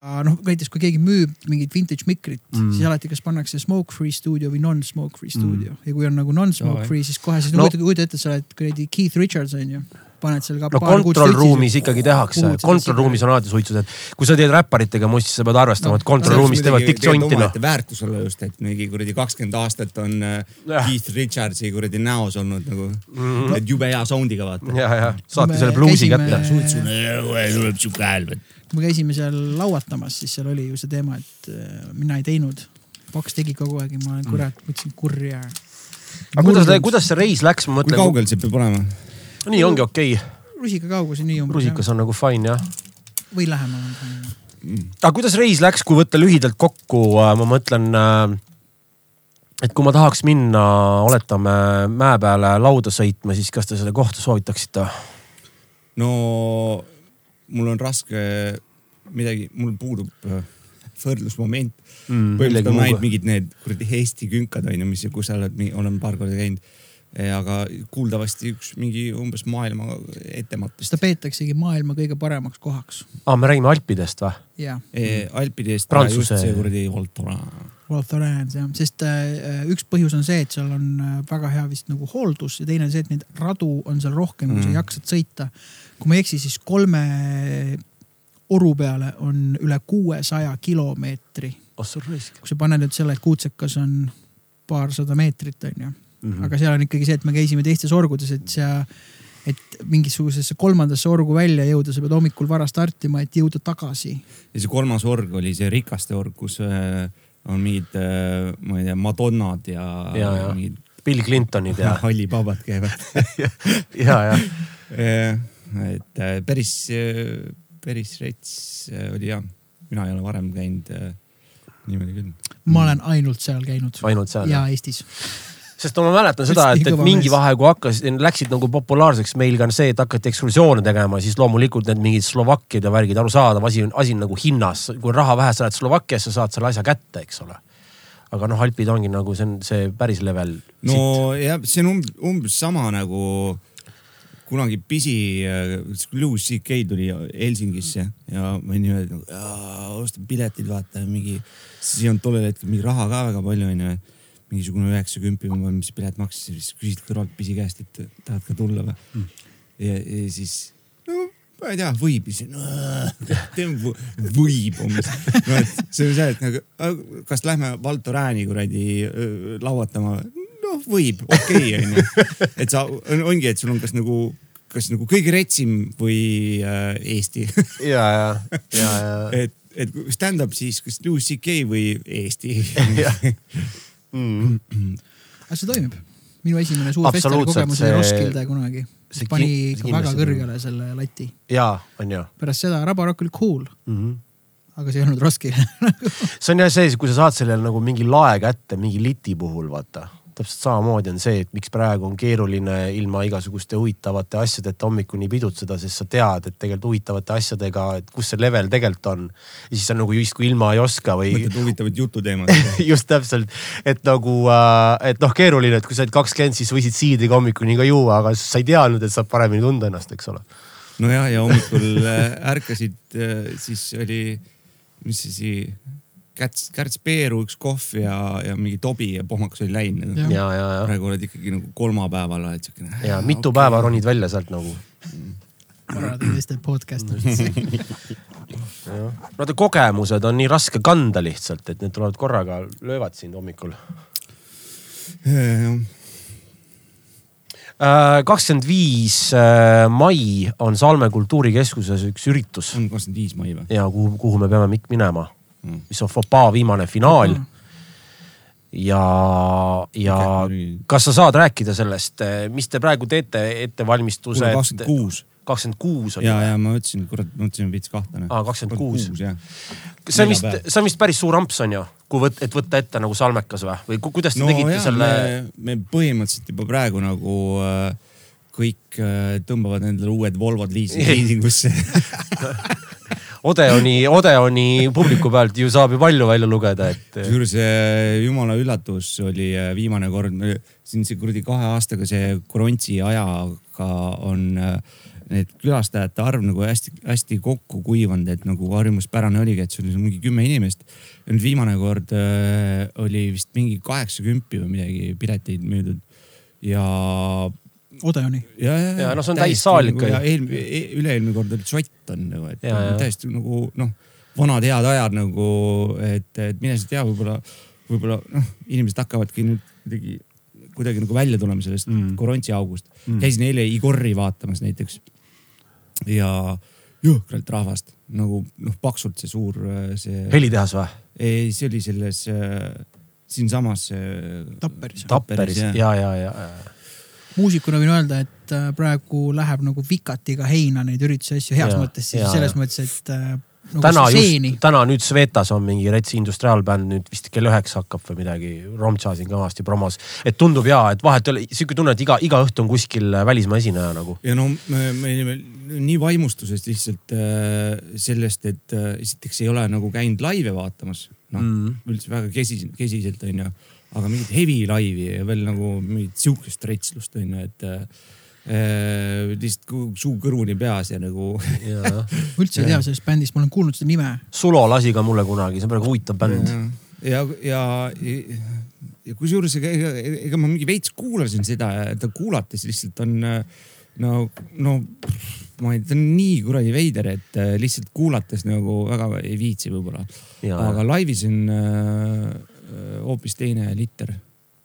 noh, näiteks kui keegi müüb mingit vintage mikrit mm., siis alati kas pannakse smoke free stuudio või non-smoke free stuudio mm. ja kui on nagu non-smoke Jaa, free, siis kohe siis No- no, kujuta, kujuta ette, sa oled kuradi Keith Richards on ju, paned seal ka no control ruumis ikkagi tehakse, control ruumis on alati suitsud, et kui sa teed räpparitega musti, sa pead arvestama, et control ruumis teevad tikk jonti noh. väärtus olla just, et mingi kuradi kakskümmend aastat on äh, Jah. Keith Richardsi kuradi näos olnud nagu mm. -hmm. et jube hea sound'iga vaata. ja, ja saati me selle bluusi kätte. suitsune tuleb siuke hääl. kui me käisime seal lauatamas, siis seal oli ju see teema, et äh, mina ei teinud. Paks tegi kogu aeg ja ma olen kurat, võtsin kurja. aga kuidas, kuidas see reis läks, ma kui mõtlen, kaugel see peab olema? nii ongi okei okay., rusika kaugus on nii umbes. rusikas on nagu fine jah. või lähemal on. aga kuidas reis läks, kui võtta lühidalt kokku, ma mõtlen, et kui ma tahaks minna, oletame mäe peale lauda sõitma, siis kas te selle kohta soovitaksite? no mul on raske midagi, mul puudub äh, võrdlusmoment Mm, põhimõtteliselt on ainult mingid need kuradi Eesti künkad on ju, mis, kus sa oled, olen paar korda käinud. aga kuuldavasti üks mingi umbes maailma ettematest seda peetaksegi maailma kõige paremaks kohaks aa, me räägime Alpidest või? ja e, Alpide eest. Prantsuse- just see kuradi Voltora. World Thorans jah, sest äh, üks põhjus on see, et seal on äh, väga hea vist nagu hooldus ja teine on see, et neid radu on seal rohkem, kui sa Mm. jaksad sõita. Kui ma ei eksi, siis kolme oru peale on üle kuuesaja kilomeetri. oh kui sa paned nüüd selle, et Kuutsekas on paarsada meetrit on ju, Mhm. aga seal on ikkagi see, et me käisime teistes orgudes, et sa, et mingisugusesse kolmandasse orgu välja jõuda, sa pead hommikul vara startima, et jõuda tagasi. ja see kolmas org oli see rikaste org, kus äh, on mingid, ma ei tea, Madonnad ja, Ja, ja. mingid Bill Clintonid ja, hallipabad käivad ja, ja et äh, päris, päris rets äh, oli ja, mina ei ole varem käinud äh, niimoodi küll. ma olen ainult seal käinud ainult seal ja Eestis. sest ma mäletan seda, et, et mingi vahe, kui hakkasid, läksid nagu populaarseks meil ka see, et hakati ekskursioone tegema, siis loomulikult need mingid Slovakkiad ja värgid, arusaadav asi on, asi on nagu hinnas, kui raha vähe, sa lähed Slovakkiasse, saad selle asja kätte, eks ole. aga noh, Alpid ongi nagu see on see päris level. no jah, see on umbes, umbes sama nagu kunagi pisi, Louis CK tuli Helsingisse ja ma olin niimoodi nagu, ostan piletid, vaata mingi, siis ei olnud tollel hetkel mingi raha ka väga palju onju. mingisugune üheksakümpi, mis pilet maksis, siis küsisid kõrvalt pisi käest, et tahad ka tulla või mm.. ja, ja siis no ma ei tea, võib ja siis no, võib umbes. no et see on see, et nagu kas lähme Valto Rääni kuradi öö, lauatama, noh võib, okei okay, onju. et sa, ongi, et sul on kas nagu, kas nagu kõige retsim või äh, Eesti. ja, ja, ja, ja. et, et kui stand-up siis kas Louis CK või Eesti. aga see toimib. minu esimene suur festivali kogemus oli see- Roskilde kunagi. see pani ikka väga kõrgele selle lati. ja on ju pärast seda Rabarokk oli cool, mm. -hmm. aga see ei olnud Roskilde. see on jah see, kui sa saad sellele nagu mingi lae kätte mingi liti puhul, vaata. Täpselt samamoodi on see, et miks praegu on keeruline ilma igasuguste huvitavate asjadeta hommikuni pidutseda, sest sa tead, et tegelikult huvitavate asjadega, et kus see level tegelikult on. ja siis sa nagu justkui ilma ei oska või mõtled huvitavaid jututeemasid. just täpselt, et nagu, et noh, keeruline, et kui sa oled kakskümmend, siis võisid siidriga hommikuni ka juua, aga sa ei teadnud, et saab paremini tunda ennast, eks ole. nojah, ja hommikul äh, ärkasid, siis oli, mis siis, Kärts, Kärts Peeru üks kohv ja, ja mingi tobi ja pohmakas oli läinud. Jah. ja, ja, ja, praegu oled ikkagi nagu kolmapäeval oled siukene. ja mitu okay. päeva ronid välja sealt nagu. korraldada teiste podcast no need kogemused on nii raske kanda lihtsalt, et need tulevad korraga, löövad sind hommikul. kakskümmend viis äh, mai on Salme kultuurikeskuses üks üritus on kakskümmend viis mai või? ja kuhu, kuhu me peame minema, Mm. Mis on Fopaa viimane finaal. ja, ja kas sa saad rääkida sellest, mis te praegu teete, ettevalmistused? kakskümmend kuus. kakskümmend kuus on ja, ja ma ütlesin, kurat, ma mõtlesin veits kahtlane. Aa, 26. jah. see on vist see on vist päris suur amps on ju, kui võt-, et võtta ette nagu salmekas või, või ku- kuidas te no tegite jaa, selle me, põhimõtteliselt juba praegu nagu äh, kõik äh, tõmbavad endale uued Volvod liisi- liisingusse. Odeoni, Odeoni publiku pealt ju saab ju palju välja lugeda, et kusjuures äh, jumala üllatus oli äh, viimane kord, siin see kuradi kahe aastaga see Korontsi ajaga on äh, need külastajate arv nagu hästi-hästi kokku kuivanud, et nagu harjumuspärane oligi, et sul oli mingi kümme inimest. ja nüüd viimane kord äh, oli vist mingi kaheksakümpi või midagi pileteid müüdud ja. Odeoni. ja, ja, ja noh, see on täissaal ikka ju. ja eelmine, üle-eelmine kord oli sott on nagu, et ja, ja. täiesti nagu noh, vanad head ajad nagu, et, et mine sa tea, võib-olla, võib-olla noh, inimesed hakkavadki nüüd kuidagi kuidagi nagu välja tulema sellest mm. korontsi august mm.. käisin eile Igorri vaatamas näiteks ja jõhkralt rahvast nagu noh, paksult see suur see. helitehas või? ei, see oli selles äh, siinsamas äh,. Tapperis. Tapperis ja, ja, ja, ja, ja. Muusikuna võin öelda, et äh, praegu läheb nagu vikatiga heina neid üritusi asju heas ja, mõttes, siis ja, selles ja. mõttes, et äh, nagu täna just, täna nüüd Svetas on mingi Retsi industriaalbänd nüüd vist kell üheksa hakkab või midagi. Romtsa siin kõvasti promos, et tundub ja, et vahet ei ole, sihuke tunne, et iga, iga õhtu on kuskil välismaa esineja nagu. ja no me, me olime nii vaimustusest lihtsalt äh, sellest, et äh, esiteks ei ole nagu käinud laive vaatamas. noh mm., üldse väga kesiselt, kesiselt onju, aga mingit heavy laivi ja veel nagu mingit sihukest retslust onju, et äh, Äh, lihtsalt suu kõrvuni peas ja nagu. üldse ei tea sellest bändist, ma olen kuulnud seda nime. Sulo lasi ka mulle kunagi, see on praegu huvitav bänd. ja, ja, ja, ja kusjuures ega, ega, ega ma mingi veits kuulasin seda ja ta kuulates lihtsalt on no, no ma ei, ta on nii kuradi veider, et äh, lihtsalt kuulates nagu väga ei viitsi võib-olla. aga laivis on äh, hoopis äh, teine liter.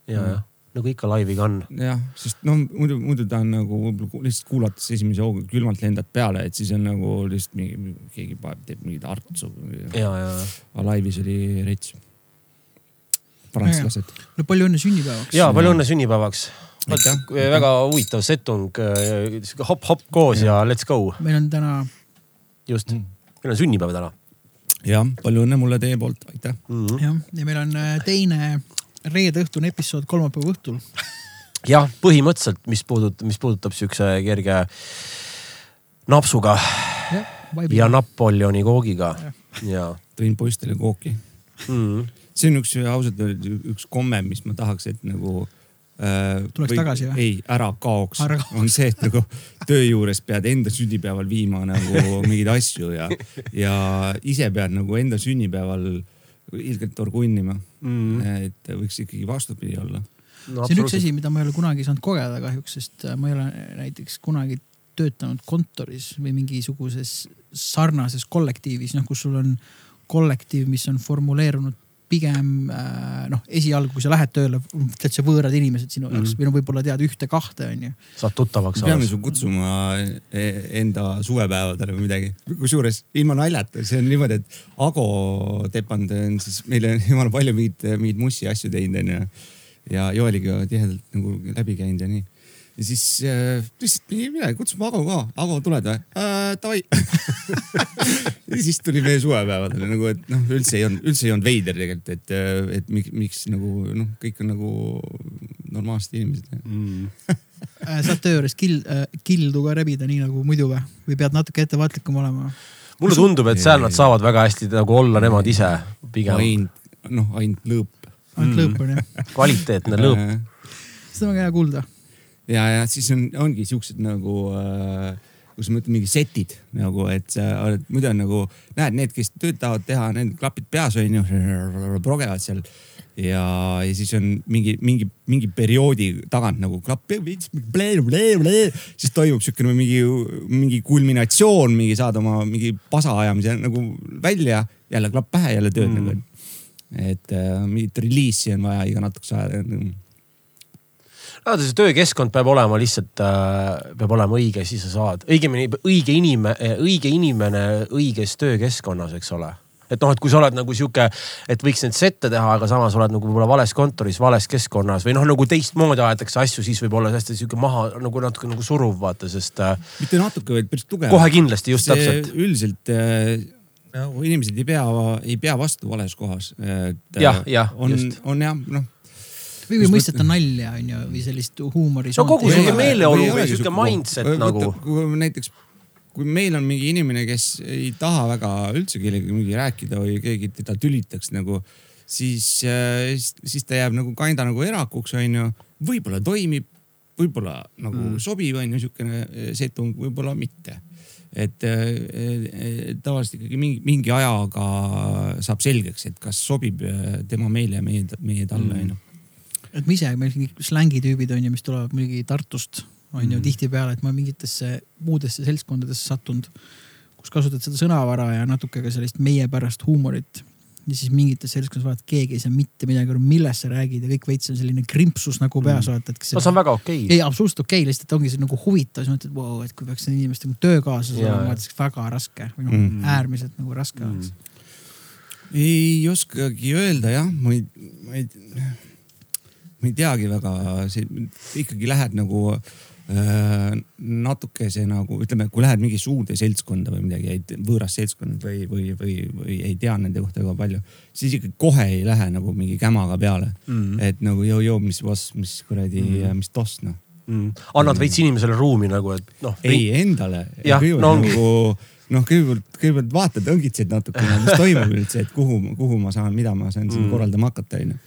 ja, jah nagu ikka laiviga on. jah, sest no muidu, muidu ta on nagu võib-olla lihtsalt kuulates esimese hooga külmalt lendad peale, et siis on nagu lihtsalt mingi, keegi paneb, teeb mingit artsu. ja, ja. aga laivis oli rets. prantslased. no palju õnne sünnipäevaks. ja palju õnne sünnipäevaks. väga huvitav setung, äh, koos ja. ja let's go. meil on täna. just, meil on sünnipäev täna jah, palju õnne mulle teie poolt, aitäh mm. -hmm. jah, ja meil on äh, teine reede õhtune episood kolmapäeva õhtul. jah, põhimõtteliselt, mis puudutab, mis puudutab siukse kerge napsuga ja, ja Napoleoni koogiga ja, ja.. tõin poistele kooki mm.. see on üks ausalt öeldes üks komme, mis ma tahaks, et nagu. Tuleks või, tagasi või? ei, ära kaoks, on see, et nagu töö juures pead enda sünnipäeval viima nagu mingeid asju ja, ja ise pead nagu enda sünnipäeval ilgelt orgunnima. Mm.. et võiks ikkagi vastupidi olla. No,. see on üks asi, mida ma ei ole kunagi saanud kogeda kahjuks, sest äh, ma ei ole näiteks kunagi töötanud kontoris või mingisuguses sarnases kollektiivis, noh, kus sul on kollektiiv, mis on formuleerunud pigem äh, noh, esialgu, kui sa lähed tööle, täitsa võõrad inimesed sinu jaoks mm -hmm. või no võib-olla tead ühte-kahte onju. saad tuttavaks. peame su kutsuma e-, enda suvepäevadele või midagi. kusjuures ilma naljata, see on niimoodi, et Ago Tepand on siis meile jumala palju mingeid, mingeid mussi asju teinud onju. ja Joeliga tihedalt nagu läbi käinud ja nii ja siis äh, lihtsalt mingi midagi, kutsume Ago ka. Ago, tuled või äh,? Davai ja siis tuli meie suvepäevadele nagu, et noh, üldse ei olnud, üldse ei olnud veider tegelikult, et, äh, et miks, miks nagu noh, kõik on nagu normaalsed inimesed mm. Äh, saad töö juures kill, äh, kildu ka rebida nii nagu muidu või, või pead natuke ettevaatlikum olema? mulle tundub, et seal nad saavad väga hästi nagu olla nemad ise pigem. ainult, noh, ainult lõõp. ainult lõõp on jah. kvaliteetne lõõp. seda on väga hea kuulda ja, ja siis on, ongi siuksed nagu äh, kus ma ütlen mingi setid nagu, et sa oled, muidu on nagu näed, need, kes tööd tahavad teha, need klapid peas on ju, progevad seal. ja, ja siis on mingi, mingi, mingi perioodi tagant nagu klapp, siis toimub siukene mingi, mingi kulminatsioon, mingi saad oma mingi pasa ajamise nagu välja, jälle klapp pähe, jälle tööd mm. nagu. et äh, mingit reliisi on vaja iga natukese aja vaata see töökeskkond peab olema lihtsalt äh,, peab olema õige, siis sa saad, õigemini õige inimene, õige inimene õiges töökeskkonnas, eks ole et noh, et kui sa oled nagu sihuke, et võiks neid sette teha, aga samas oled nagu võib-olla vales kontoris, vales keskkonnas või noh, nagu teistmoodi aetakse asju, siis võib olla hästi sihuke maha nagu natuke nagu suruv vaata, sest. Äh, mitte natuke, vaid päris tugev. kohe kindlasti, just see täpselt. üldiselt nagu inimesed ei pea, ei pea vastu vales kohas. jah, jah. on, on jah, noh või, või mõisteta nalja on ju, või sellist huumori. no kogu sihuke meeleolu või sihuke mindset nagu. kui näiteks, kui meil on mingi inimene, kes ei taha väga üldse kellegagi rääkida või keegi teda tülitaks nagu, siis, äh, siis ta jääb nagu kinda nagu erakuks onju. võib-olla toimib, võib-olla nagu mm. sobib, on ju siukene setung, võib-olla mitte. et äh, tavaliselt ikkagi mingi, mingi ajaga saab selgeks, et kas sobib äh, tema meile ja meie, meie talle, Mm. Et ma ise, meil siin kõik slängitüübid on ju, mis tulevad muidugi Tartust, on ju Mhm. tihtipeale, et ma mingitesse muudesse seltskondadesse sattunud, kus kasutad seda sõnavara ja natuke ka sellist meiepärast huumorit. ja siis mingites seltskondades vaatad, keegi ei saa mitte midagi aru, millest sa räägid ja kõik veits on selline krimpsus nagu peas vaata, et kas no see on väga okei okay. ei, absoluutselt okei okay,, lihtsalt ongi see nagu huvitav, siis mõtled wow,, et kui peaks inimestega töökaaslased Jaa, olema, et siis väga raske või noh Mm. mm., äärmiselt nagu raske Mm. oleks. ei oskagi öelda jah, ma ei, ma ei, ma ei teagi väga, ikkagi lähed nagu äh, natukese nagu ütleme, kui lähed mingi suurde seltskonda või midagi, võõras seltskond või, või, või, või ei tea nende kohta väga palju, siis ikka kohe ei lähe nagu mingi kämaga peale mm.. et nagu joo-joo, mis boss, mis kuradi Mm. mm., mis toss noh. Mm. annad veits inimesele ruumi nagu, et noh. ei endale. No nagu noh, kõigepealt, kõigepealt vaatad, õngitsed natukene, mis toimub üldse, et kuhu, kuhu ma saan, mida ma saan siin Mm. mm. korraldama hakata, onju.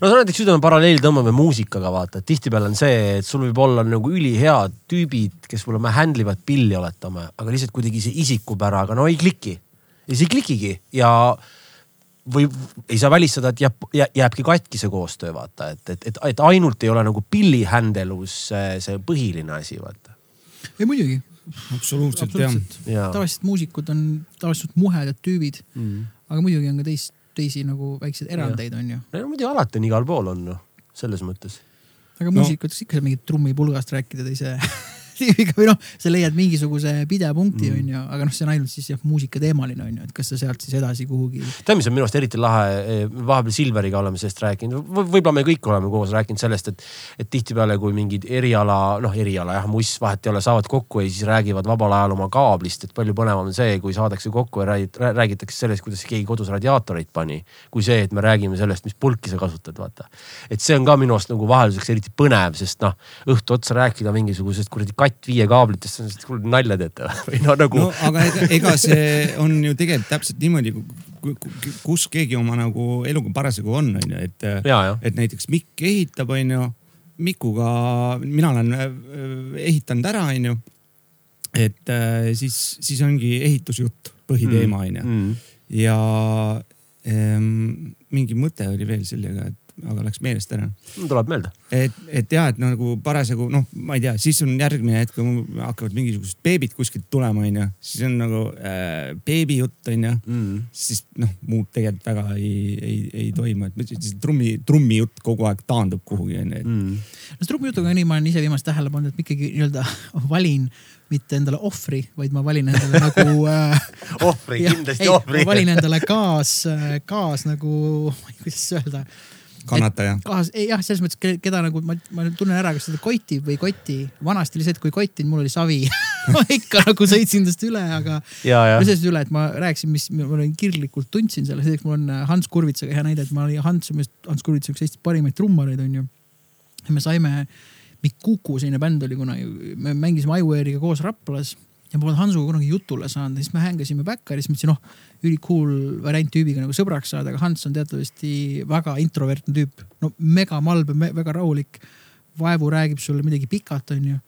No sa näiteks ütleme paralleel tõmbame muusikaga vaata, et tihtipeale on see, et sul võib olla nagu ülihead tüübid, kes võib-olla handle ivad pilli, oletame, aga lihtsalt kuidagi see isikupäraga no ei kliki. ja see ei klikigi ja või ei saa välistada, et jääb, jääbki katki see koostöö, vaata, et, et, et, et ainult ei ole nagu pilli handle'us see, see põhiline asi, vaata. ei muidugi, absoluutselt jah. absoluutselt. jaa. tavaliselt muusikud on tavaliselt muhedad tüübid, Mm. aga muidugi on ka teist, teisi nagu väikseid erandeid on ju. no muidu alati on igal pool on noh, selles mõttes. aga No. muusikutes ikka saab mingit trummipulgast rääkida teise tüübiga või noh, sa leiad mingisuguse pidepunkti Mm. on ju, aga noh, see on ainult siis jah muusikateemaline on ju, et kas sa sealt siis edasi kuhugi. tead, mis on minu arust eriti lahe, vahepeal Silveriga oleme sellest rääkinud v, võib-olla me kõik oleme koos rääkinud sellest, et, et tihtipeale, kui mingid eriala, noh, eriala jah, muss vahet ei ole, saavad kokku ja siis räägivad vabal ajal oma kaablist, et palju põnevam on see, kui saadakse kokku ja räägid, räägitakse sellest, kuidas keegi kodus radiaatoreid pani, kui see, et me räägime sellest, mis pulki sa kasutad, vaata. et see on ka minu arust nagu vahelduseks eriti põnev, sest noh, õhtu otsa rääkida mingisugusest kuradi katt viie kaablitest, on lihtsalt kuule nalja teete või no nagu no aga ega, ega see on ju tegelikult täpselt niimoodi, kus keegi oma nagu eluga parasjagu on, onju, et, ja, ja et näiteks Mikk ehitab, onju. Mikuga, mina olen äh, ehitanud ära, onju. et äh, siis, siis ongi ehitusjutt, põhiteema onju. mm.. ja ähm, mingi mõte oli veel sellega, et aga läks meelest ära tuleb meelde. et, et ja, et nagu parasjagu noh, ma ei tea, siis on järgmine hetk, kui hakkavad mingisugused beebid kuskilt tulema, onju, siis on nagu äh, beebi jutt onju, Mm. siis noh, muud tegelikult väga ei, ei, ei toimu, et siis trummi, trummi jutt kogu aeg taandub kuhugi onju, et Mm. no trummijutuga on nii, ma olen ise viimast tähele pannud, et ma ikkagi nii-öelda valin mitte endale ohvri, vaid ma valin endale nagu äh,. ohvri, kindlasti ohvri. valin endale kaas, kaas nagu, kuidas öelda kannataja. kaas, ei jah, selles mõttes, keda nagu ma, ma tunnen ära, kas seda kotib või ei koti. vanasti oli see, et kui ei kottinud, mul oli savi ma ikka nagu sõitsin tast üle, aga ja, ja no sellest üle, et ma rääkisin, mis ma olin kirglikult tundsin selle, selleks mul on äh, Hans Kurvitsaga hea näide, et ma olin Hans, Hans Kurvits üks Eesti parimaid trummareid onju. ja me saime, Mikuku selline bänd oli kunagi, me mängisime Iware'iga koos Raplas ja ma polnud Hansuga kunagi jutule saanud siis me hängasime Backeris, mõtlesin noh, ülikool variant tüübiga nagu sõbraks saada, aga Hans on teatavasti väga introvertne tüüp. no mega malbe, väga rahulik. vaevu räägib sulle midagi pikalt, onju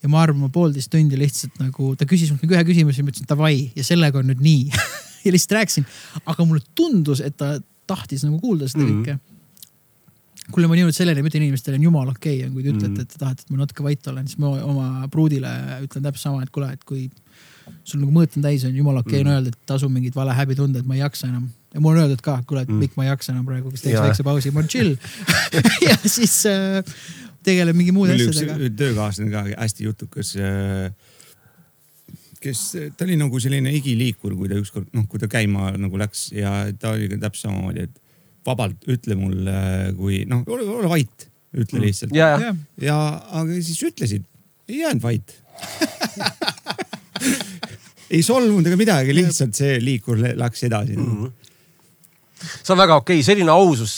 ja ma arvan, ma poolteist tundi lihtsalt nagu, ta küsis mult nagu ühe küsimuse ja ma ütlesin davai ja sellega on nüüd nii ja lihtsalt rääkisin, aga mulle tundus, et ta tahtis nagu kuulda seda kõike mm. -hmm. kuule, ma olen jõudnud selleni, ma ütlen inimestele on jumala okei okay,, kui te ütlete Mhm. et te tahate, et ma natuke vait olen, siis ma oma pruudile ütlen täpselt sama, et kuule, et kui sul nagu mõõt on täis, on jumala okei okay, Mhm. on öelda, et tasu mingit vale häbi tunda, et ma ei jaksa enam. ja mul on öeldud ka, kuule, et Mhm. Mikk, ma ei jaksa enam praegu, kas teeks väikse pausi, ma olen chill ja siis äh, tegeleb mingi muude asjadega. töökaaslane ka hästi jutukas. kes, ta oli nagu selline igiliikur, kui ta ükskord noh, kui ta käima nagu läks ja ta oli ka täpselt samamoodi, et vabalt ütle mulle, kui noh, ole, ole vait, ütle Mm. lihtsalt. ja, ja jah, ja, aga siis ütlesid, ei jäänud vait ei solvunud ega midagi, lihtsalt see liikur lä- läks edasi mm. Mhm. see on väga okei okay., selline ausus,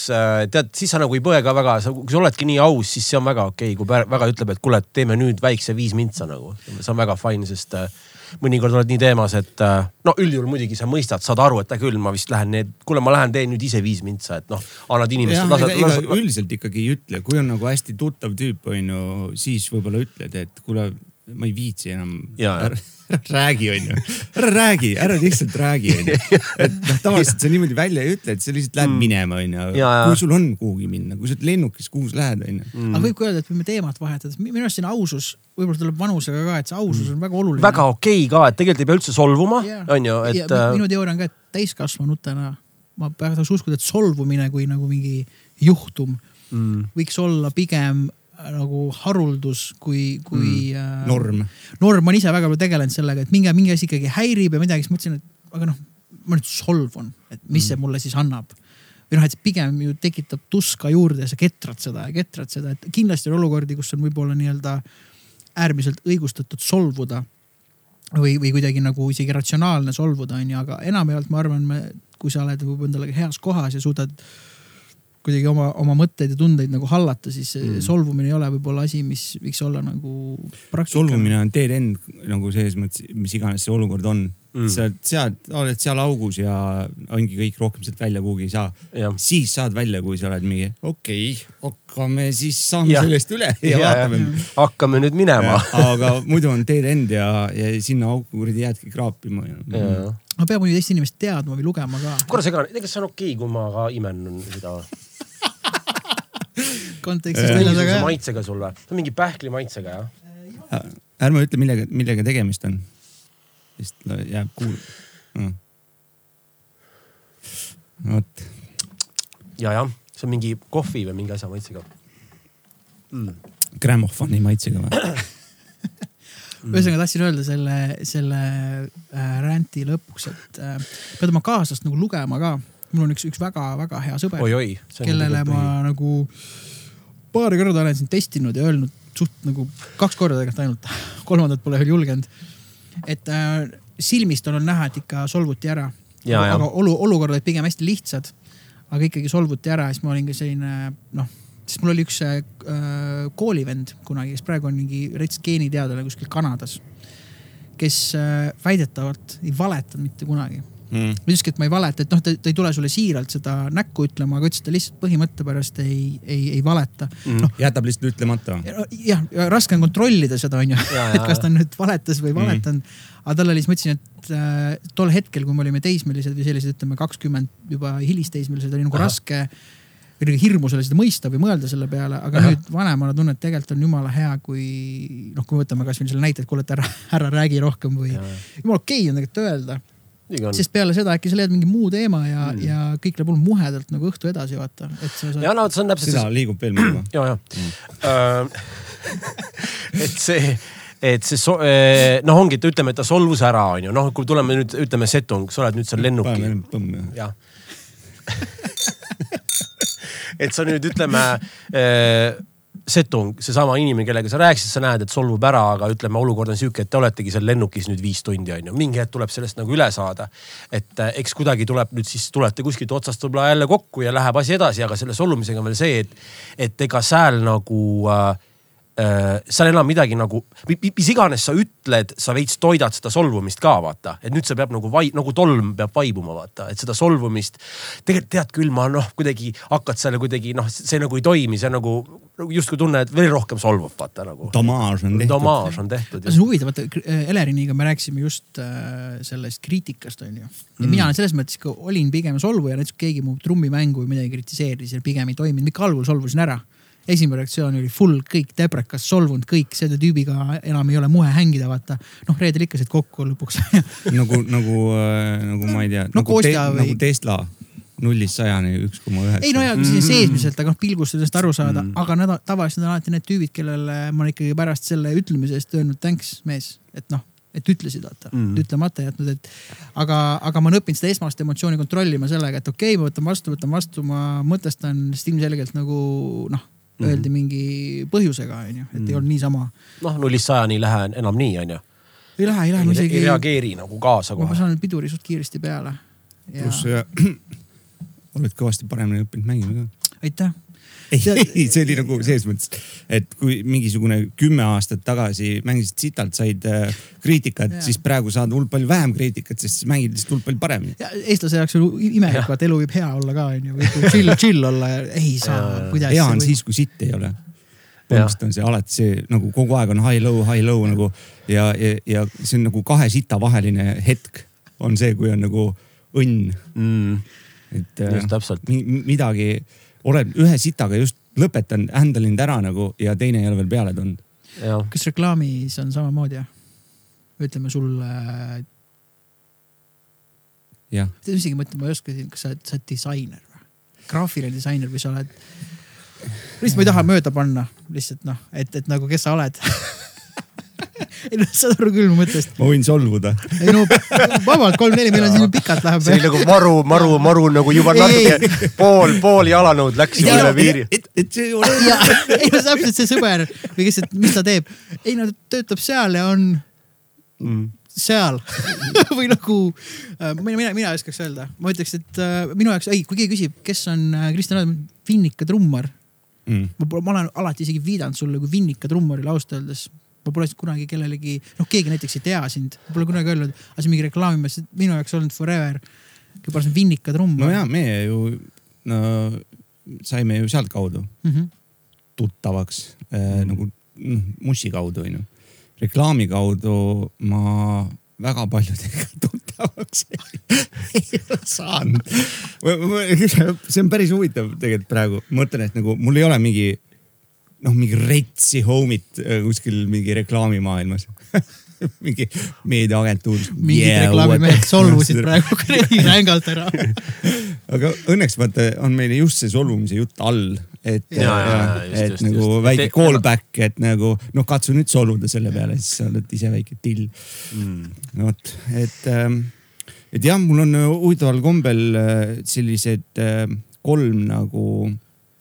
tead, siis sa nagu ei põe ka väga, kui sa oledki nii aus, siis see on väga okei okay., kui väga ütleb, et kuule, teeme nüüd väikse viis mintsa nagu, see on väga fine, sest äh, mõnikord oled nii teemas, et äh, no üldjuhul muidugi sa mõistad, saad aru, et hea küll, ma vist lähen need, kuule, ma lähen teen nüüd ise viis mintsa, et noh, annad inimestele, lased, lased, üldiselt ikkagi ei ütle, kui on nagu hästi tuttav tüüp, onju, siis võib-olla ütled, et kuule, ma ei viitsi enam. Ära räägi, onju, ära räägi, ära lihtsalt räägi, onju. et noh, tavaliselt sa niimoodi välja ei ütle, et sa lihtsalt lähed minema, onju kui sul on kuhugi minna, kui sa oled lennukis, kuhu sa lähed, onju. aga võib ka öelda, et võime teemat vahetada, minu arust siin ausus, võib-olla tuleb vanusega ka, et see ausus on väga oluline. väga okei ka, et tegelikult ei pea üldse solvuma, on ju, et äh, minu teooria on ka, et täiskasvanutena ma tahaks uskuda, et solvumine kui nagu mingi juhtum mm, võiks olla pigem nagu haruldus kui, kui mm.. norm. norm, ma olen ise väga palju tegelenud sellega, et mingi, mingi asi ikkagi häirib ja midagi, siis mõtlesin, et aga noh, ma nüüd solvun, et mis see mulle siis annab. või noh, et pigem ju tekitab tuska juurde ja sa ketrad seda ja ketrad seda, et kindlasti on olukordi, kus on võib-olla nii-öelda äärmiselt õigustatud solvuda või, või kuidagi nagu isegi ratsionaalne solvuda, onju, aga enamjaolt ma arvan, me, kui sa oled võib-olla endale heas kohas ja suudad kuidagi oma, oma mõtteid ja tundeid nagu hallata, siis mm. solvumine ei ole võib-olla asi, mis võiks olla nagu praktika. solvumine on dead end nagu selles mõttes, mis iganes see olukord on Mm. sa sead, oled seal augus ja ongi kõik rohkem sealt välja kuhugi ei saa. siis saad välja, kui sa oled mingi okei okay,, hakkame siis saama Jah. sellest üle ja, Ja, ja vaatame. hakkame nüüd minema. aga muidu on dead end ja, ja sinna auku kuradi jäädki kraapima. ma pean muidu teist inimest teadma või lugema ka. korra segan, kas see on okei, kui ma ka imen seda? kontekstist väljas, aga jah. maitsega sul või? see on mingi pähkli maitsega jah? ärme ütle, millega, millega tegemist on. sest jääb kuul- mm.. vot, ja, jah, see on mingi kohvi või mingi asja maitsega mm.. grammofoni maitsega või? ühesõnaga tahtsin öelda selle, selle äh, ränti lõpuks, et äh, pead oma kaaslast nagu lugema ka. Mul on üks, üks väga-väga hea sõber, kellele ma nagu paari korda olen siin testinud ja öelnud suht nagu kaks korda tegelikult ainult, kolmandat pole veel julgenud. et äh, silmist on näha, et ikka solvuti ära. Aga olu, olukorrad olid pigem hästi lihtsad, aga ikkagi solvuti ära ja siis ma olin ka selline noh, siis mul oli üks äh, koolivend kunagi, kes praegu on mingi rets geeniteadlane kuskil Kanadas, kes äh, väidetavalt ei valetanud mitte kunagi Mm. ma ütleski, et ma ei valeta, et noh, ta, ei tule sulle siiralt seda näkku ütlema, aga ütles, et ta lihtsalt põhimõtte pärast ei, ei, ei valeta. noh, jätab lihtsalt ütlemata. jah, raske on kontrollida seda, onju, Ja, et kas ta nüüd valetas või ei Mhm. valetanud. aga tal oli, siis ma ütlesin, et äh, tol hetkel, kui me olime teismelised või sellised, ütleme kakskümmend juba hilisteismelised, oli nagu Ahah. raske või nagu hirmus oli seda mõista või mõelda selle peale, aga Ahah. nüüd vanemana tunnen, et tegelikult on jumala hea, kui noh, kui võtame kasvõi selle näite, et kuule, et ära, ära räägi rohkem või jumala okei on tegelikult öelda sest peale seda äkki sa leiad mingi muu teema ja mm., ja kõik läheb hullult muhedalt nagu õhtu edasi, vaata, saad ja no see on täpselt seda see, liigub veel muidugi. ja, ja. et see, et see so,, noh, ongi, et ütleme, et ta solvus ära, onju, noh, kui tuleme nüüd, ütleme, Setung, sa oled nüüd seal lennukil, jah. et sa nüüd ütleme äh, Setung, seesama inimene, kellega sa rääkisid, sa näed, et solvub ära, aga ütleme, olukord on sihuke, et te oletegi seal lennukis nüüd viis tundi onju, mingi hetk tuleb sellest nagu üle saada. et äh, eks kuidagi tuleb nüüd siis tulete kuskilt otsast võib-olla jälle kokku ja läheb asi edasi, aga selle solvumisega on veel see, et, et ega sääl nagu äh, seal enam midagi nagu, mis iganes sa ütled, sa veits toidad seda solvumist ka vaata, et nüüd see peab nagu vai-, nagu tolm peab vaibuma vaata, et seda solvumist. tegelikult tead küll, ma noh, kuidagi hakkad selle kuidagi noh, see nagu ei toimi, see nagu nagu justkui tunne, et veel rohkem solvub vaata nagu. domaaž on tehtud. domaaž on tehtud. see on huvitav, vaata Eleriniga me rääkisime just äh, sellest kriitikast onju. ja mina olen selles mõttes ka olin pigem solvuja, näiteks keegi mu trummimängu või midagi kritiseeris ja pigem ei toiminud, ikka algul solvusin ära. Esimene reaktsioon oli full kõik täprekas, solvunud kõik, selle tüübiga enam ei ole muhe hängida, vaata. noh, reedel ikka said kokku lõpuks nagu, nagu, nagu ma ei tea No nagu, Kostja või- nagu Tesla nullist sajani üks koma üheksa. ei no jaa, Mhm. seesmiselt, aga noh pilgust sellest aru saada mm, aga nad tavaliselt on alati need tüübid, kellele ma olen ikkagi pärast selle ütlemise eest öelnud thanks mees, et noh, et ütlesid vaata mm. -hmm. ütlemata jätnud, et aga, aga ma olen õppinud seda esmast emotsiooni kontrollima sellega, et okei okay,, ma võtan vastu, võtan vastu, ma mõtestan, sest ilmselgelt nagu noh, öeldi mingi põhjusega onju, et ei olnud niisama. noh, nullist sajani ei lähe enam nii onju. ei lähe, ei lähe, ma ei isegi, reageeri nagu kaasa ma kohe. saan piduri suht kiiresti peale. pluss äh, oled kõvasti paremini õppinud mängima ka. aitäh, ei, see oli nagu selles mõttes, et kui mingisugune kümme aastat tagasi mängisid sitalt, said äh, kriitikat siis praegu saad hullult palju vähem kriitikat, sest mängid lihtsalt hullult palju paremini. ja eestlase jaoks on imelik, vaata elu võib hea olla ka onju, võib chill, chill olla ja ei saa, kuidas. hea on siis, kui sitt ei ole. põhimõtteliselt on see alati see nagu kogu aeg on high-low, high-low nagu ja, ja, ja see on nagu kahe sita vaheline hetk on see, kui on nagu õnn, mm,. et äh, just täpselt. mi- midagi, olen ühe sitaga just lõpetan, handle inud ära nagu ja teine ei ole veel peale tulnud. kas reklaamis on samamoodi jah? ütleme sulle, jah, tead isegi mõtlen, ma ei oska, kas sa oled, sa oled disainer või? graafiline disainer või sa oled, lihtsalt ma ei taha mööda panna lihtsalt noh, et, et nagu kes sa oled ei noh, saad aru küll mu mõttest. ma võin solvuda. ei no vabalt kolm-neli, meil on siin pikalt läheb. see oli nagu maru, maru, maru nagu juba natuke pool, pool jalanõud läks juba üle piiri. et, et see ei no täpselt see sõber või kes, et mis ta teeb, ei no ta töötab seal ja on Mm. seal või nagu äh, mina, mina, mina ei oskaks öelda, ma ütleks, et äh, minu jaoks, ei, kui keegi küsib, kes on äh, Kristjan Aadam, Vinnika trummar. Mm. ma pole, ma olen alati isegi viidanud sulle kui Vinnika trummarile ausalt öeldes. Ma pole kunagi kellelegi, noh, keegi näiteks ei tea sind, pole kunagi öelnud, aga see on mingi reklaamimees, minu jaoks olnud forever. kõige parem Vinnika trummar. no ja meie ju no, saime ju sealtkaudu mm. -hmm. tuttavaks äh, nagu noh, Mussi kaudu onju. reklaami kaudu ma väga paljudega tuttavaks ei ole saanud. see on päris huvitav tegelikult praegu, mõtlen, et nagu mul ei ole mingi noh, mingi retsi homit äh, kuskil mingi reklaamimaailmas mingi meediaagentuuris. mingid reklaamimehed solvusid praegu kuradi rängalt ära. aga õnneks vaata on meil just see solvumise jutt all, et, just, et just, nagu just. väike callback, et nagu noh, katsu nüüd solvuda selle peale, siis sa oled ise väike till. Mm. vot, et, et jah, mul on äh, huvitaval kombel äh, sellised äh, kolm nagu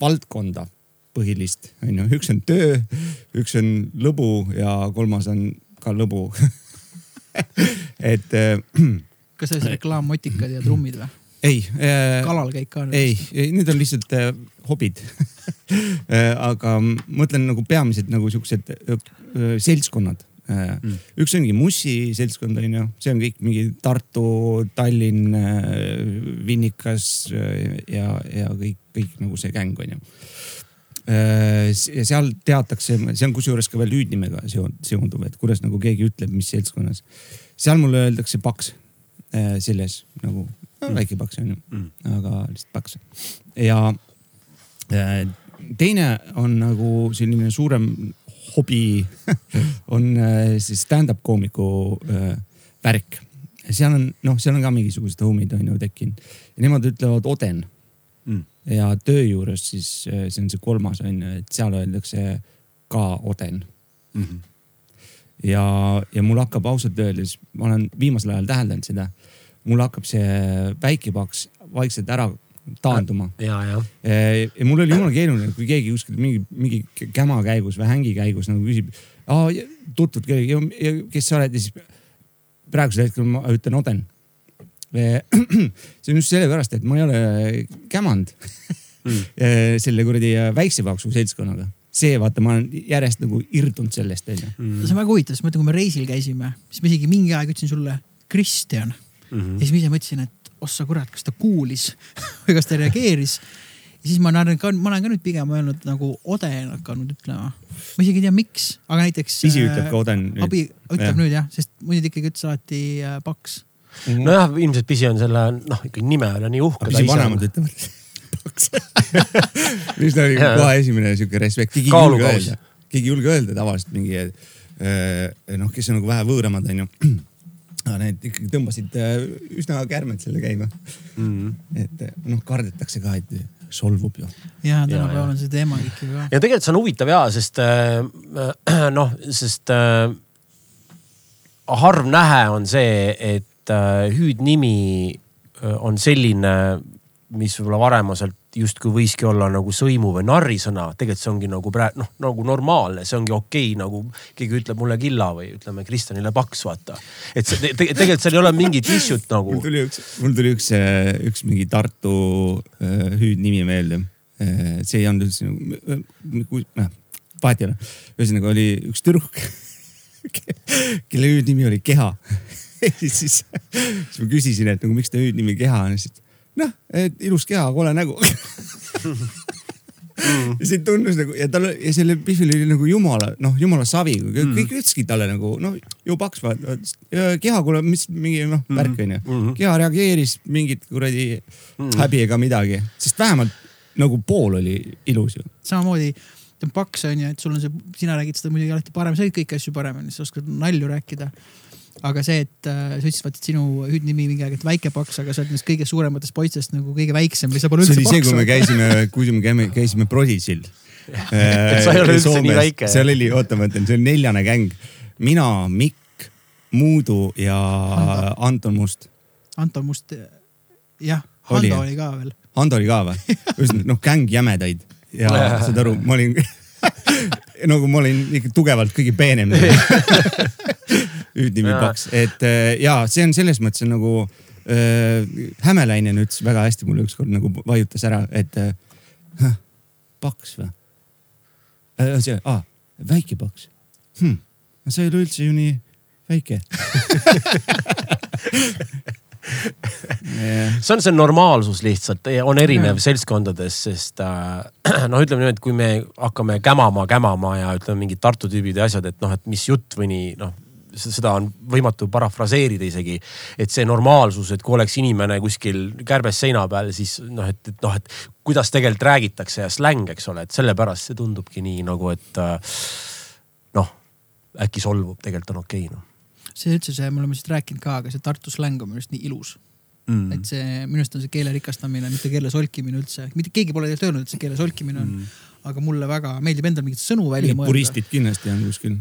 valdkonda põhilist, onju, üks on töö, üks on lõbu ja kolmas on ka lõbu. et äh, kas see on reklaammotikad ja trummid või? ei äh, kalal käid ka? ei, ei, need on lihtsalt äh, hobid äh, aga mõtlen nagu peamiselt nagu siuksed äh, seltskonnad äh, mm.. üks ongi Mussi seltskond onju, see on kõik mingi Tartu, Tallinn äh,, Vinnikas äh, ja, ja kõik, kõik nagu see gäng onju äh,. Ja seal teatakse, see on kusjuures ka veel hüüdnimega seon- seonduv, et kuidas nagu keegi ütleb, mis seltskonnas. seal mulle öeldakse paks äh, selles nagu no, väike paks onju mm., aga lihtsalt paks. ja äh, teine on nagu selline suurem hobi on äh, see stand-up koomiku äh, värk. seal on noh, seal on ka mingisugused homid on ju tekkinud ja nemad ütlevad oden Mm. Ja töö juures siis äh, see on see kolmas on ju, et seal öeldakse ka oden Mm -hmm. ja, ja mul hakkab ausalt öeldes, ma olen viimasel ajal täheldanud seda, mul hakkab see väikepaks vaikselt ära taanduma. ja, ja, ja mul oli jumala keeruline, kui keegi kuskil mingi, mingi käma käigus või hängi käigus nagu küsib, tutvud kellegi, kes sa oled ja siis praegusel hetkel ma ütlen Oden. see on just sellepärast, et ma ei ole kämanud Mm. selle kuradi väikse paksu seltskonnaga. see vaata, ma olen järjest nagu irdunud sellest onju. see on väga huvitav, sest ma mõtlen, kui me reisil käisime, siis ma isegi mingi aeg ütlesin sulle Kristjan Mhm. ja siis ma ise mõtlesin, et ossa kurat, kas ta kuulis või kas ta reageeris. ja siis ma olen ka, ma olen ka nüüd pigem öelnud nagu Oden hakanud ütlema. ma isegi ei tea, miks, aga näiteks. Pisi ütleb ka Oden nüüd. abi ütleb Jah. nüüd jah, sest muidu ta ikkagi ütles alati äh, paks. nojah, ilmselt pisi on selle, noh ikkagi nime üle nii uhke. pisi vanemad ütlevad mis oli Jaa. kohe esimene sihuke respekt, keegi ei julge öelda, keegi ei julge öelda tavaliselt mingi äh, noh, kes on nagu vähe võõramad onju. aga need ikkagi tõmbasid äh, üsna kärmed selle käima. mm.. et äh, noh, kardetakse ka, et solvub ju. ja tänapäeval on see teema ikka ka. ja tegelikult see on huvitav ja, sest äh, noh, sest äh, harv nähe on see, et äh, hüüdnimi äh, on selline, mis võib-olla varemuselt justkui võiski olla nagu sõimu või narrisõna, tegelikult see ongi nagu praegu noh, nagu normaalne, see ongi okei okay,, nagu keegi ütleb mulle killa või ütleme Kristjanile paks, vaata. et see te, te, tegelikult seal ei ole mingit issue't nagu mul. tuli üks, mul tuli üks, üks mingi Tartu äh, hüüdnimi meelde see ei olnud üldse nagu, noh, vahet ei ole. ühesõnaga oli üks tüdruk, kelle hüüdnimi oli Keha siis, siis ma küsisin, et nagu miks ta hüüdnimi Keha on, siis noh, et ilus keha, kole nägu mm.. ja see tundus nagu ja tal ja sellel Biffil oli nagu jumala, noh jumala savi mm., kõik ütlesidki talle nagu noh, ju paks vaata. keha, kuule, mis mingi noh mm. värk onju mm -hmm.. keha reageeris mingit kuradi mm. häbi ega midagi, sest vähemalt nagu pool oli ilus ju. samamoodi ta on paks onju, et sul on see, sina räägid seda muidugi alati parem, sa räägid kõiki asju paremini, sa oskad nalju rääkida aga see, et äh, sa ütlesid, vaata, et sinu hüüdnimi mingi aeg, et väike paks, aga sa oled nendest kõige suurematest poistest nagu kõige väiksem või sa pole üldse paks. see oli see, kui me käisime, kui me käime, käisime Prodigy'l sa ei ole üldse nii väike. seal oli, oota ma ütlen, see oli neljane gäng. mina, Mikk, Muudu ja Hando. Anton Must. Anton Must, jah, Hando oli, oli ka veel. Hando oli ka või? ühesõnaga noh, gäng jämedaid ja saad aru, ma olin nagu ma olin ikka tugevalt kõige peenem hüüdnimi paks, et äh, ja see on selles mõttes on nagu äh, Hämelainen ütles väga hästi mulle ükskord nagu vajutas ära, et äh, paks või äh,? see ah,, väike paks hm,. sa ei ole üldse ju nii väike see on see normaalsus lihtsalt, on erinev ja. seltskondades, sest äh, noh, ütleme niimoodi, et kui me hakkame kämama, kämama ja ütleme mingid Tartu tüübid ja asjad, et noh, et mis jutt või nii noh seda on võimatu parafraseerida isegi. et see normaalsus, et kui oleks inimene kuskil kärbes seina peal, siis noh, et, et noh, et kuidas tegelikult räägitakse ja släng, eks ole, et sellepärast see tundubki nii nagu, et äh, noh, äkki solvub, tegelikult on okei okay, noh see üldse see, me oleme sellest rääkinud ka, aga see Tartu släng on minu arust nii ilus mm.. et see, minu arust on see keele rikastamine, mitte keele solkimine üldse, mitte keegi pole tegelikult öelnud, et see keele solkimine on mm.. aga mulle väga meeldib endal mingeid sõnu välja mõelda. puristid kindlasti on kuskil.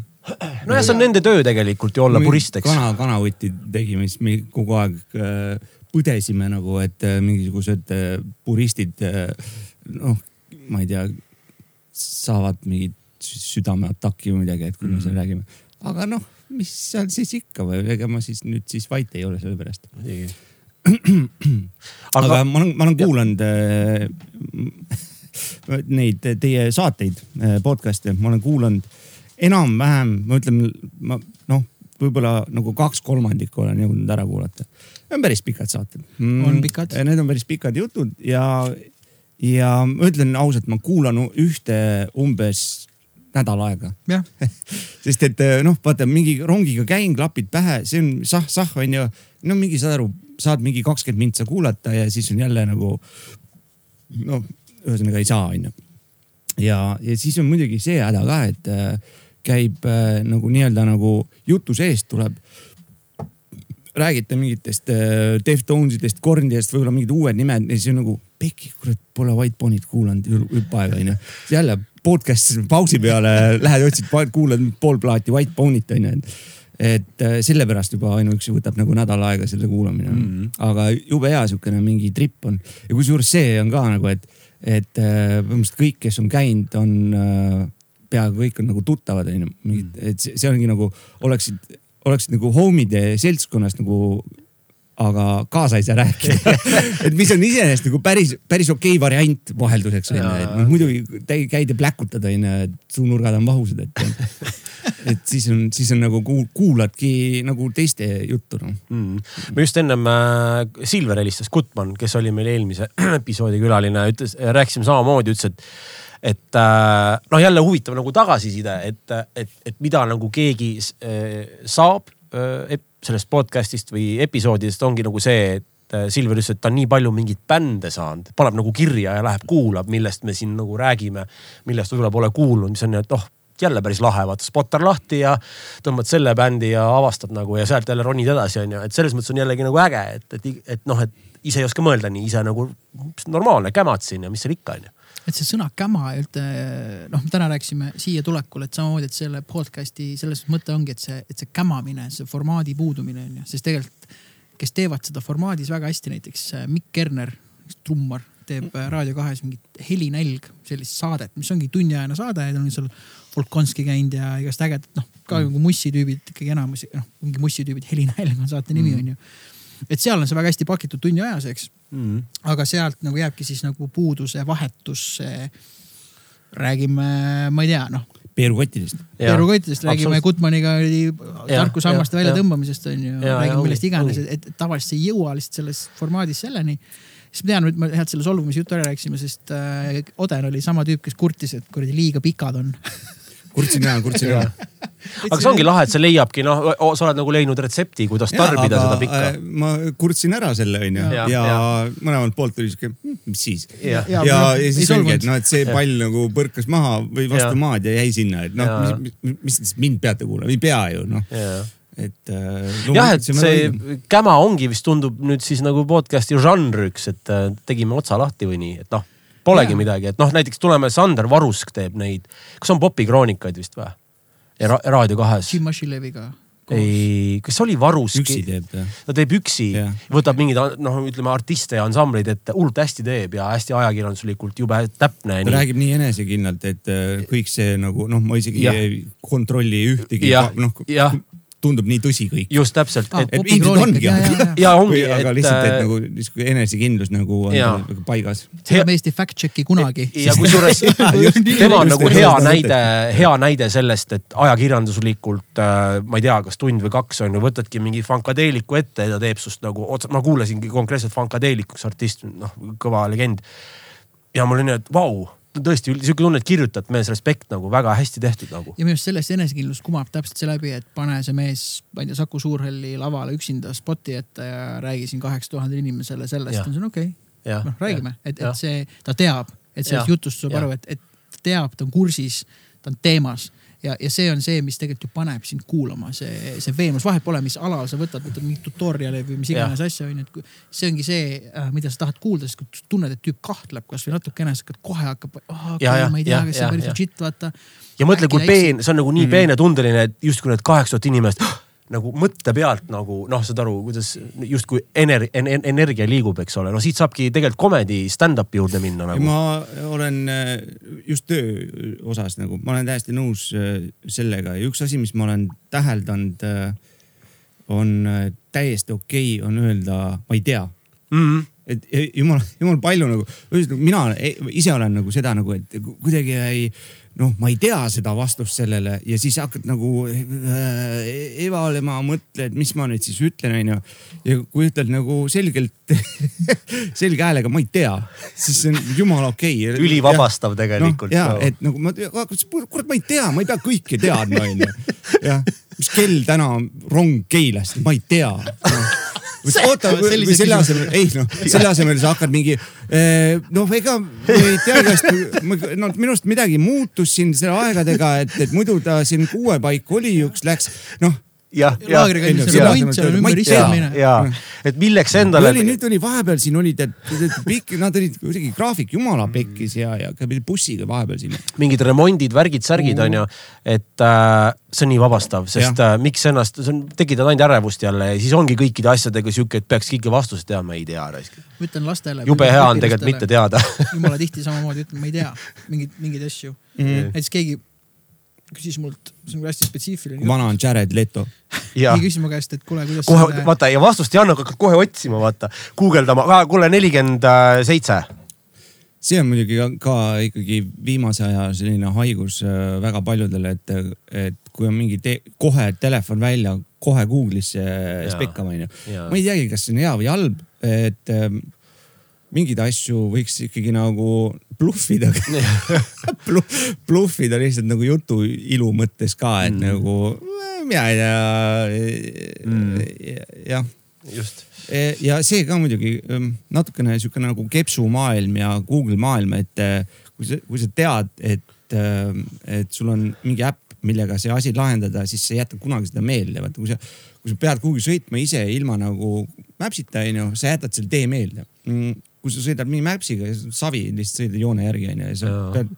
Nojah, see on nende töö tegelikult ju olla purist, eks. kana, kanavõtti tegime, siis me kogu aeg äh, põdesime nagu, et äh, mingisugused äh, puristid noh, ma ei tea, saavad mingit südameataki või midagi, et kui mm. me seal räägime. aga noh mis seal siis ikka või, ega ma siis nüüd siis vait ei ole selle pärast. aga, aga ma olen, ma olen kuulanud äh, neid teie saateid, podcast'e, ma olen kuulanud enam-vähem, ma ütlen, ma noh, võib-olla nagu kaks kolmandikku olen jõudnud ära kuulata. Need on päris pikad saated mm,. on pikad? Need on päris pikad jutud ja, ja ma ütlen ausalt, ma kuulan ühte umbes nädal aega sest et noh, vaata mingi rongiga käin, klapid pähe, see on sah-sah on ju. no mingi saad aru, saad mingi kakskümmend mintsa kuulata ja siis on jälle nagu noh, ühesõnaga ei saa, on ju. ja, ja siis on muidugi see häda ka, et käib äh, nagu nii-öelda nagu jutu seest tuleb räägite mingitest äh, Deftonesidest, Kornidest, võib-olla mingid uued nimed ja siis on nagu pekki, kurat, pole White Bonit kuulanud jupp aega onju. jälle podcast pausi peale lähed otsid, kuulad pool plaati White Bonit onju et äh, sellepärast juba ainuüksi võtab nagu nädal aega selle kuulamine mm. -hmm. aga jube hea siukene mingi trip on ja kusjuures see on ka nagu, et, et äh, põhimõtteliselt kõik, kes on käinud, on äh, peaaegu kõik on nagu tuttavad onju, mingid, mm. et see, ongi nagu oleksid, oleksid nagu home'ide seltskonnast nagu aga kaasa ei saa rääkida. Et mis on iseenesest nagu päris, päris okei okay variant vahelduseks onju, et noh muidugi käid ja pläkutad onju, et suunurgad on vahusad, et. et siis on, siis on nagu kuuladki nagu teiste juttu noh. Mm.. me just ennem äh, Silver helistas, Gutman, kes oli meil eelmise episoodi külaline, ütles, rääkisime samamoodi, ütles, et et äh, noh, jälle huvitav nagu tagasiside, et, et, et mida nagu keegi äh, saab äh, sellest podcast'ist või episoodidest ongi nagu see, et äh, Silver ütles, et ta on nii palju mingeid bände saanud, paneb nagu kirja ja läheb kuulab, millest me siin nagu räägime, millest võib-olla pole kuulnud, mis on, et oh jälle päris lahe, vaata spotter lahti ja tõmbad selle bändi ja avastad nagu ja sealt jälle ronid edasi, onju. et selles mõttes on jällegi nagu äge, et, et, et noh, et ise ei oska mõelda nii, ise nagu normaalne kämad siin ja mis seal ikka onju et see sõna käma üldse, noh, me täna rääkisime siia tulekul, et samamoodi, et selle podcast'i selles mõte ongi, et see, et see kämamine, see formaadi puudumine on ju, sest tegelikult, kes teevad seda formaadis väga hästi, näiteks äh, Mikk Kerner, trummar, teeb äh, Raadio kahes mingit Helinälg, sellist saadet, mis ongi tunniajane saade ja ta on seal Volkonski käinud ja igast ägedat, noh ka nagu mussitüübid ikkagi enamus, noh mingi mussitüübid, Helinälg on saate nimi mm. on ju et seal on see väga hästi pakitud tunni ajas, eks. mm.. aga sealt nagu jääbki siis nagu puudu see vahetus, see räägime, ma ei tea, noh, peerukottidest. peerukottidest räägime, absoluutselt. Gutmaniga oli ja, väljatõmbamisest on ju, räägime millest iganes, et, tavaliselt ei jõua lihtsalt selles formaadis selleni. siis ma tean, et ma head selle solvumisjutu ära rääkisime, sest äh, Oden oli sama tüüp, kes kurtis, et kuradi liiga pikad on. kurtsin ära, kurtsin ära. aga see ongi lahe, et see leiabki, noh, sa oled nagu leidnud retsepti, kuidas tarbida seda pikka. äh, ma kurtsin ära selle onju Ja, ja, ja ja. mõlemalt poolt tuli siuke, mis siis. ja, Ja- ja, ja, ja siis oligi, et noh, et see Ja. pall nagu põrkas maha või vastu Ja. maad ja jäi sinna, et noh Ja., mis, mis, mis mind peate kuulama, ei pea ju noh, ja et äh,. jah, et see käma ongi vist tundub nüüd siis nagu podcast'i žanriks, et äh, tegime otsa lahti või nii, et noh, polegi Jaa. midagi, et noh, näiteks tuleme, Sander Varusk teeb neid, kas on popikroonikaid vist või? ja ra Raadio kahes. Jim Mashileviga. ei, kas oli Varusk? üksi teeb ta. ta teeb üksi Jah., võtab mingeid noh, ütleme artiste ja ansambleid ette, hullult hästi teeb ja hästi ajakirjanduslikult jube täpne. ta räägib nii enesekindlalt, et äh, kõik see nagu noh, ma isegi Jah. ei kontrolli ühtegi Jah,, noh jah. Tundub nii tõsi kõik. just täpselt, Ah, et ilmselt ongi, jaa, jaa, jaa. ja ongi, aga et lihtsalt, et äh, nagu niisugune enesekindlus nagu on tal nagu paigas. seda me Eesti fact check'i kunagi. ja kusjuures tema on nagu hea näide, hea näide sellest, et ajakirjanduslikult äh, ma ei tea, kas tund või kaks on ju, võtadki mingi Funkadeeliku ette ja ta teeb sust nagu otse, ma kuulasingi konkreetselt Funkadeeliku, üks artist, noh kõva legend. ja mul oli nii, et vau, tõesti sihuke tunne, et kirjutad mees, respekt nagu väga hästi tehtud nagu. ja minu arust sellest enesekindlus kumab täpselt see läbi, et pane see mees, ma ei tea, Saku Suurhalli lavale üksinda spoti ette ja räägi siin kaheksa tuhandele inimesele sellest, on see okei. Okay.. noh, räägime, et, et see, ta teab, et sellest jutust saab aru, et, et ta teab, ta on kursis, ta on teemas ja, ja see on see, mis tegelikult ju paneb sind kuulama, see, see veenvus, vahet pole, mis alal sa võtad, võtad mingit tutorial'i või mis iganes asja onju, et kui see ongi see, mida sa tahad kuulda, sest kui tunned, et tüüp kahtleb kasvõi natukene, sa hakkad kohe hakkab, ja, ma ei tea kas see on päris legit, vaata. ja mõtle, kui peen, see on nagu nii Mhm. peenetundeline, et justkui need kaheksa tuhat inimest nagu mõtte pealt nagu noh, saad aru, kuidas justkui ener-, energia liigub, eks ole, no siit saabki tegelikult comedy stand-up'i juurde minna nagu. ma olen äh, just töö osas nagu, ma olen täiesti nõus äh, sellega ja üks asi, mis ma olen täheldanud, on äh, täiesti okei okay, on öelda, ma ei tea Mm -hmm. et e- jumal, jumal palju nagu, ühesõnaga mina e- ise olen nagu seda nagu, et ku- kuidagi ei noh, ma ei tea seda vastust sellele ja siis hakkad nagu äh, evalema, mõtled, mis ma nüüd siis ütlen, onju. ja kui ütled nagu selgelt, selge häälega, ma ei tea, siis see on jumala okei okay.. ülivabastav tegelikult noh, ja no., et nagu ma, kurat, ma ei tea, ma ei pea kõike teadma, onju. jah, mis kell täna on rong Keilast, ma ei tea no. oota, või selle asemel, ei noh, selle asemel sa hakkad mingi noh, ega ei tea, kas no minu arust midagi muutus siin selle aegadega, et, et muidu ta siin kuue paiku oli, üks läks noh. jah, istumine. ja, et milleks oli endale. nüüd oli vahepeal siin oli tead pikk, nad olid kuidagi graafik jumala pekkis ja, ja bussiga vahepeal siin. mingid remondid, värgid, särgid on ju, et äh, see on nii vabastav, sest äh, miks ennast, see on, tekitad ainult ärevust jälle ja siis ongi kõikide asjadega sihuke, et peaks kõiki vastuseid teadma, ei tea. ma ütlen lastele. jube hea on tegelikult mitte. teada. jumala tihti samamoodi ütlen, ma ei tea mingeid, mingeid asju mm. -hmm. näiteks keegi küsis mult, see on hästi spetsiifiline. vana on Jared Leto. ja küsis mu käest, et kuule, kuidas kohe selle- vaata ja vastust ei anna, hakkad kohe otsima, vaata, guugeldama, kuule nelikümmend seitse. see on muidugi ka, ka ikkagi viimase aja selline haigus äh, väga paljudele, et, et kui on mingi te kohe telefon välja, kohe Google'isse spekkama onju. Ma ei teagi, kas see on hea või halb, et ähm, mingeid asju võiks ikkagi nagu bluffida bluffida lihtsalt nagu jutu ilu mõttes ka, et mm. nagu äh, mina ei tea mm.. jah just. Ja see ka muidugi ähm, natukene sihuke nagu kepsumaailm ja Google maailm, et kui sa, kui sa tead, et, et sul on mingi äpp, millega see asi lahendada, siis sa ei jäta kunagi seda meelde, vaata kui sa, kui sa pead kuhugi sõitma ise ilma nagu Mapsita onju, sa jätad selle tee meelde mm, kui sa sõidad mingi Mapsiga, savi lihtsalt sõidad joone järgi onju ja sa pead,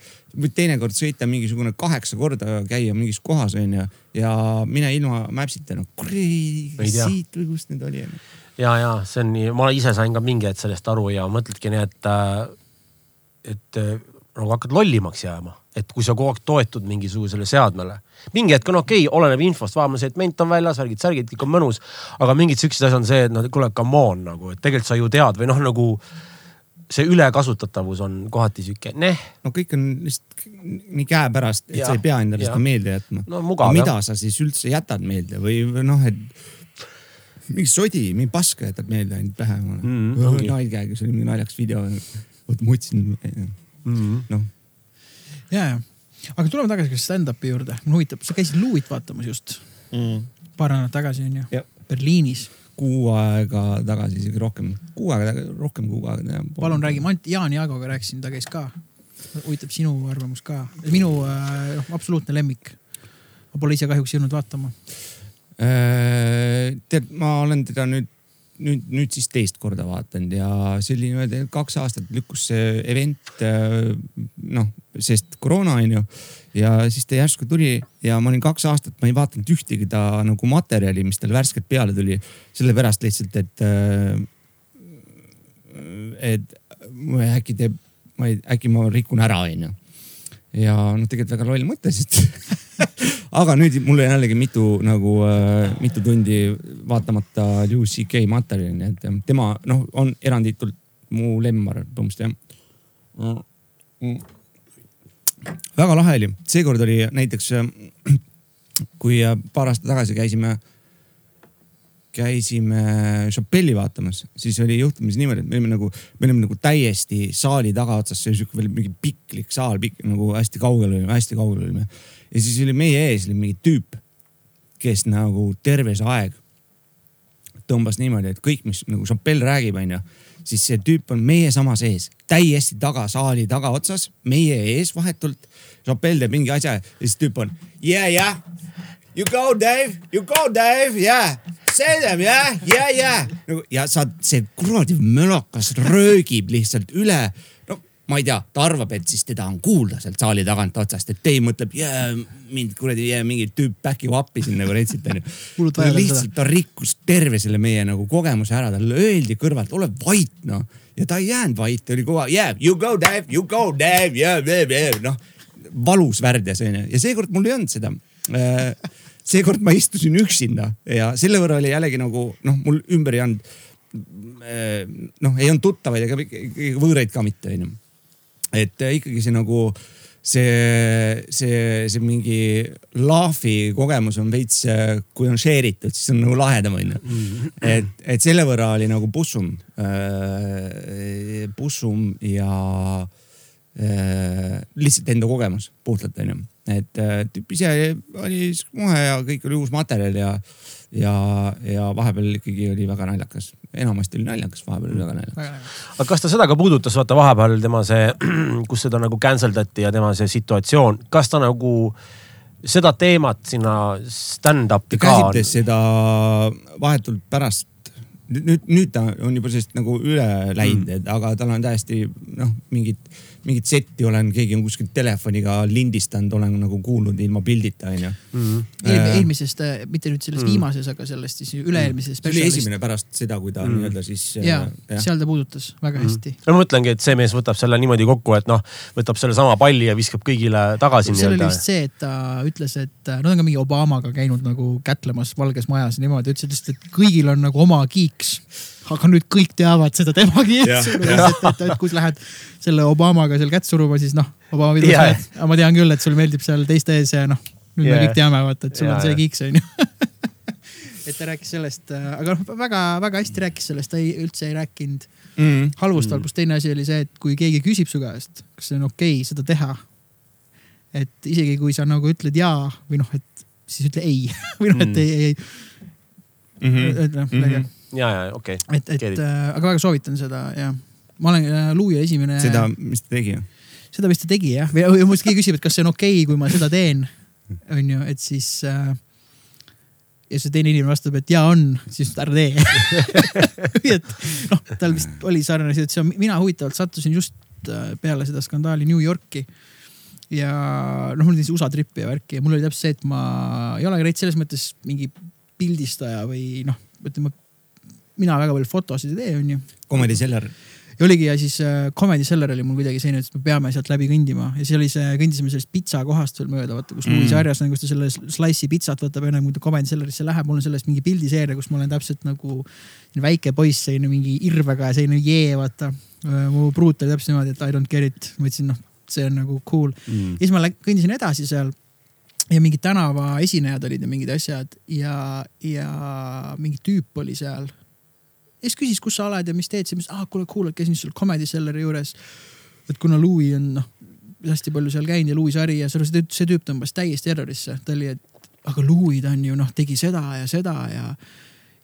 võid teinekord sõita mingisugune kaheksa korda käia mingis kohas onju ja mine ilma Mapsita, no kuradi siit või kust need oli onju. Ja, ja see on nii, ma ise sain ka mingi hetk sellest aru ja mõtledki nii, et, et äh, nagu hakkad lollimaks jääma, et kui sa kogu aeg toetud mingisugusele seadmele. mingi hetk on okei okay,, oleneb infost, vaatame see, et ment on väljas, värgid, särgid, kõik on mõnus. aga mingid siuksed asjad on see, et noh, kuule, come on nagu, et tegelikult sa ju tead või noh, nagu see ülekasutatavus on kohati sihuke, neh, no kõik on lihtsalt nii käepärast, et Jah, sa ei pea endale seda meelde jätma. No mugav, mida sa siis üldse jätad meelde või või noh, et mingi sodi, mingi paska jätad meelde ainult pähe Mm, mm, ongi.. naljaga, see oli mingi naljakas video. oota, ma otsin, noh, ja, ja, aga tuleme tagasi stand-up'i juurde, mind huvitab, sa käisid Louis vaatamas just paar nädalat tagasi onju. Berliinis. Kuu aega tagasi, isegi rohkem, kuu aega, rohkem kui kuu aega. palun räägi, ma Jaan Jaagoga rääkisin, ta käis ka. huvitab sinu arvamus ka, minu äh, noh absoluutne lemmik. ma pole ise kahjuks jõudnud vaatama. Äh, tead, ma olen teda nüüd, nüüd, nüüd siis teist korda vaatanud ja see oli niimoodi, kaks aastat lükkus see event, noh, sest koroona on ju. Ja siis ta järsku tuli ja ma olin kaks aastat, ma ei vaadanud ühtegi ta nagu materjali, mis tal värskelt peale tuli. sellepärast lihtsalt, et, et äkki teeb, ma ei, äkki ma rikun ära, onju ja noh, tegelikult väga loll mõte, sest aga nüüd mul on jällegi mitu nagu äh, mitu tundi vaatamata Louis CK materjali, nii et äh, tema noh, on eranditult mu lemmar põhimõtteliselt jah mm.. Väga lahe oli, seekord oli näiteks äh, kui äh, paar aastat tagasi käisime, käisime Chappelli vaatamas, siis oli juhtumisi niimoodi, et me olime nagu, me olime nagu täiesti saali tagaotsas, see oli sihuke veel mingi piklik saal, pikk nagu hästi kaugel olime, hästi kaugel olime. ja siis oli meie ees oli mingi tüüp, kes nagu terve see aeg tõmbas niimoodi, et kõik, mis nagu Chappell räägib, onju, siis see tüüp on meie samas ees, täiesti taga saali tagaotsas, meie ees vahetult. Chappell teeb mingi asja ja siis tüüp on yeah, yeah, you go Dave, you go Dave, yeah, say them yeah, yeah, yeah. nagu ja sa, see kuradi mölakas röögib lihtsalt üle ma ei tea, ta arvab, et siis teda on kuulda sealt saali tagant otsast, et Dave mõtleb, jää mind kuradi jää mingi tüüp back'i appi siin nagu retsilt onju. Lihtsalt ta rikkus terve selle meie nagu kogemuse ära, talle öeldi kõrvalt, ole vait noh. ja ta ei jäänud vait, ta oli kogu aeg yeah,, you go Dave, you go Dave, yeah, yeah, yeah, noh. valus värdjas onju ja seekord mul ei olnud seda seekord ma istusin üksinda ja selle võrra oli jällegi nagu noh, mul ümber ei olnud. noh, ei olnud tuttavaid ega võõraid ka mitte onju. Et äh, ikkagi see nagu see, see, see mingi lahvi kogemus on veits, kui on share itud, siis on nagu lahedam onju. et, et selle võrra oli nagu pussum, pussum ja äh, lihtsalt enda kogemus puhtalt onju. et äh, tüüp ise oli kohe ja kõik oli uus materjal ja, ja, ja vahepeal ikkagi oli väga naljakas. enamasti oli naljakas, vahepeal oli väga naljakas. aga kas ta seda ka puudutas, vaata vahepeal tema see, kus seda nagu cancel dati ja tema see situatsioon, kas ta nagu seda teemat sinna stand-up'i ta ka käsitles seda vahetult pärast. nüüd, nüüd ta on juba sellest nagu üle läinud mm., aga tal on täiesti noh, mingit, mingit setti olen, keegi on kuskilt telefoniga lindistanud, olen nagu kuulnud ilma pildita onju. Eelmi, eelmisest, mitte nüüd selles Mm. viimases, aga sellest siis üle-eelmisest see oli esimene pärast seda, kui ta Mm. nii-öelda siis. ja, seal ta puudutas väga hästi. no ma mõtlengi, et see mees võtab selle niimoodi kokku, et noh, võtab sellesama palli ja viskab kõigile tagasi seal oli vist. see, et ta ütles, et no ta on ka mingi Obamaga käinud nagu kätlemas Valges Majas niimoodi, ütles lihtsalt, et kõigil on nagu oma kiiks. Aga nüüd kõik teavad seda tema kiiks, et, et, et kui sa lähed selle Obamaga seal kätt suruma, siis noh, Obama videos yeah., aga ma tean küll, et sul meeldib seal teiste ees ja noh, nüüd yeah. Me kõik teame, vaata, et sul Jaa, on see kiiks onju. et ta rääkis sellest, aga noh, väga-väga hästi rääkis sellest, ta ei, üldse ei rääkinud mm.. halvust mm., halvust. teine asi oli see, et kui keegi küsib su käest, kas see on okei okay, seda teha. et isegi kui sa nagu ütled jaa või noh, et siis ütle ei või noh, et ei, ei, Mm -hmm. ei, noh midagi. ja, ja okei okay.. et, et it. äh, aga väga soovitan seda ja ma olen äh, Luuja esimene. seda, mis ta tegi? seda vist ta tegi jah, või või must keegi küsib, et kas see on okei okay,, kui ma seda teen, onju, et siis äh,. ja see teine inimene vastab, et jaa on, siis ära tee. et noh, tal vist oli sarnane situatsioon, mina huvitavalt sattusin just äh, peale seda skandaali New Yorki. ja noh, mul oli see USA trip ja värki ja mul oli täpselt see, et ma ei ole reit selles mõttes mingi pildistaja või noh, ütleme mina väga palju fotosid ei tee, onju Comedy Seller. ja oligi ja siis äh, Comedy Cellar oli mul kuidagi selline, et me peame sealt läbi kõndima ja siis oli see, kõndisime sellest pitsa kohast veel mööda, vaata kus Mm. On, kus ta selle slice'i pitsat võtab enne kui ta Comedy Cellarisse läheb, mul on sellest mingi pildiseeria, kus ma olen täpselt nagu väike poiss, selline mingi irvega ja selline jee, vaata. mu pruut oli täpselt niimoodi, et I don't get it, ma ütlesin, noh, see on nagu cool Mm. ja siis ma kõndisin edasi seal ja mingid tänava esinejad olid ja mingid asjad ja, ja mingi tüüp oli seal. Ja siis küsis, kus sa oled ja mis teed, siis ma ütlesin, ah kuule cool, et käisin sul Comedy Cellari juures. et kuna Louis on noh, hästi palju seal käinud ja Louis sari ja see, see tüüp tõmbas täiesti errorisse, ta oli, et aga Louis ta on ju noh, tegi seda ja seda ja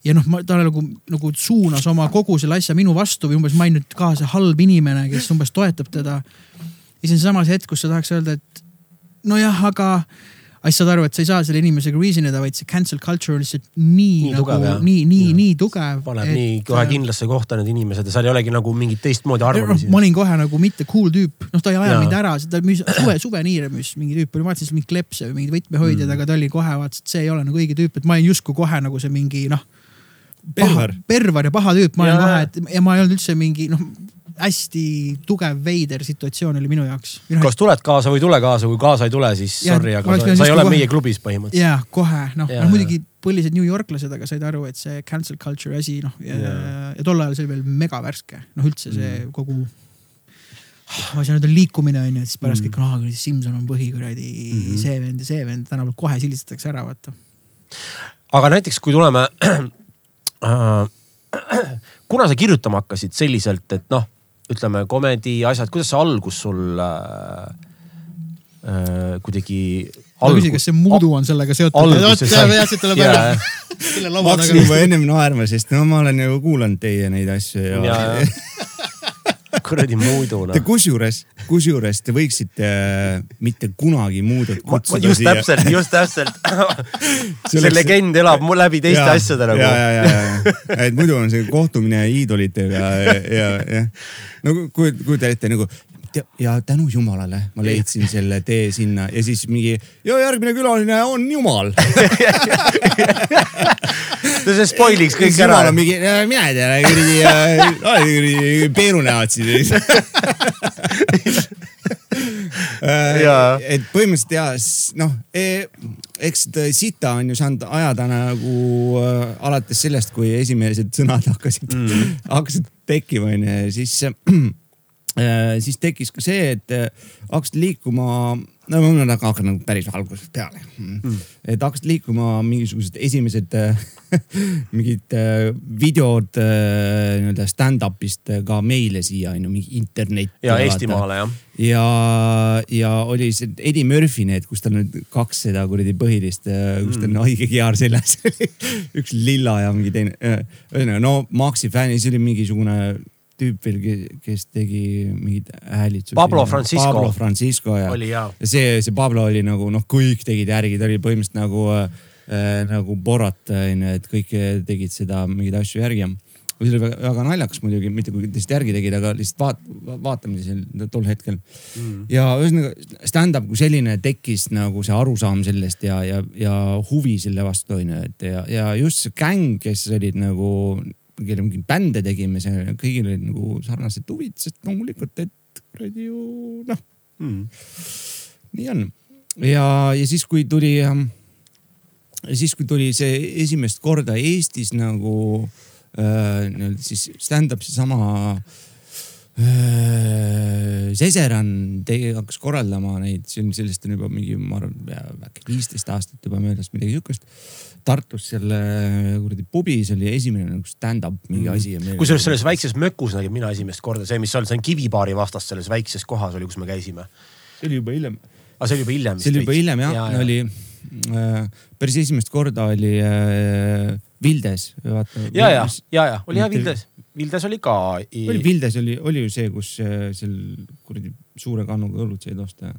ja noh, ta nagu, nagu suunas oma kogu selle asja minu vastu või umbes ma olin nüüd ka see halb inimene, kes umbes toetab teda. ja siis on samas hetk, kus sa tahaks öelda, et nojah, aga, aga siis saad aru, et sa ei saa selle inimesega reason ida, vaid see cancel culture on lihtsalt nii, Nii nagu nii, nii, nii tugev. paneb nii kohe kindlasse kohta need inimesed ja seal ei olegi nagu mingit teistmoodi noh, arvamusi ma. olin kohe nagu mitte cool tüüp, noh, ta ei aja Jaa. mind ära, ta müüs suve, suveniire müüs mingi tüüp ma vaatasin mingeid klepse või mingeid võtmehoidjaid Mm. aga ta oli kohe vaatasin, et see ei ole nagu õige tüüp, et ma olin justkui kohe nagu see mingi noh. Pervar. pervar ja paha tüüp, ma Jaa. kohe, et ja ma ei olnud üldse mingi noh, hästi tugev veider situatsioon oli minu jaoks. kas tuled kaasa või ei tule kaasa, kui kaasa ei tule, siis Jah, sorry, aga sa, sa ei ole justkui meie kohe- klubis põhimõtteliselt. ja kohe noh Jaa, no,, muidugi põlised New Yorklased, aga said aru, et see cancel culture asi noh ja, ja. Jaa. ja tol ajal see oli veel mega värske, noh üldse see Mm. kogu. ma ei saa öelda liikumine on ju, et siis pärast Mm. kõik, aa kuradi Simson on põhi kuradi mm. -hmm. see vend ja see vend, tänapäeval kohe silistatakse ära, vaata. aga näiteks, kui tuleme äh, kuna sa kirjutama hakkasid selliselt, et noh, ütleme komedi asjad, kuidas see algus sul äh, äh, kuidagi. ma küsin, kas see Moodu on sellega seotud? jätsid talle selle ma hakkasin juba ennem naerma, sest no ma olen ju kuulanud teie neid asju ja ja., kuradi muidu Te kusjuures, kusjuures te võiksite äh, mitte kunagi muudut kutsuda just täpselt, just täpselt. see oleks- legend elab mul läbi teiste ja, asjade ja, nagu. ja, ja, ja, et muidu on see kohtumine iidolitega ja, ja, ja no kujut- kujuta ette nagu ja, tänu jumalale ma leidsin selle tee sinna ja siis mingi ja järgmine külaline on jumal. see spoiliks kõik ära jumal on. mingi, mina ei tea, kuradi, kuradi peerunäod siin. Et põhimõtteliselt ja noh, eks seda sita on ju saanud ajada nagu äh, alates sellest, kui esimesed sõnad hakkasid mm. hakkasid tekkima onju ja siis äh, siis tekkis ka see, et äh, hakkasid liikuma, no ma nüüd hakkan nagu päris algusest peale mm.. et hakkasid liikuma mingisugused esimesed äh, mingid äh, videod äh, nii-öelda stand-up'ist äh, ka meile siia on ju mingi internet. ja Eestimaale jah. ja, ja oli see Eddie Murphy need, kus tal nüüd kaks seda kuradi põhilist, kus tal on haige kiar seljas. üks lilla ja mingi teine, ühesõnaga no Maxi fänn, siis oli mingisugune tüüp veel, kes tegi mingeid häälitsusi. Pablo Francisco. Pablo Francisco ja, ja. see, see Pablo oli nagu noh, kõik tegid järgi, ta oli põhimõtteliselt nagu äh, nagu Borat onju, et kõik tegid seda mingeid asju järgi ja see oli väga, väga naljakas muidugi, mitte kui teised järgi tegid, aga lihtsalt vaat-, vaatamine seal tol hetkel mm.. ja ühesõnaga stand-up kui selline tekkis nagu see arusaam sellest ja, ja, ja huvi selle vastu onju, et ja, ja just see gäng, kes olid nagu, kelle mingeid bände tegime, see kõigil olid nagu sarnased huvid, sest loomulikult, et kuradi ju noh, Mm. nii on. ja, ja siis, kui tuli, siis kui tuli see esimest korda Eestis nagu äh, nii-öelda siis stand-up seesama äh, Seseran tegi, hakkas korraldama neid, sellest on juba mingi, ma arvan, äkki viisteist aastat juba möödas, midagi sihukest. Tartus selle kuradi pubis oli esimene nagu stand-up mingi asi. kusjuures selles väikses mökus nägin mina esimest korda see, mis seal, see on Kivibaari vastas selles väikses kohas oli, kus me käisime. see oli juba hiljem aga see oli juba hiljem. see oli juba hiljem jah ja,, oli äh, päris esimest korda oli äh, Vildes. ja, ja, ja, ja oli jah Vildes, Vildes oli ka. oli Vildes oli, oli ju see, kus äh, seal kuradi suure kannuga õlut said osta.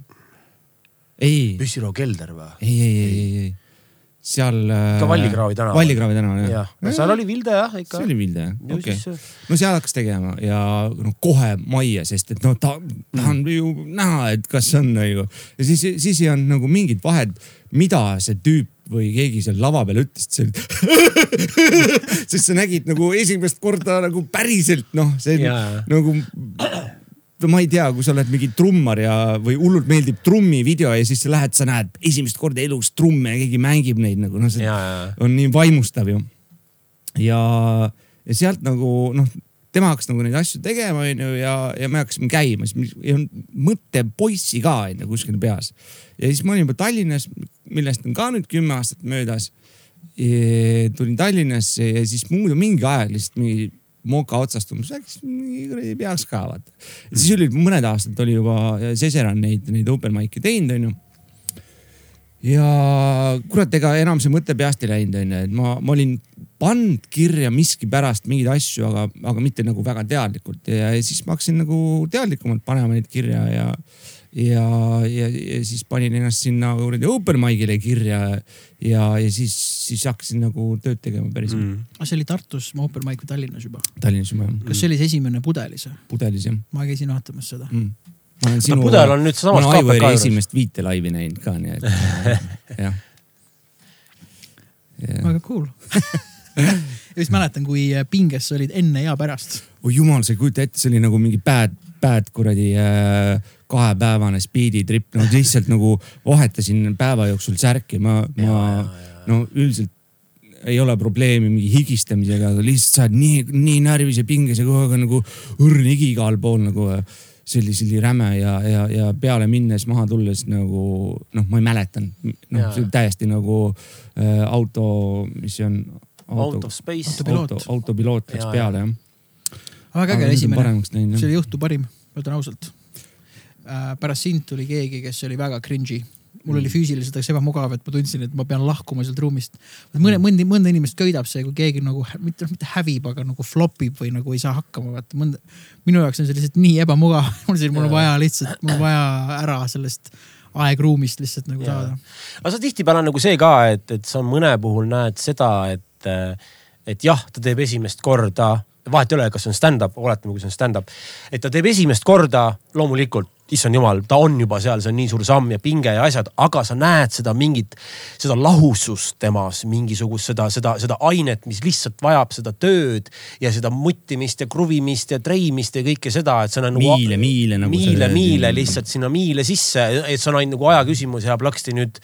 ei, Püssiroo kelder või? ei, ei, ei, ei, ei, seal äh,. Ka Vallikraavi tänaval. Vallikraavi tänaval jah, no seal oli Vilde jah ikka see. oli Vilde jah, okei siis okay.. no seal hakkas tegema ja noh, kohe majja, sest et noh, ta, tahan ju näha, et kas on nagu ja siis, siis ei olnud nagu mingit vahet, mida see tüüp või keegi seal lava peal ütles, et see sest sa nägid nagu esimest korda nagu päriselt noh, see Jaa. nagu no ma ei tea, kui sa oled mingi trummar ja, või hullult meeldib trummivideo ja siis sa lähed, sa näed esimest korda elus trumme ja keegi mängib neid nagu noh, see ja, ja, on nii vaimustav ju. ja, ja sealt nagu noh, tema hakkas nagu neid asju tegema, onju, ja, ja me hakkasime käima, siis ei olnud mõttepoissi ka onju kuskil peas. ja siis ma olin juba Tallinnas, millest on ka nüüd kümme aastat möödas. tulin Tallinnasse ja siis muidu mingi aeg lihtsalt mingi moka otsast umbes, äkki kuradi peaks ka vaata. siis oli mõned aastad oli juba Seseran neid, neid open mic'e teinud onju ja kurat, ega enam see mõte peast ei läinud, onju, et ma, ma olin pannud kirja miskipärast mingeid asju, aga, aga mitte nagu väga teadlikult ja, ja siis ma hakkasin nagu teadlikumalt panema neid kirja ja, ja, ja, ja siis panin ennast sinna kuradi open mic'ile kirja ja, ja siis, siis hakkasin nagu tööd tegema päris mm. aga see oli Tartus open mic või Tallinnas juba? Tallinnas juba jah, kas see oli see esimene pudelis või? pudelis jah ma käisin vaatamas seda. mm.. ma olen sinu, pudel on nüüd Aivari KPK juures. esimest viitelaivi näinud ka, nii et jah. väga cool. ja siis mäletan, kui pinges sa olid enne ja pärast. oi jumal, sa ei kujuta ette, see oli nagu mingi bad, bad kuradi äh, kahepäevane spiiditrip, no lihtsalt nagu vahetasin päeva jooksul särki, ma, ma no üldiselt ei ole probleemi mingi higistamisega, aga lihtsalt sa oled nii, nii närvis ja pinges ja kogu aeg on nagu õrn higi igal pool nagu. see oli, see oli räme ja, ja, ja peale minnes maha tulles nagu noh, ma ei mäletanud, noh, see oli täiesti nagu äh, auto, mis see on? Out of space. Autopiloot. auto, autopiloot läks Jaa, peale jah. väga äge esimene, see oli õhtu parim, ma ütlen ausalt. Pärast sind tuli keegi, kes oli väga cringe'i. mul oli füüsiliselt täitsa ebamugav, et ma tundsin, et ma pean lahkuma sealt ruumist. mõne, mõnda, mõnda inimest köidab see, kui keegi nagu mitte, mitte hävib, aga nagu flop ib või nagu ei saa hakkama, vaata mõnda. minu jaoks on see lihtsalt nii ebamugav, mul on, mul on vaja lihtsalt, mul on vaja ära sellest aegruumist lihtsalt nagu Jaa. saada. aga sa tihtipeale on nagu see ka, et, et sa mõne puhul näed seda, et, et jah, ta teeb esimest korda, vahet ei ole, kas see on stand-up, oletame, kui see on stand-up, et ta teeb esimest korda, loomulikult, issand jumal, ta on juba seal, see on nii suur samm ja pinge ja asjad, aga sa näed seda mingit, seda lahusust temas, mingisugust seda, seda, seda ainet, mis lihtsalt vajab seda tööd ja seda muttimist ja kruvimist ja treimist ja kõike seda, et see on nagu miile, miile nagu. miile, miile. lihtsalt sinna miile sisse, et see on ainult nagu aja küsimus ja plaksti nüüd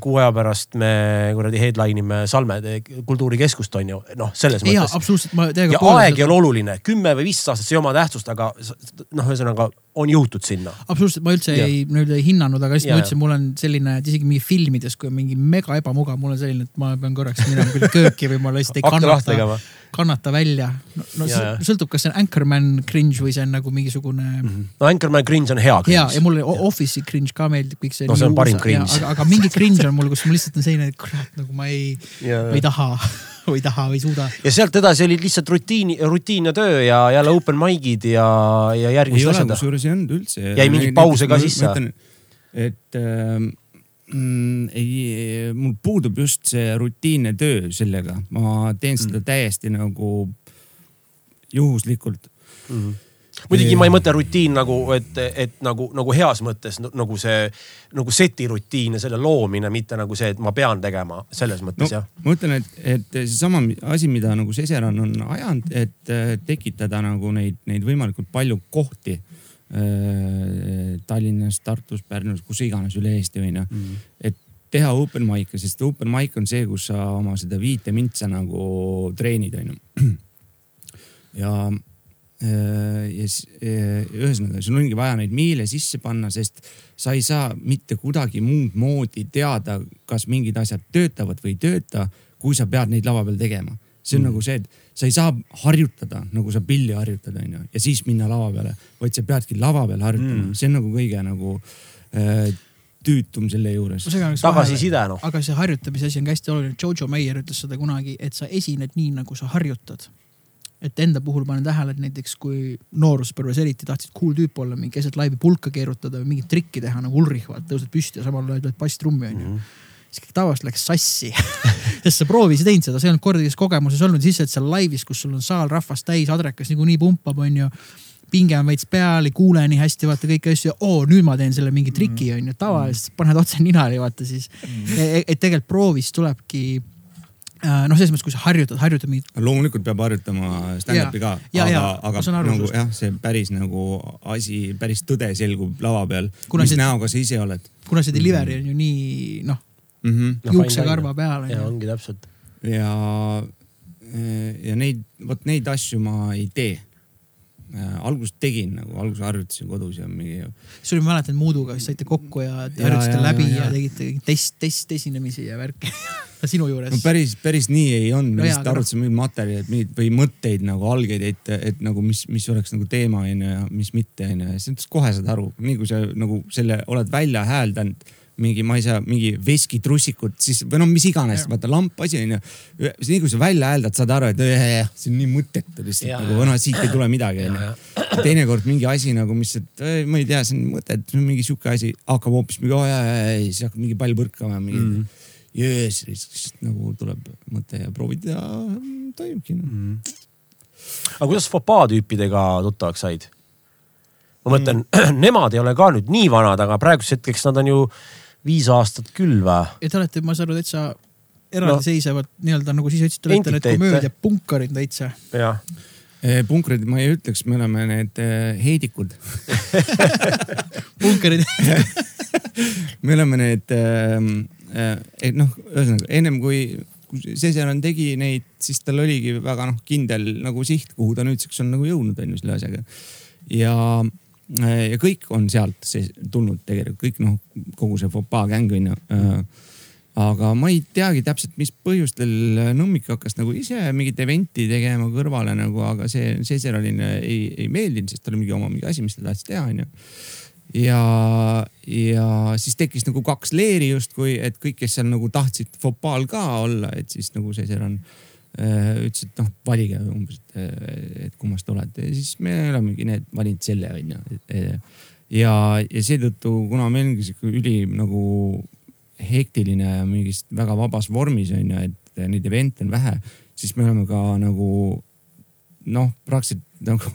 kuu aja pärast me kuradi headline ime Salme kultuurikeskust on ju, noh, selles jaa, mõttes. absoluutselt, ma ja teiega aeg ei ole oluline, kümme või viisteist aastat, see ei oma tähtsust, aga noh, ühesõnaga on jõutud sinna. absoluutselt, ma üldse Jah. ei, nii-öelda ei hinnanud, aga lihtsalt Jaa, ma ütlesin, mul on selline, et isegi mingi filmides, kui on mingi mega ebamugav, mul on selline, et ma pean korraks minema kuhugi kööki või ma lihtsalt ei kannata. Kannata välja. no, no jah. sõltub, kas see on Anchorman cringe või see on nagu mingisugune -hmm. no Anchorman Cringe on hea hea ja cringe. mulle Office'i cringe ka meeldib kõik see. No see on parim cringe. aga, aga mingi cringe on mul, kus ma lihtsalt on selline, et kurat, nagu ma ei, ja ma ei taha või ei taha või ei suuda. ja sealt edasi olid lihtsalt rutiini, rutiin ja töö ja jälle open mic'id ja, ja ei järgmised ole, asjad. kusjuures ei olnud üldse. Jäi mingeid pause ka sisse? et ähm, mm, ei, mul puudub just see rutiinne töö sellega, ma teen Mm. seda täiesti nagu juhuslikult. muidugi ma ei mõtle rutiin nagu, et, et nagu, nagu heas mõttes nagu see nagu seti rutiin ja selle loomine, mitte nagu see, et ma pean tegema selles no mõttes jah. ma ütlen, et, et seesama asi, mida nagu Seseran on ajanud, et äh, tekitada nagu neid, neid võimalikult palju kohti äh, Tallinnas, Tartus, Pärnus, kus iganes üle Eesti onju mm.. et teha open mic'e, sest open mic on see, kus sa oma seda viite mintsa nagu treenid onju. ja, ja siis äh, ühesõnaga, sul ongi vaja neid miile sisse panna, sest sa ei saa mitte kuidagi muud moodi teada, kas mingid asjad töötavad või ei tööta, kui sa pead neid lava peal tegema. see on mm. nagu see, et sa ei saa harjutada nagu sa pilli harjutad, onju, ja siis minna lava peale, vaid sa peadki lava peal harjutama mm., see on nagu kõige nagu äh, tüütum selle juures. tagasiside noh. aga see harjutamise asi on ka hästi oluline, Jojo Meyer ütles seda kunagi, et sa esined nii, nagu sa harjutad. et enda puhul panen tähele, et näiteks kui nooruspõlves eriti tahtsid cool tüüp olla, mingi keset laivi pulka keerutada või mingit trikki teha nagu Ulrich, vaata tõused püsti ja samal ajal lööd basstrummi onju mm. -hmm siis kõik tavaliselt läks sassi sest sa proovisid teinud seda, sa ei olnud kordagi kogemuses olnud, siis, et seal laivis, kus sul on saal rahvast täis, adrekas niikuinii pumpab, onju. pinge on veits peal, ei kuule nii hästi, vaata kõiki asju. oo, nüüd ma teen selle mingi triki, on ju, tavaliselt paned otse ninani, vaata siis. et tegelikult proovis tulebki äh, noh, selles mõttes, kui sa harjutad, harjutad mingit loomulikult peab harjutama stand-up'i ka, aga, aga nagu jah, see päris nagu asi, päris tõde selgub lava peal. Kuna mis see- näoga sa ise oled kuna see delivery on ju nii noh mm. -hmm. No, juuksekarva peal ja ongi täpselt. ja, ja neid, vot neid asju ma ei tee. alguses tegin nagu, alguses harjutasin kodus ja mingi siis oli, ma mäletan Mooduga, siis saite kokku ja te Ja, harjutasite ja, läbi ja, ja, ja. ja tegite test, test esinemisi ja värki sinu juures no. päris, päris nii ei olnud, me No lihtsalt noh. arutasime mingeid materjale, et mingeid või mõtteid nagu algeid, et, et nagu mis, mis oleks nagu teema onju ja mis mitte onju ja siis kohe saad aru, nii kui sa nagu selle oled välja hääldanud mingi, ma ei saa, mingi veskitrussikud, siis või no mis iganes, vaata lamp asi onju. nii kui sa välja hääldad, saad aru, et jah, see on nii mõttetu lihtsalt Jaa, nagu, no siit ei tule midagi onju. teinekord mingi asi nagu, mis, et ma ei tea, see on mõttetu, on mingi sihuke asi, hakkab hoopis mingi, siis hakkab mingi pall põrkama, mingi mm. jöös, siis nagu tuleb mõte ja proovid ja mm, toimubki no.. aga kuidas fopaa tüüpidega tuttavaks said? ma mõtlen mm. nemad ei ole ka nüüd nii vanad, aga praeguseks hetkeks nad on ju viis aastat küll või? ja te olete, ma saan aru, täitsa eraldiseisevad no. nii-öelda nagu siis ütlesite, olete need komöödiapunkarid täitsa. jah, punkrid, ma ei ütleks, me oleme need eh, heidikud. punkarid me oleme need, et noh, ühesõnaga ennem kui, kui Seseran tegi neid, siis tal oligi väga noh, kindel nagu siht, kuhu ta nüüdseks on nagu jõudnud, on ju selle asjaga. ja, ja kõik on sealt see tulnud tegelikult, kõik noh, kogu see Fopaa gäng on ju. Aga ma ei teagi täpselt, mis põhjustel Nõmmik hakkas nagu ise mingit event'i tegema kõrvale nagu, aga see Seseralile ei, ei meeldinud, sest tal oli mingi oma mingi asi, mis ta tahtis teha, onju ja, ja siis tekkis nagu kaks leeri justkui, et kõik, kes seal nagu tahtsid Fopaal ka olla, et siis nagu Seseran äh, ütles, et noh, valige umbes, et, et kummast olete ja siis me olemegi need valinud selle onju. ja, ja seetõttu, kuna meil ongi sihuke üli nagu hektiline mingis väga vabas vormis on ju, et neid event'e on vähe, siis me oleme ka nagu noh, praktiliselt nagu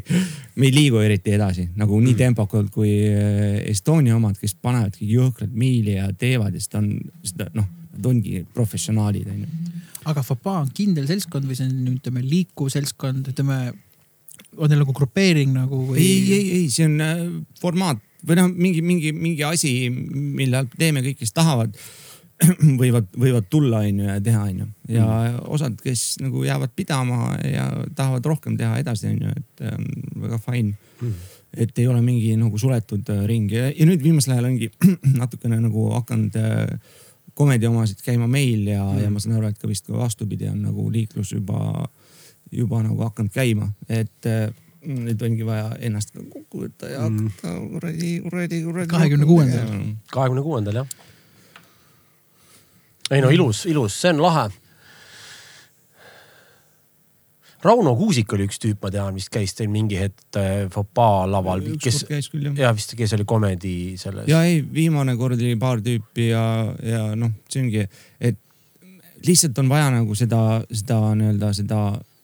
me ei liigu eriti edasi nagu nii tempokalt kui äh, Estonia omad, kes panevadki jõhkralt miili ja teevad ja ta on seda noh, ongi professionaalid on ju. aga Fopaa on kindel seltskond või see on ütleme liikuv seltskond, ütleme. on teil nagu grupeering nagu või? ei, ei, ei, see on äh, formaat või noh, mingi, mingi, mingi asi, mille alt teeme kõik, kes tahavad, võivad, võivad tulla, onju ja teha, onju. ja mm. osad, kes nagu jäävad pidama ja tahavad rohkem teha edasi, onju, et ähm, väga fine mm.. et ei ole mingi nagu suletud äh, ring ja, ja nüüd viimasel ajal ongi natukene nagu hakanud äh, komedi omasid käima meil ja mm., ja ma saan aru, et ka vist ka vastupidi on nagu liiklus juba, juba nagu hakanud käima, et äh, nüüd ongi vaja ennast kokku võtta ja Mm. hakata kuradi, kuradi, kuradi. 26.. kahekümne kuuendal jah. ei no ilus, ilus, see on lahe. Rauno Kuusik oli üks tüüp, ma tean, vist käis teil mingi hetk äh, Fopaa laval, kes ja vist, kes oli komedi selles. ja ei, viimane kord oli paar tüüpi ja, ja noh, see ongi, et lihtsalt on vaja nagu seda, seda nii-öelda seda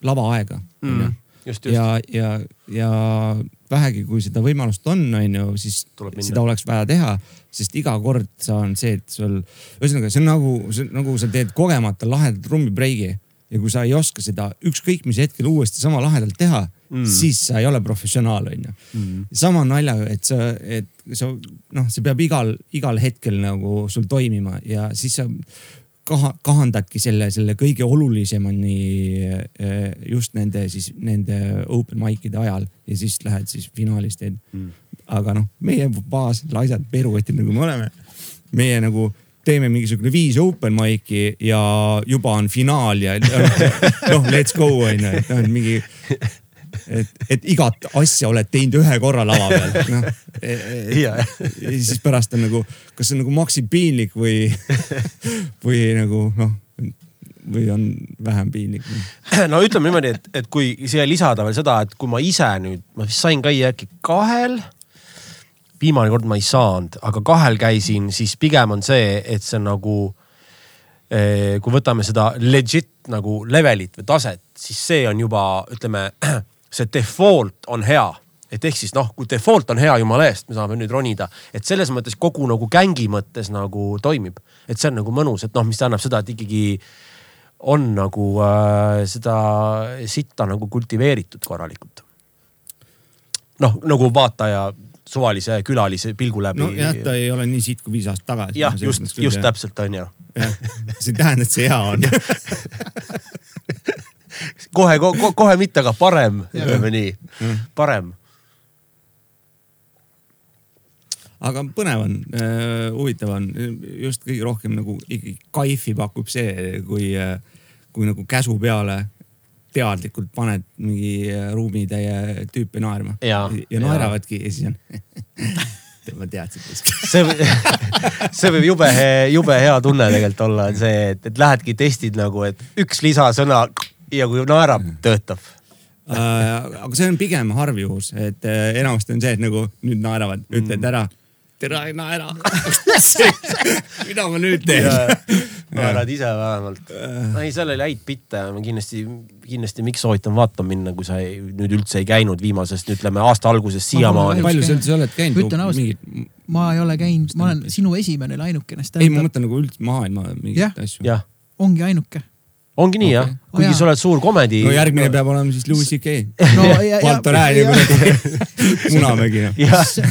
lavaaega mm.. ja, ja, ja vähegi, kui seda võimalust on, onju, siis Tuleb minna. seda oleks vaja teha, sest iga kord sa on see, et sul, ühesõnaga see on nagu, nagu sa teed kogemata lahedat trummibreigi ja kui sa ei oska seda ükskõik mis hetkel uuesti sama lahedalt teha mm., siis sa ei ole professionaal, onju Mm. sama naljaga, et sa, et sa noh, see peab igal, igal hetkel nagu sul toimima ja siis sa kaha, kahandadki selle, selle kõige olulisemani eh, just nende siis nende open mic'ide ajal ja siis lähed siis finaalis teed mm.. aga noh, meie baas, laisad peruvõtid nagu me oleme, meie nagu teeme mingisugune viis open mic'i ja juba on finaal ja noh, let's go onju, et noh, mingi et, et igat asja oled teinud ühe korra lava peal, noh. Ja, ja siis pärast on nagu, kas see on nagu maksi piinlik või, või nagu noh, või on vähem piinlik. no ütleme niimoodi, et, et kui siia lisada veel seda, et kui ma ise nüüd, ma vist sain käia äkki kahel. Viimane kord ma ei saanud, aga kahel käisin, siis pigem on see, et see on nagu. kui võtame seda legit nagu levelit või taset, siis see on juba, ütleme, see default on hea et ehk siis noh, kui default on hea jumala eest, me saame nüüd ronida, et selles mõttes kogu nagu gängi mõttes nagu toimib, et see on nagu mõnus, et noh, mis tähendab seda, et ikkagi on nagu äh, seda sitta nagu kultiveeritud korralikult. noh, nagu vaataja suvalise külalise pilgu läbi. nojah, ta ei ole nii siit kui viis aastat tagasi. jah, just, just täpselt on ju. see ei tähenda, et see hea on kohe ko,, kohe mitte, aga parem, ütleme nii, parem. aga põnev on äh,, huvitav on, just kõige rohkem nagu ikkagi kaifi pakub see, kui, kui nagu käsu peale teadlikult paned mingi ruumitäie tüüpe naerma. ja, ja naeravadki ja siis on ma teadsin kuskil. see, see võib jube, jube hea tunne tegelikult olla, on see, et, et lähedki testid nagu, et üks lisasõna ja kui naerab, töötab uh,. aga see on pigem harv juhus, et uh, enamasti on see, et nagu nüüd naeravad, ütled ära tere ei naera mida ma nüüd teen naerad ise vähemalt. no ei, seal oli häid bitte, ma kindlasti, kindlasti, miks soovitan vaatama minna, kui sa ei, nüüd üldse ei käinud viimasest, ütleme aasta algusest siiamaani. palju sa üldse oled käinud? ütlen ausalt, ma ei ole käinud, ma olen sinu esimene ja ainukene ei, ma mõtlen nagu üldse maailma mingeid asju. ongi ainuke ongi nii okay. jah, kuigi oh, sa oled suur komedi. no järgmine peab olema siis Louis CK no,. Valto Rään ja kuradi Munamägi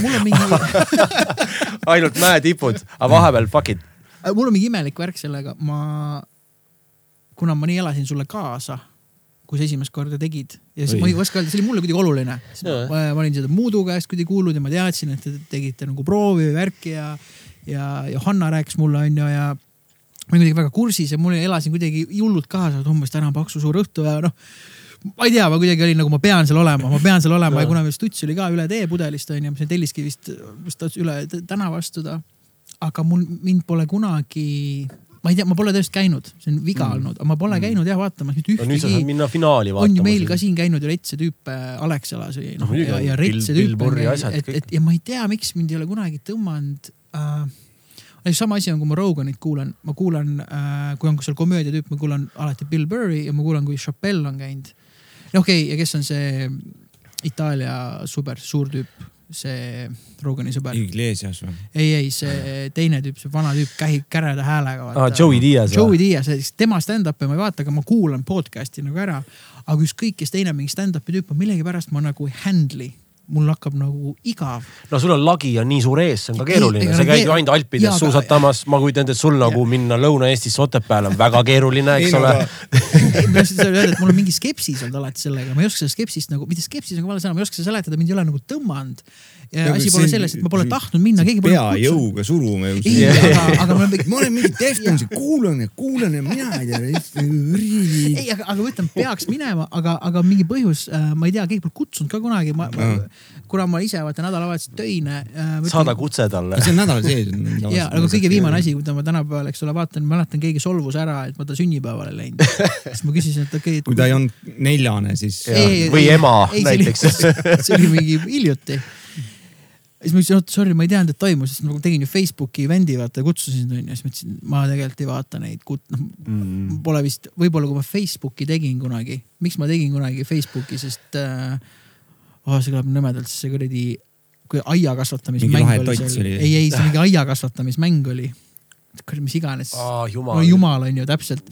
mul on mingi ainult mäetipud, aga vahepeal fuck it. Äh, mul on mingi imelik värk sellega, ma, kuna ma nii elasin sulle kaasa, kui sa esimest korda tegid ja siis Või. ma ei oska öelda, see oli mulle kuidagi oluline. Ma, ma olin seda Muudu käest kuidagi kuulnud ja ma teadsin, et te tegite nagu proovi või värki ja, ja Johanna rääkis mulle onju ja ma olin kuidagi väga kursis ja mul elasin kuidagi hullult kaasa, et homme täna on paksu suur õhtu ja noh ma ei tea, ma kuidagi olin nagu ma pean seal olema, ma pean seal olema ja kuna meil Stuts oli ka üle tee pudelist onju, ma sain Telliskivist vist üle tänava astuda. Aga mul, mind pole kunagi, ma ei tea, ma pole tõesti käinud, see on viga mm. olnud, aga ma pole mm. käinud jah vaatamas mitte ühtegi. no nüüd sa saad minna finaali vaatama. on ju meil ka siin käinud ju retse tüüpe Alexelas või noh ja, ja retse tüüpe. et, et ja ma ei tea, miks mind ei ole kunagi tõmmanud äh, sama asi on, kui ma Roganit kuulan, ma kuulan äh,, kui on seal komöödiatüüp, ma kuulan alati Bill Burry ja ma kuulan, kui Chappelle on käinud. okei okay,, ja kes on see Itaalia super suur tüüp, see Rogani sõber? Iglesias või? ei, ei, see teine tüüp, see vana tüüp, käib käreda häälega. Ah, Joey Diaz. Joey Diaz, tema stand-up'i ma ei vaata, aga ma kuulan podcast'i nagu ära. aga ükskõik, kes teine mingi stand-up'i tüüp on, millegipärast ma nagu ei handle'i mul hakkab nagu igav. no sul on lagi on nii suur ees, see on ka keeruline, sa käid ju ainult Alpides jaa, suusatamas, ma kujutan ette, et sul nagu ja. minna Lõuna-Eestisse Otepääle on väga keeruline, eks ole. ma tahtsin öelda, et mul on mingi skepsis olnud alati sellega, ma ei oska seda skepsist nagu, mitte skepsis nagu vale sõna, ma ei oska seda seletada, mind ei ole nagu tõmmanud ja asi pole selles, et ma pole tahtnud minna, keegi pole. pea jõuga surume ju. ei, aga, aga ma olen. ma olen mingi Deftonsi, kuulan ja kuulan ja mina ei tea. ei, aga, aga ma ütlen, peaks minema, aga, aga mingi põhjus äh,, ma ei tea, keegi pole kutsunud ka kunagi, ma, ma, kuna ma ise vaata nädalavahetusel töine äh,. saada kutse talle. see on nädala sees. ja, aga kõige viimane asi, mida ma tänapäeval, eks ole, vaatan, mäletan, keegi solvus ära, et ma ta sünnipäevale läinud. siis ma küsisin, et okei okay,. kui ta ei olnud neljane, siis. või ema ei, näiteks. see oli mingi hiljuti siis ma ütlesin, oot sorry, ma ei teadnud, et toimus, sest ma tegin ju Facebooki event'i vaata, kutsusin onju, siis ma ütlesin, ma tegelikult ei vaata neid kut-, noh mm. pole vist, võib-olla kui ma Facebooki tegin kunagi, miks ma tegin kunagi Facebooki, sest äh, oh, see kõlab nõmedalt, see kuradi, kui aia kasvatamismäng oli seal, ei, ei, see mingi aia kasvatamismäng oli. Kuradi, mis iganes. Oh,. jumal, no, jumal on ju täpselt,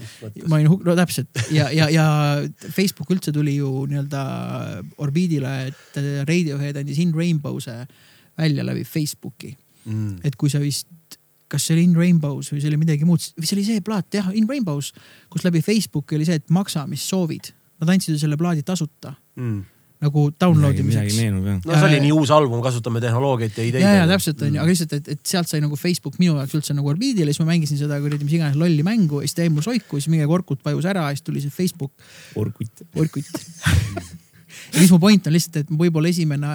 ma olin, no täpselt. Ja, ja, ja Facebook üldse tuli ju nii-öelda orbiidile, et Radiohead andis In Rainbow'se välja läbi Facebooki. Mm.. et kui sa vist, kas see oli In Rainbows või see oli midagi muud, või see oli see plaat jah, In Rainbows, kus läbi Facebooki oli see, et maksa, mis soovid. Nad andsid ju selle plaadi tasuta. Mm. Nagu download imiseks. no see oli nii uus album, kasutame tehnoloogiat ja ideid. ja, ja täpselt onju mm., aga lihtsalt, et, et sealt sai nagu Facebook minu jaoks üldse nagu orbiidile, siis ma mängisin seda kuradi mis iganes lolli mängu ja siis ta jäi mul soiku, siis mingi Orkut vajus ära ja siis tuli see Facebook. Orkut. Orkut ja siis mu point on lihtsalt, et võib-olla esimene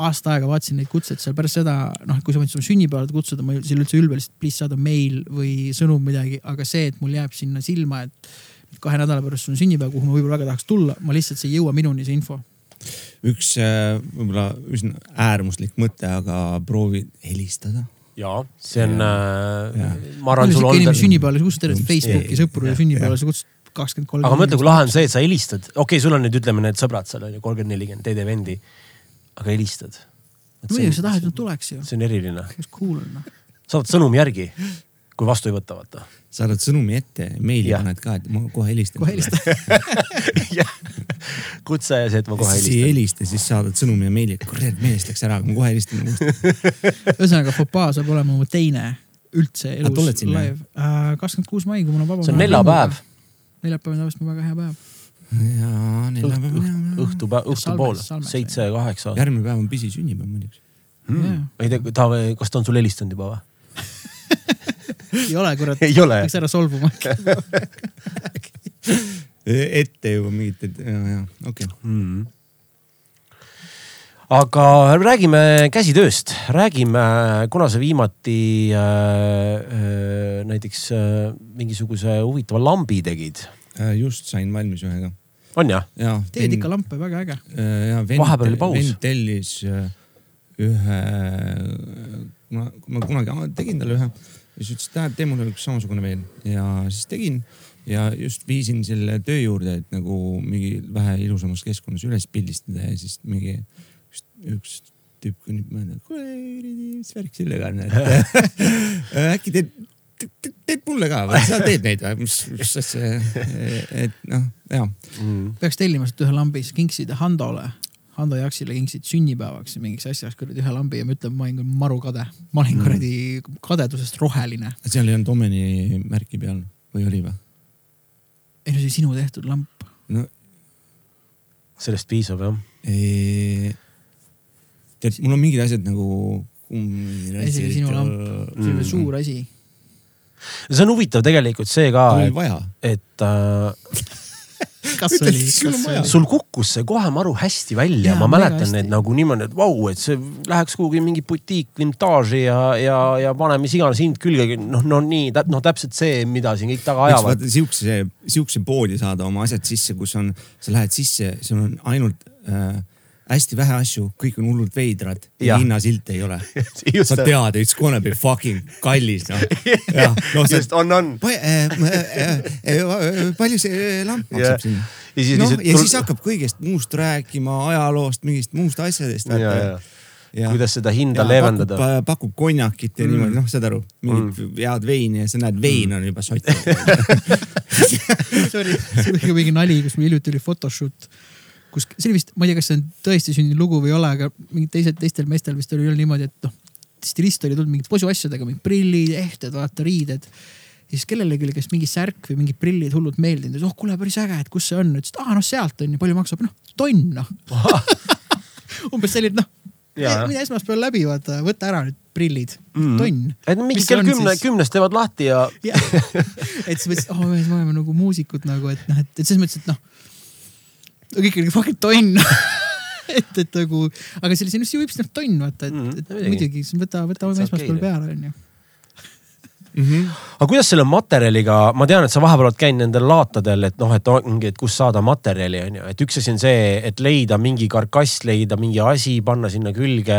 aasta aega vaatasin neid kutseid seal pärast seda, noh, kui sa võid oma sünnipäevale kutsuda, ma ei ole üldse ülbe, lihtsalt please saada meil või sõnum midagi, aga see, et mul jääb sinna silma, et kahe nädala pärast sul on sünnipäev, kuhu ma võib-olla väga tahaks tulla, ma lihtsalt, see ei jõua minuni, see info. Üks äh, võib-olla üsna äärmuslik mõte, aga proovi helistada ja see on, äh, ma arvan, sul on. sünnipäevale, sa kutsud tervet Facebooki sõpru ja sünnipäevale, sa kutsud kakskümmend kolm. aga mõtle, kui lahe on see, et sa helistad, okei okay,, sul on nüüd ütleme need sõbrad seal on ju kolmkümmend, nelikümmend, teed event'i aga helistad. muidugi sa tahad, et nad tuleks ju. see on eriline. kes on noh. saadad sõnumi järgi, kui vastu ei võta, vaata. saadad sõnumi ette, meili paned ka, et ma kohe helistan. kohe helista. kutse ja see, et ma kohe siis ei helistan. helista, siis saadad sõnumi ja meili, et kurat meelest läks ära, ma kohe helistan ühesõnaga, Fopaa saab olema mu teine üldse Ah, elus live. kakskümmend kuus mai, kui mul on vaba. see on neljapäev, neljapäev on tavaliselt mu väga hea päev. ja neljapäeval. õhtupäev, õhtupoole Salmes,, Salmes, seitse kaheksa. järgmine päev on pisi sünnipäev muidugi. Mm. ei tea, ta, kas ta on sulle helistanud juba või? ei ole kurat, ei ole. peaks ära solvuma. ette juba mingit, et ja, ja okei okay.. mm.. aga räägime käsitööst, räägime, kuna sa viimati äh, äh, näiteks äh, mingisuguse huvitava lambi tegid, just sain valmis ühega. on jah? ja. teed ikka lampe, väga äge. ja vend, Vahepeal oli paus. vend tellis äh, ühe, ma, ma kunagi tegin talle ühe ja siis ütles, et näed, tee mulle üks samasugune veel. Ja siis tegin ja just viisin selle töö juurde, et nagu mingi vähe ilusamas keskkonnas üles pildistada ja siis mingi üks, üks tüüp kõnnib mööda, kuradi, mis värk sellega on, et äkki teed, teed mulle ka või, sa teed neid või, mis, mis asja, et noh, ja Mm. peaks tellima sealt ühe lambi, siis kinkisid Handole, Hando Jaksile kinkisid sünnipäevaks mingiks asjaks kuradi ühe lambi ja ma ütlen, ma olin küll maru kade. ma olin kuradi kadedusest roheline. seal ei olnud Omeni märki peal või oli või? ei no see oli sinu tehtud lamp. no sellest piisab jah. tead, mul on mingid asjad nagu. Isegi sinu lamp. see oli Mm. suur asi. see on huvitav tegelikult see ka, oli et, vaja. et äh, kas Ütle, oli, kas oli? sul kukkus see kohe maru hästi välja, ma mäletan neid nagu niimoodi, et vau, et see läheks kuhugi mingi butiik vintaaži ja, ja, ja pane mis iganes hind külge, noh, no nii, noh täpselt see, mida siin kõik taga ajavad. siukse, siukse poodi saada oma asjad sisse, kus on, sa lähed sisse, sul on ainult äh, hästi vähe asju, kõik on hullult veidrad ja Jah. hinnasilt ei ole. sa, tead, it's gonna be fucking kallis noh. sa just on, on. palju see lamp Ja- maksab sinna? ja siis noh, lihtsalt ja siis hakkab kõigest muust rääkima, ajaloost, mingist muust asjadest. ja, ja, kuidas seda hinda leevendada. pakub, pakub konjakit ja mm. niimoodi, noh, saad aru, mingit mm. head veini ja sa näed, vein on juba sott. see oli, see oli mingi nali, kus mul hiljuti oli photoshoot, kus see oli vist, ma ei tea, kas see on tõesti sündinud lugu või ei ole, aga mingid teised, teistel meestel vist oli küll niimoodi, et noh, stilist oli tulnud mingite posuasjadega, mingid prillid, ehted, vaata riided. ja siis kellelegi oli kas mingi särk või mingid prillid hullult meeldinud ja siis oh kuule, päris äge, et kus see on, ütles, et aa noh, sealt on ju, palju maksab, noh tonn noh. umbes selline noh, Jaa. mine esmaspäeval läbi, vaata, võta ära need prillid Mm. tonn. et mingi kell kümne, siis? kümnest teevad lahti ja jah, et siis mõtlesin, oh mees, me oleme nagu muusikud nagu, et noh, et, et selles mõttes, et noh. Kõik oli fucking tonn et, et nagu, aga see oli siu vips noh tonn vaata, et mm,, et muidugi. võta, võta Täitsa esmaspäeval peale onju. aga kuidas selle materjaliga, ma tean, et sa vahepeal oled käinud nendel laatadel, et noh, et ongi, et kust saada materjali on ju, et üks asi on see, et leida mingi karkass, leida mingi asi, panna sinna külge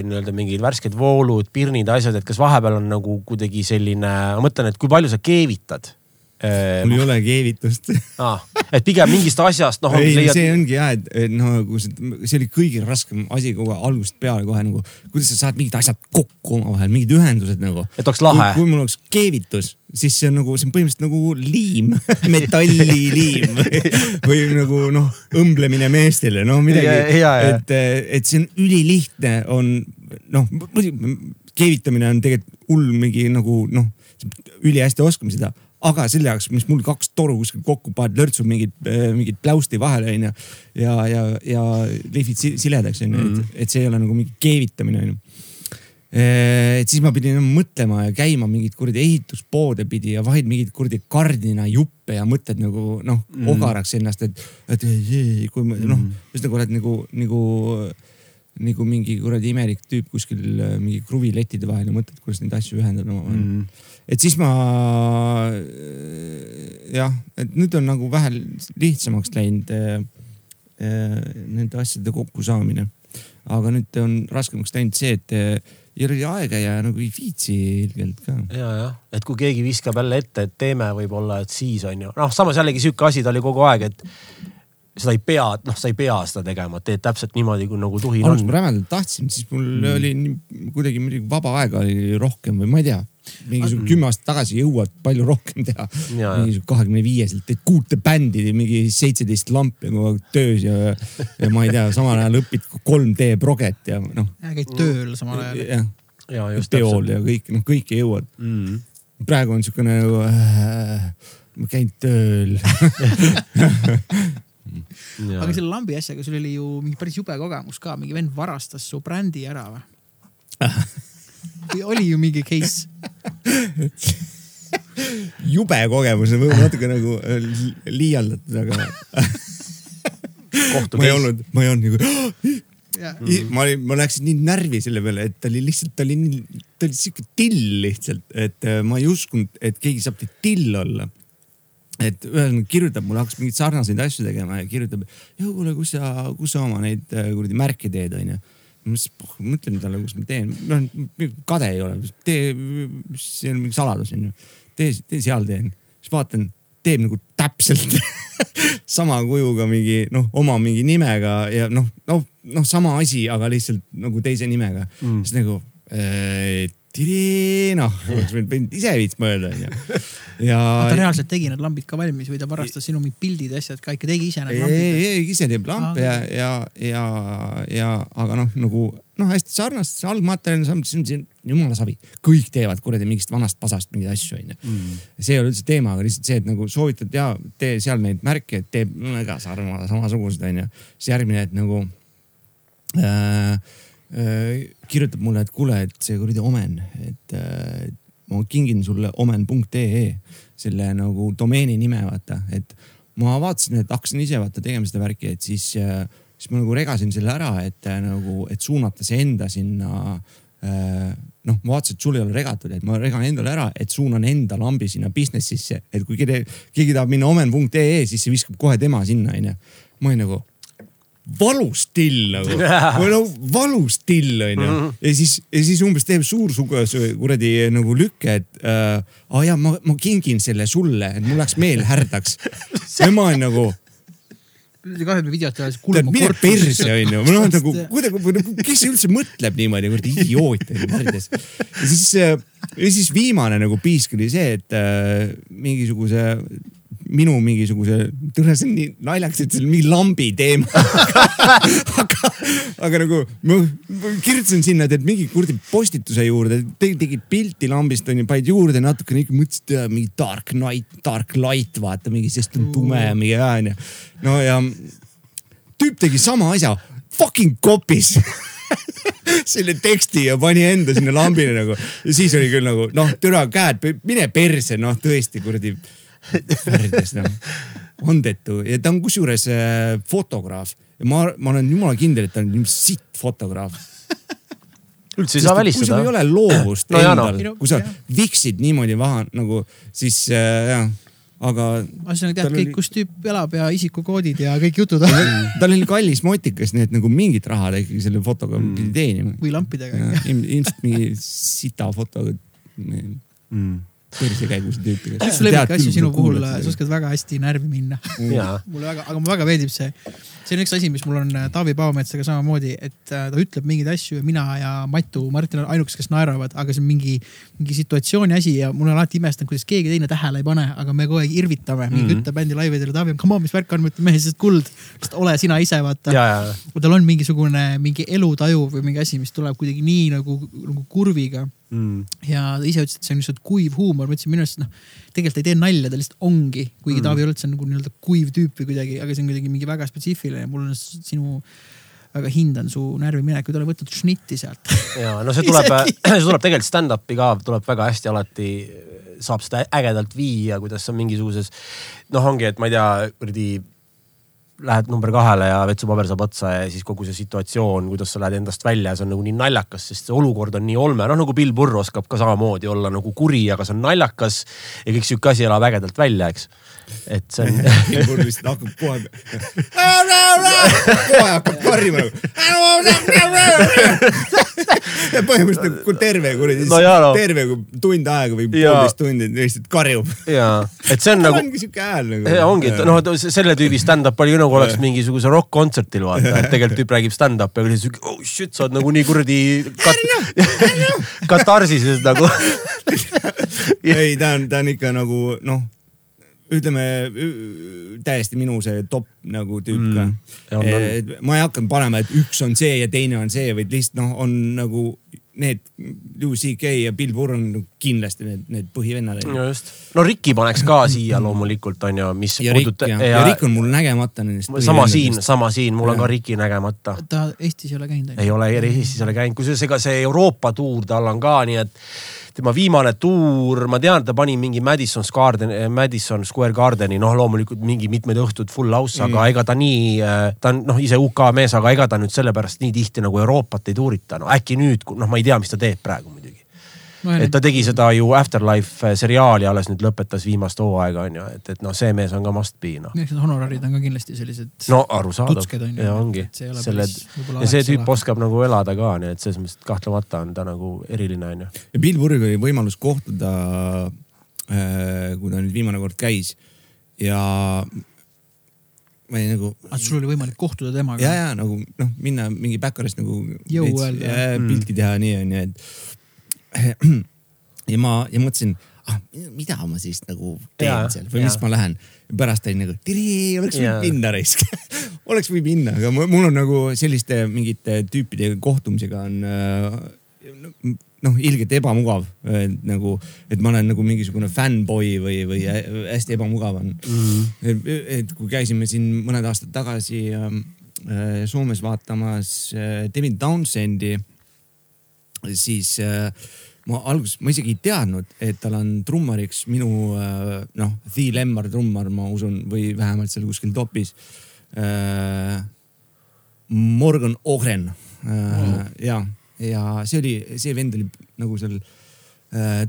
nii-öelda mingid värsked voolud, pirnid, asjad, et kas vahepeal on nagu kuidagi selline, ma mõtlen, et kui palju sa keevitad? Mul ei ole keevitust. Ah, et pigem mingist asjast, noh. ei, see ongi jah, et, et noh, nagu see, see oli kõige raskem asi kogu algusest peale kohe nagu, kuidas sa saad mingid asjad kokku omavahel, mingid ühendused nagu. Et oleks lahe. kui mul oleks keevitus, siis see on nagu, see on põhimõtteliselt nagu liim, metalliliim või, nagu noh, õmblemine meestele, no midagi et, et see on ülilihtne, on noh, keevitamine on tegelikult hull mingi nagu noh, ülihästi oskame seda aga selle jaoks, mis mul kaks toru kuskil kokku paned, lörtsub mingit, mingit pläusti vahele onju. ja, ja, ja lihvid si- siledaks onju mm, -hmm. et, et see ei ole nagu mingi keevitamine onju. et siis ma pidin mõtlema ja käima mingeid kuradi ehituspoode pidi ja vahid mingeid kuradi kardinajuppe ja mõtled nagu noh mm., ogaraks ennast, et, et kui ma noh, just nagu oled nagu, nagu nagu mingi kuradi imelik tüüp kuskil äh, mingi kruvilettide vahel ja mõtled, kuidas neid asju ühendada omavahel mm.. Et siis ma äh, jah, et nüüd on nagu vähe lihtsamaks läinud äh, äh, nende asjade kokkusaamine. aga nüüd on raskemaks läinud see, et ole aega ja nagu ei viitsi ilgelt ka. ja, jah, et kui keegi viskab jälle ette, et teeme võib-olla, et siis on ju, noh, samas jällegi sihuke asi ta oli kogu aeg, et seda ei pea, noh, sa ei pea seda tegema, teed täpselt niimoodi, kui nagu tuhin alguses on ma rämedalt tahtsin, siis mul mm. oli nii- kuidagi muidugi vaba aega oli rohkem või ma ei tea. mingisugune kümme aastat tagasi jõuad palju rohkem teha. Ja, ja. mingisugune kahekümne viieselt teed kuute bändi, mingi seitseteist lampi kogu aeg töös ja, ja ma ei tea, samal ajal õpid 3D proget ja noh. käid tööl samal ajal. jah, ja just peol ja kõik, noh kõike jõuad mm.. praegu on siukene nagu äh, ma käin tööl aga selle lambi asjaga sul oli ju mingi päris jube kogemus ka, mingi vend varastas su brändi ära või? või oli ju mingi case? jube kogemus on võib-olla natuke nagu äh, li- liialdatud, aga ma ei olnud, ma ei olnud nagu Mm. ma olin, ma läksin nii närvi selle peale, et ta oli lihtsalt, ta oli nii, ta oli siuke till lihtsalt, et äh, ma ei uskunud, et keegi saab till olla. Et ühesõnaga kirjutab mulle, hakkas mingeid sarnaseid asju tegema ja kirjutab, kuule, kus sa, kus sa oma neid äh, kuradi märke teed, onju. ma oh, mõtlen talle, kus ma teen, noh kade ei ole, tee, see on mingi saladus onju. tee, tee seal teen, siis vaatan, teeb nagu täpselt sama kujuga mingi noh, oma mingi nimega ja noh, noh, noh, sama asi, aga lihtsalt nagu teise nimega mm.. siis nagu äh,. noh, oleks võinud ise viits mõelda onju. ja. ta reaalselt tegi need lambid ka valmis või ta varastas sinu mingid pildid ja asjad ka ikka tegi ise need ei, lambid? ei, ei ise teeb lampe ja, ja, ja, ja aga noh, nagu noh, hästi sarnast, see algmaterjal see on, on jumala savi. kõik teevad kuradi mingist vanast pasast mingeid asju onju mm.. see ei ole üldse teema, aga lihtsalt see, et nagu soovitad ja tee seal neid märke, teeb ka sarnased, samasugused onju. siis järgmine, et nagu äh, kirjutab mulle, et kuule, et see kuradi omen, et äh, ma kingin sulle omen.ee selle nagu domeeni nime vaata, et ma vaatasin, et hakkasin ise vaata tegema seda värki, et siis, siis ma nagu regasin selle ära, et äh, nagu, et suunata see enda sinna äh, noh, ma vaatasin, et sul ei ole regatud, et ma regan endale ära, et suunan enda lambi sinna business'isse, et kui keegi, keegi tahab minna omen.ee, siis see viskab kohe tema sinna onju. ma olin nagu valus till nagu, nagu valus till onju. Ja siis, ja siis umbes teeb suursuguse kuradi nagu lükke, et äh, aa jaa, ma, ma kingin selle sulle, et mul läks meel härdaks. ja ma olen nagu kahju, et me videot ei ole, siis tead, kulma mine perse onju, ma olen nagu kuidagi, kes üldse mõtleb niimoodi, kuradi idioot onju närvides. ja siis, ja siis viimane nagu piisk oli see, et äh, mingisuguse minu mingisuguse, tule see on nii naljakas, et see on mingi lambi teema. aga, aga nagu ma, ma kirjutasin sinna, et mingi kuradi postituse juurde, tegid pilti lambist onju, panid juurde natukene ikka mõtlesid, et mingi dark night, dark light vaata mingi, sest on tume ja mingi hea onju. no ja tüüp tegi sama asja, fucking copy's selle teksti ja pani enda sinna lambile nagu ja siis oli küll nagu noh, türa käed, mine perse, noh tõesti kuradi värvides noh, ondetu ja ta on kusjuures äh, fotograaf ja ma, ma olen jumala kindel, et ta on sitt fotograaf. üldse ei saa kui sul välistada ei. ole loovust No jaa, no. endal, kui sa viksid niimoodi maha nagu siis äh, jah, aga ühesõnaga tead kõik oli-, kus tüüp elab ja isikukoodid ja kõik jutud on. tal oli kallis motikas, nii et nagu mingit raha ta ikkagi selle fotoga Mm. pidi teenima. või lampidega. ilmselt mingi sita fotoga Mm. Persekäiguse tüüpi. mis su lemmikasju sinu puhul, sa oskad väga hästi närvi minna. jaa, mulle väga, aga mulle väga meeldib see. see on üks asi, mis mul on äh, Taavi Paometsaga samamoodi, et äh, ta ütleb mingeid asju ja mina ja Matu, Martin on ainukesed, kes naeravad, aga see on mingi, mingi situatsiooni asi ja mul on alati imestanud, kuidas keegi teine tähele ei pane, aga me kogu aeg irvitame mingi Mhm. mm -hmm. küttebändi laividel, Taavi on come on, mis värk on, ma ütlen mees, kuld, ole sina ise, vaata ja, ja, kui tal on mingisugune mingi elutaju või mingi asi, mis tuleb kuidagi nii nagu, nagu kurviga mm. ja ise ütles, et see on lihtsalt kuiv huumor, ma ütlesin minu arust noh, tegelikult ei tee nalja, ta lihtsalt ongi, kuigi mm. Taavi üldse on nagu nii-öelda kuiv tüüp või kuidagi, aga see on kuidagi mingi väga spetsiifiline ja mul on sinu, väga hindan su närviminekut, ole võtnud šnitti sealt. ja no see tuleb, see tuleb tegelikult stand-up'i ka, tuleb väga hästi alati, saab seda ägedalt viia, kuidas sa mingisuguses noh, ongi, et ma ei tea, kuradi lähed number kahele ja vetsupaber saab otsa ja siis kogu see situatsioon, kuidas sa lähed endast välja, see on nagu nii naljakas, sest see olukord on nii olme, noh nagu Bill Burr oskab ka samamoodi olla nagu kuri, aga see on naljakas ja kõik sihuke asi elab ägedalt välja, eks. et see on mul vist hakkab kohe, kohe hakkab karjuma nagu. põhimõtteliselt kui terve kuradi No no. terve kui tund aega või poolteist tundi lihtsalt karjub. ja, et see on nagu ongi siuke hääl nagu. ongi, et noh, selle tüübi stand-up oli ju nagu nagu oleks mingisuguse rokk-kontserdil vaata, et tegelikult tüüp räägib stand-up'i, aga siis oh shit, sa oled nagu nii kuradi kat- katarsises nagu. ei, ta on, ta on ikka nagu noh, ütleme täiesti minu see top nagu tüüp ka mm.. ma ei hakanud panema, et üks on see ja teine on see, vaid lihtsalt noh, on nagu need Louis CK ja Bill Burr on kindlasti need, need põhivennad. no just, no Ricki paneks ka siia loomulikult on ju, mis ja Rick ja, ja Rick on mul nägemata nendest. sama siin, sama siin, mul on ka Ricki nägemata. ta Eestis ei ole käinud. ei ole Eestis ei ole käinud, kusjuures ega see Euroopa tuur tal on ka, nii et tema viimane tuur, ma tean, ta pani mingi Madison Garden, Madison Square Gardeni, noh, loomulikult mingi mitmed õhtud full house mm., aga ega ta nii, ta on noh, ise UK mees, aga ega ta nüüd sellepärast nii tihti nagu Euroopat ei tuurita, no äkki nüüd, noh, ma ei tea, mis ta teeb praegu. Et ta tegi seda ju Afterlife seriaali alles nüüd lõpetas viimast hooaega on ju, et, et noh, see mees on ka must be noh. eks need honorarid on ka kindlasti sellised. no arusaadav on ju. ja ongi selle ja see tüüp elada. oskab nagu elada ka, nii et selles mõttes kahtlemata on ta nagu eriline onju. ja Bill Burriga oli võimalus kohtuda, kui ta nüüd viimane kord käis ja ma olin nagu. aga sul oli võimalik kohtuda temaga? ja, ja nagu noh, minna mingi backerist nagu. Öelda. pilti teha nii onju, et. Ja ma, ja mõtlesin, ah mida ma siis nagu teen Jaa, seal või mis jaa. ma lähen. pärast olin nagu, oleks Jaa. võinud minna raisk oleks võinud minna, aga mul on nagu selliste mingite tüüpide kohtumisega on äh, noh, ilgelt ebamugav nagu, et ma olen nagu mingisugune fännboi või, või hästi ebamugav on mm.. et, et kui käisime siin mõned aastad tagasi ähm, äh, Soomes vaatamas äh, David Townsendi, siis äh, ma alguses, ma isegi ei teadnud, et tal on trummariks minu äh, noh, The Lemmar trummar, ma usun, või vähemalt seal kuskil topis äh,. Morgan Ogren äh, mm. ja, ja see oli, see vend oli nagu seal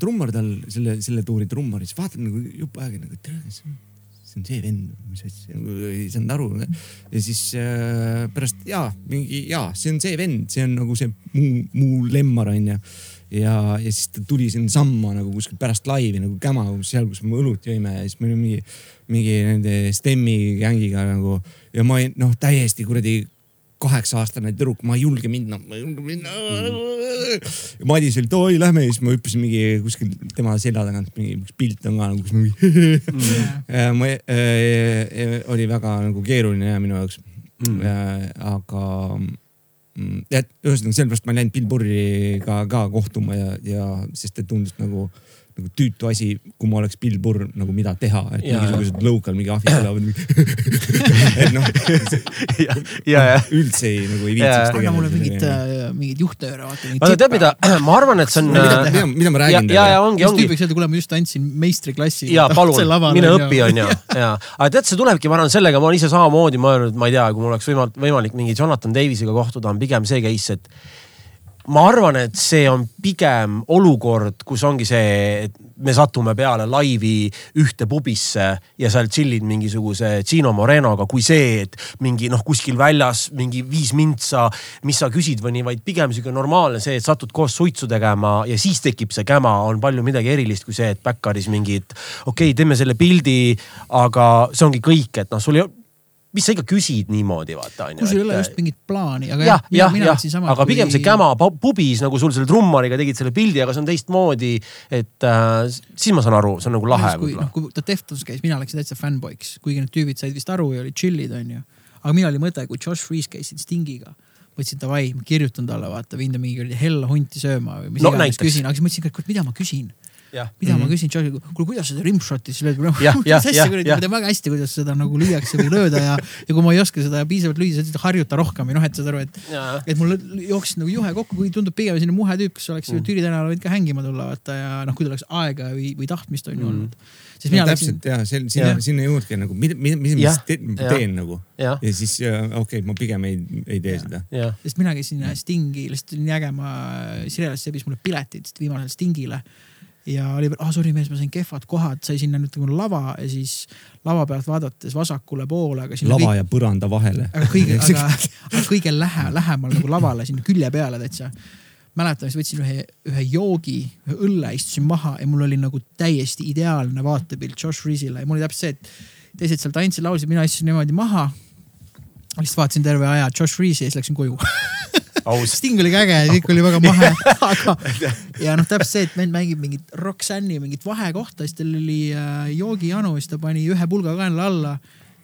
trummar tal, selle, selle tuuri trummar, siis vaatan nagu jupp aega nagu, tere, see on see on see vend, mis asja, ei saanud aru. ja siis äh, pärast ja mingi ja see on see vend, see on nagu see mu, mu lemmar onju. ja, ja siis ta tuli sinnasamma nagu kuskil pärast laivi nagu Käma, seal, kus me õlut jõime ja siis me olime mingi, mingi nende Stemmi gängiga nagu ja ma olin noh, täiesti kuradi kaheksa-aastane tüdruk, ma ei julge minna, ma ei julge minna mm.. Madis oli, et oi lähme ja siis ma hüppasin mingi kuskil tema selja tagant mingi üks pilt on ka nagu, kus mingi mm. ma äh, oli väga nagu keeruline ja minu jaoks mm.. aga mm, et ühesõnaga sellepärast ma ei läinud Bill Burriga ka kohtuma ja, ja sest et tundus nagu nagu tüütu asi, kui ma oleks Bill Burr nagu mida teha, et Jaa. mingisugused local mingi ahvid tulevad. et noh, ja, ja, ja. üldse ei nagu ei viitsiks anna mulle tegeleda mingit sellega., mingit juhtnööre, vaata. vaata tead mida, ma arvan, et see on. mida, mida, mida ma ja, räägin ja, ja ongi, siis ongi tüüp võiks öelda, kuule, ma just andsin meistriklassi. ja palun, mine õpi, onju. ja, aga tead, see tulebki, ma arvan, sellega ma olen ise samamoodi mõelnud, ma ei tea, kui mul oleks võimalik, võimalik mingi Jonathan Davisega kohtuda, on pigem see case, et ma arvan, et see on pigem olukord, kus ongi see, et me satume peale laivi ühte pubisse ja seal chill'id mingisuguse Gino Morenoga, kui see, et mingi noh, kuskil väljas mingi viis mintsa, mis sa küsid või nii, vaid pigem sihuke normaalne see, et satud koos suitsu tegema ja siis tekib see käma, on palju midagi erilist kui see, et backeris mingid, okei okay,, teeme selle pildi, aga see ongi kõik, et noh, sul ei, mis sa ikka küsid niimoodi, vaata onju. kui sul ei ole just mingit plaani, aga jah, jah, jah, sama. aga pigem see käma pu- pubis nagu sul selle trummariga tegid selle pildi, aga see on teistmoodi. et äh, siis ma saan aru, see on nagu lahe kui, võib-olla noh, kui ta Deftones käis, mina läksin täitsa fännboiks, kuigi need tüübid said vist aru ja olid chill'id, onju. aga mina oli mõte, kui Josh Freeze käisid Stingiga, mõtlesin davai, ma kirjutan talle, vaata, viin ta mingi hella hunti sööma või mis No iganes küsin, aga siis mõtlesin, et mida ma küsin mida mm -hmm. ma küsin Joshiga, kuule kuidas seda rimshot'i siis või noh jah, mis asja kuradi, ma tean väga hästi, kuidas seda nagu lüüakse või lööda ja, ja kui ma ei oska seda piisavalt lüüa, siis harjuta rohkem või noh, et saad aru, et et mul jooksis nagu juhe kokku, kuigi tundub pigem selline muhe tüüp, kes oleks Mm. Türi tänavale võinud ka hängima tulla, vaata ja noh, kui tal oleks aega või, või tahtmist on ju Mm. olnud. siis mina no, läksin täpselt, ja see- sinna sinna juurde nagu, mida, mida, mis ma siis teen nagu ja siis äh, okei okay,, ma pigem ei, ei tee seda. jah, sest mina käisin Stingi, lihtsalt olin nii äge, ma, Sirelas sebis mulle piletid viimasele Stingile. Ja oli, ah sorry mees, ma sain kehvad kohad, sai sinna nüüd nagu lava ja siis lava pealt vaadates vasakule poole, aga lava ja põranda vahele. aga kõige, aga, aga kõige lähe, lähemal nagu lavale sinna külje peale täitsa. mäletan, siis võtsin ühe, ühe joogi, ühe õlle, istusin maha ja mul oli nagu täiesti ideaalne vaatepilt Josh Reesile ja mul oli täpselt see, et teised seal tantsid, laulsid, mina istusin niimoodi maha. lihtsalt vaatasin terve aja Josh Freeze'i ja siis läksin koju. Sting oli ka äge ja kõik oli väga mahe, aga ja noh, täpselt see, et vend mängib mingit Roxanne'i mingit vahekohta, siis tal oli äh, joogijanu, siis ta pani ühe pulga kaenla alla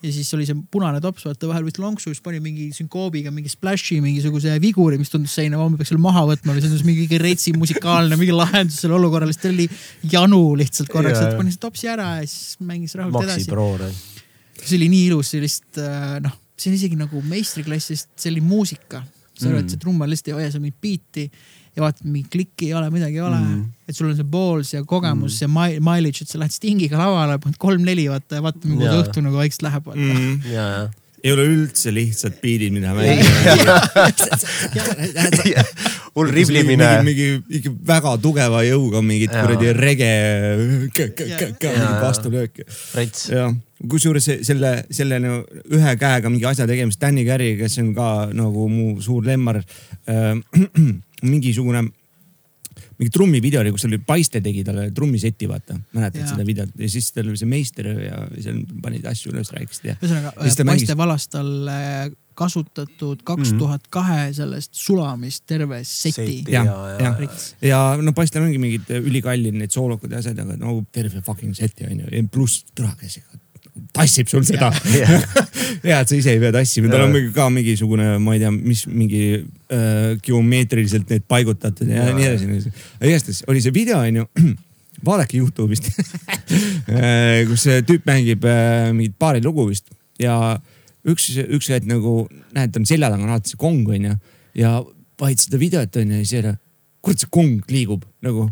ja siis oli see punane tops, vaata vahel võttis lonksu, siis pani mingi sünkoobiga mingi splash'i mingisuguse viguri, mis tundus seina, ma peaks selle maha võtma või see tundus mingi retsi musikaalne mingi lahendus sellele olukorrale, sest tal oli janu lihtsalt korraks, Jaa, et pani selle topsi ära ja siis mängis rahult Maxi edasi. See oli nii ilus, see lihtsalt äh, noh, see on isegi nagu meistriklass, sest see oli muusika. Sa arvad, et see trummar lihtsalt ei hoia seal mingit biiti ja vaatad, mingit klikki ei ole, midagi ei ole Mm. mm.. et sul on see balls ja kogemus mm. ja mi- mileage, et sa lähed Stingiga lavale, paned kolm-neli vaata ja vaata, nagu Jaa. see õhtu nagu vaikselt läheb mm.. mm.. ja, ja. Ei ole üldse lihtsad biidid, mida mängida. hull riblimine. mingi, mingi väga tugeva jõuga mingit kuradi rege, vastulööki. jah, kusjuures selle, selle ühe käega mingi asja tegemist, Danny Carey, kes on ka nagu mu suur lemmar äh. mingisugune, mingi trummivideo oli, kus oli Paiste tegi talle trummiseti, vaata, mäletad Jaa. seda videot ja siis tal oli see meister ja seal panid asju üles, rääkisid ja. ühesõnaga Ja siis ta, mängis- Paiste valas talle kasutatud kaks tuhat kahe sellest sulamist terve seti, jaa. jah Rits. ja no Paistel ongi mingid ülikallid need soolokad ja asjad, aga no terve fucking seti on ju, pluss ikka tassib sul seda. hea, et sa ise ei pea tassima, tal on mingi ka mingisugune, ma ei tea, mis mingi äh, geomeetriliselt need paigutatud ja, ja nii edasi. igastahes oli see video on ju, vaadake Youtube'ist Äh, kus see tüüp mängib äh, mingit paari lugu vist. Ja üks, üks hetk nagu näed, ta on selja taga on alati see kong onju. Ja vaid seda videot onju ja siis jälle, kurat see kong liigub nagu,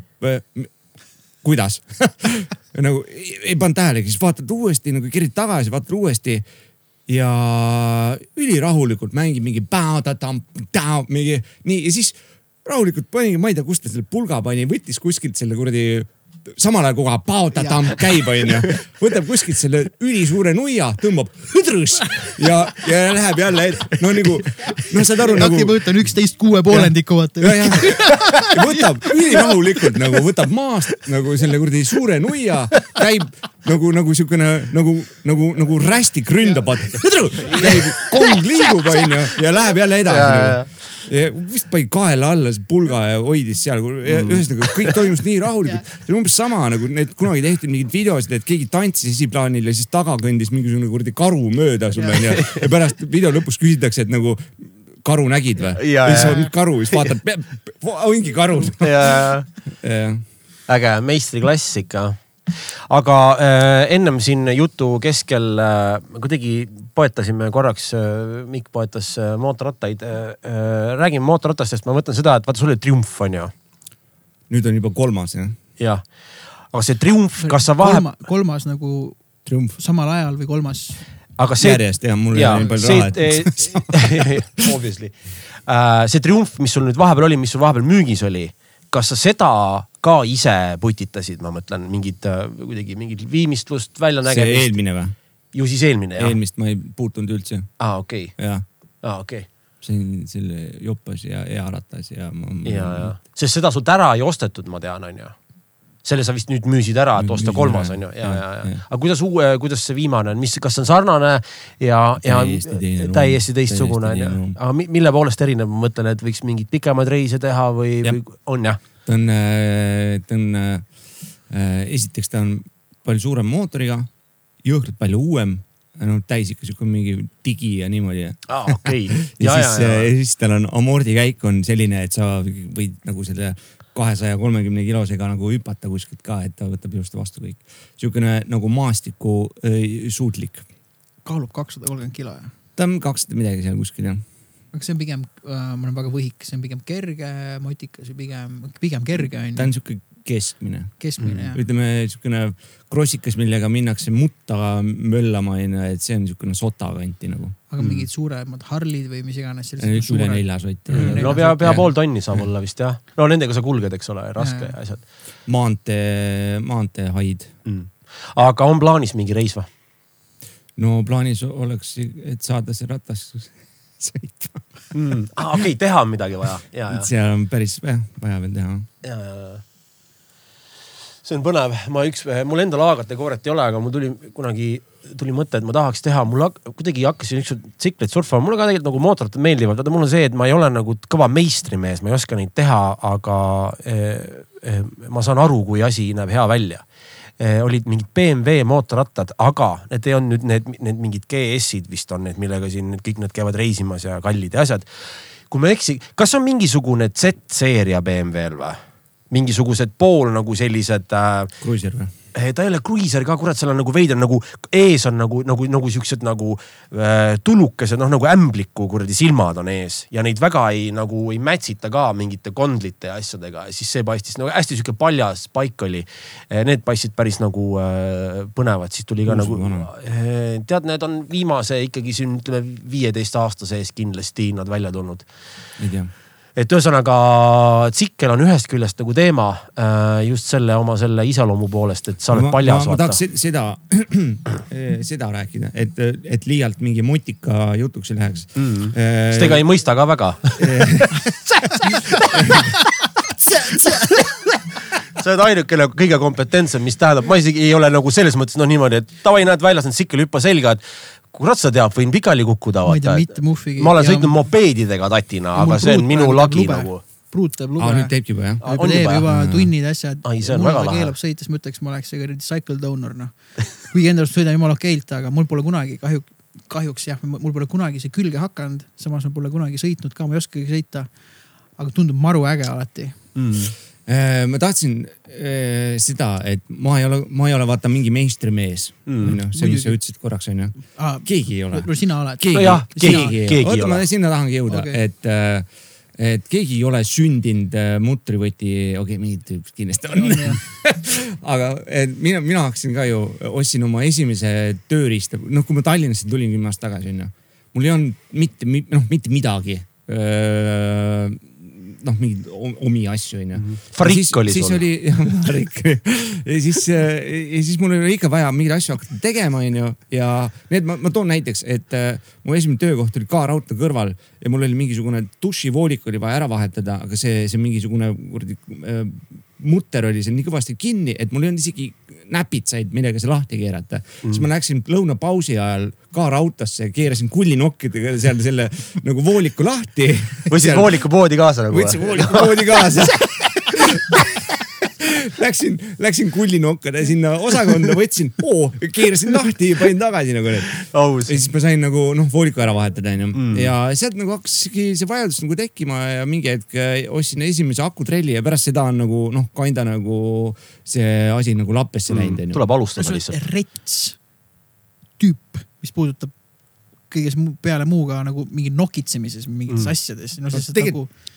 kuidas nagu ei, pannud tähelegi, siis vaatad uuesti nagu kerid tagasi, vaatad uuesti ja ülirahulikult mängib mingi mingi nii ja siis rahulikult panigi, ma ei tea, kust ta selle pulga pani, võttis kuskilt selle kuradi samal ajal kogu aeg paotatam käib, onju. võtab kuskilt selle ülisuure nuia, tõmbab hõdrus ja, ja läheb jälle, no nagu, noh, saad aru nagu. taktimõõt on üksteist kuue poolendikku vaata. ja, ja võtab ülirahulikult nagu võtab maast nagu selle kuradi suure nuia, käib nagu, nagu siukene nagu, nagu, nagu rästik ründab, käib, kong liigub onju ja läheb jälle edasi. Vist pani kaela alla see pulga ja hoidis seal, ühesõnaga kõik toimus nii rahulikult. see on umbes sama nagu need kunagi tehti mingeid videosid, et keegi tantsis esiplaanil ja siis taga kõndis mingisugune kuradi karu mööda sulle onju. ja pärast video lõpus küsitakse, et nagu karu nägid või? Ja, siis on karu, siis vaatad, ongi karu. äge, meistriklass ikka. aga äh, ennem siin jutu keskel äh, kuidagi poetasime korraks äh,, Mikk poetas äh, mootorrattaid äh,. Räägime mootorratastest, ma mõtlen seda, et vaata, sul oli Triumf on ju, nüüd on juba kolmas jah, jah. aga see Triumf, kas sa vahe, Kolma, kolmas nagu triumf. samal ajal või kolmas? aga see, järjest jah, mul ei ole nii, palju raha, et. see, obviously uh,, see Triumf, mis sul nüüd vahepeal oli, mis sul vahepeal müügis oli, kas sa seda ka ise putitasid, ma mõtlen mingit uh, kuidagi mingit viimistlust, see väljanägemist, eelmine või? Ju siis eelmine jah? eelmist ma ei puutunud üldse, aa, okei, jah. aa, okei, see on selle joppas ja hea ratas ja ma. ja, ja, sest seda sult ära ei ostetud, ma tean, onju. selle sa vist nüüd müüsid ära, et osta Müüsin kolmas ära, onju, ja, ja, ja jah.. aga kuidas uue, kuidas see viimane on, mis, kas see on sarnane ja, ja Täiesti teistsugune teine lugu. aga mi- mille poolest erineb, ma mõtlen, et võiks mingeid pikemaid reise teha või, või on jah? ta on, ta on, esiteks ta on palju suurema mootoriga, jõhkralt palju uuem, no täis ikka sihuke mingi digi ja niimoodi. aa, okei. ja ja, siis, ja, siis tal on amordikäik on selline, et sa võid nagu selle kahesaja kolmekümne kilosega nagu hüpata kuskilt ka, et ta võtab ilusti vastu kõik. sihukene nagu maastiku äh, suutlik. kaalub kakssada kolmkümmend kilo jah? ta on kakssada midagi seal kuskil jah. aga see on pigem äh,, ma olen väga võhik, see on pigem kerge motikas ja pigem, pigem kerge ta onju, on sihuke keskmine, keskmine jah. ütleme siukene krossikas, millega minnakse mutta möllama onju, et see on siukene sota kanti nagu. aga mingid suuremad Harlid või mis iganes. üle nelja sotti Mm. no pea, pea pool tonni saab olla vist jah. no nendega sa kulged, eks ole, raske ja asjad maantee, maanteehaid. mm.. aga on plaanis mingi reis või? no plaanis oleks, et saada see ratas sõitma. mm.. aa, okei okay,, teha on midagi vaja ja, ja, seal on päris vaja veel teha. ja, ja, ja. See on põnev, ma üks, mul endal aagate kooret ei ole, aga mul tuli kunagi tuli mõte, et ma tahaks teha, mul hak, kuidagi hakkasin ükskord tsikleid surfama, mulle ka tegelikult nagu mootorrattad meeldivad, vaata mul on see, et ma ei ole nagu kõva meistrimees, ma ei oska neid teha, aga eh, eh, ma saan aru, kui asi näeb hea välja eh,. olid mingid BMW mootorrattad, aga need olnud nüüd need, need mingid GS-id vist on need, millega siin need kõik need käivad reisimas ja kallid ja asjad. kui ma ei eksi, kas on mingisugune Z-seeria BMW-l või? Mingisugused pool nagu sellised äh,. Kruiser või? Eh, ta ei ole kruiiser ka, kurat, seal on nagu veider nagu ees on nagu, nagu, nagu siuksed nagu äh, tulukesed, noh nagu ämbliku kuradi silmad on ees ja neid väga ei nagu ei mätsita ka mingite kondlite ja asjadega ja siis see paistis nagu hästi sihuke paljas paik oli. Need paistsid päris nagu äh, põnevad, siis tuli ka Uus nagu äh, tead, need on viimase ikkagi siin ütleme viieteist aasta sees kindlasti nad välja tulnud ei tea. Et ühesõnaga tsikkel on ühest küljest nagu teema äh, just selle oma selle iseloomu poolest, et sa oled paljas. ma, tahaks se- seda seda rääkida, et, et liialt mingi motika jutuks ei läheks mm. Äh, sest ega ei mõista ka väga sa oled ainukene kõige kompetentsem, mis tähendab, ma isegi ei ole nagu selles mõttes noh niimoodi, et davai, näed väljas on tsikkel, hüppa selga, et kurat sa tead, võin pikali kukkuda. ma ei tea mitte muhvigi. ma olen sõitnud mopeedidega tatina, aga see on minu lagi nagu. pruut teeb lube. aa, nüüd teebki juba jah? Juba teeb juba, juba tunnid asjad. Ai, see on väga lahe. keelab sõita, siis ma ütleks, ma oleks see kuradi cycle donor noh. kuigi enda arust sõidan jumala okeilt, aga mul pole kunagi kahju, kahjuks jah, mul pole kunagi see külge hakanud, samas ma pole kunagi sõitnud ka, ma ei oskagi sõita. aga tundub maru äge alati. Mm. Äh, ma tahtsin äh, seda, et ma ei ole, ma ei ole vaata mingi meistrimees Mm. onju, see, mis sa ütlesid korraks onju. keegi ei ole. no sina oled. keegi Nojah,, keegi keegi- oota, ma sinna tahangi jõuda Okei. okay., et, et keegi ei ole sündinud äh, mutrivõti, okei okay,, mingid tüübid kindlasti on, on. aga et mina, mina hakkasin ka ju, ostsin oma esimese tööriista, noh, kui ma Tallinnasse tulin kümme aastat tagasi onju. mul ei olnud mitte, noh, mitte midagi noh, mingeid omi asju onju. Farik oli siis sul. oli, jah, Farik. ja siis, ja siis mul oli ikka vaja mingeid asju hakata tegema, onju. ja need ma, ma toon näiteks, et äh, mu esimene töökoht oli ka raudtee kõrval ja mul oli mingisugune dušivoolik oli vaja ära vahetada, aga see, see mingisugune kuradi äh, mutter oli seal nii kõvasti kinni, et mul ei olnud isegi näpitsaid, millega see lahti keerata mm.. siis ma läksin lõunapausi ajal ka raudtesse, keerasin kullinokkidega seal selle nagu vooliku lahti. võtsid voolikupoodi kaasa nagu võtsin voolikupoodi kaasa Läksin, läksin kullinokkade sinna osakonda, võtsin, keerasin lahti ja panin tagasi nagu need. ja siis ma sain nagu noh, vooliku ära vahetada onju mm. ja sealt nagu hakkaski see vajadus nagu tekkima ja mingi hetk äh, ostsin esimese akutrelli ja pärast seda on nagu noh, kinda nagu see asi nagu lappesse mm. läinud onju. tuleb alustada lihtsalt. rets tüüp, mis puudutab kõiges peale muu ka nagu mingi nokitsemises, mingites mm. asjades, no siis tegelikult- nagu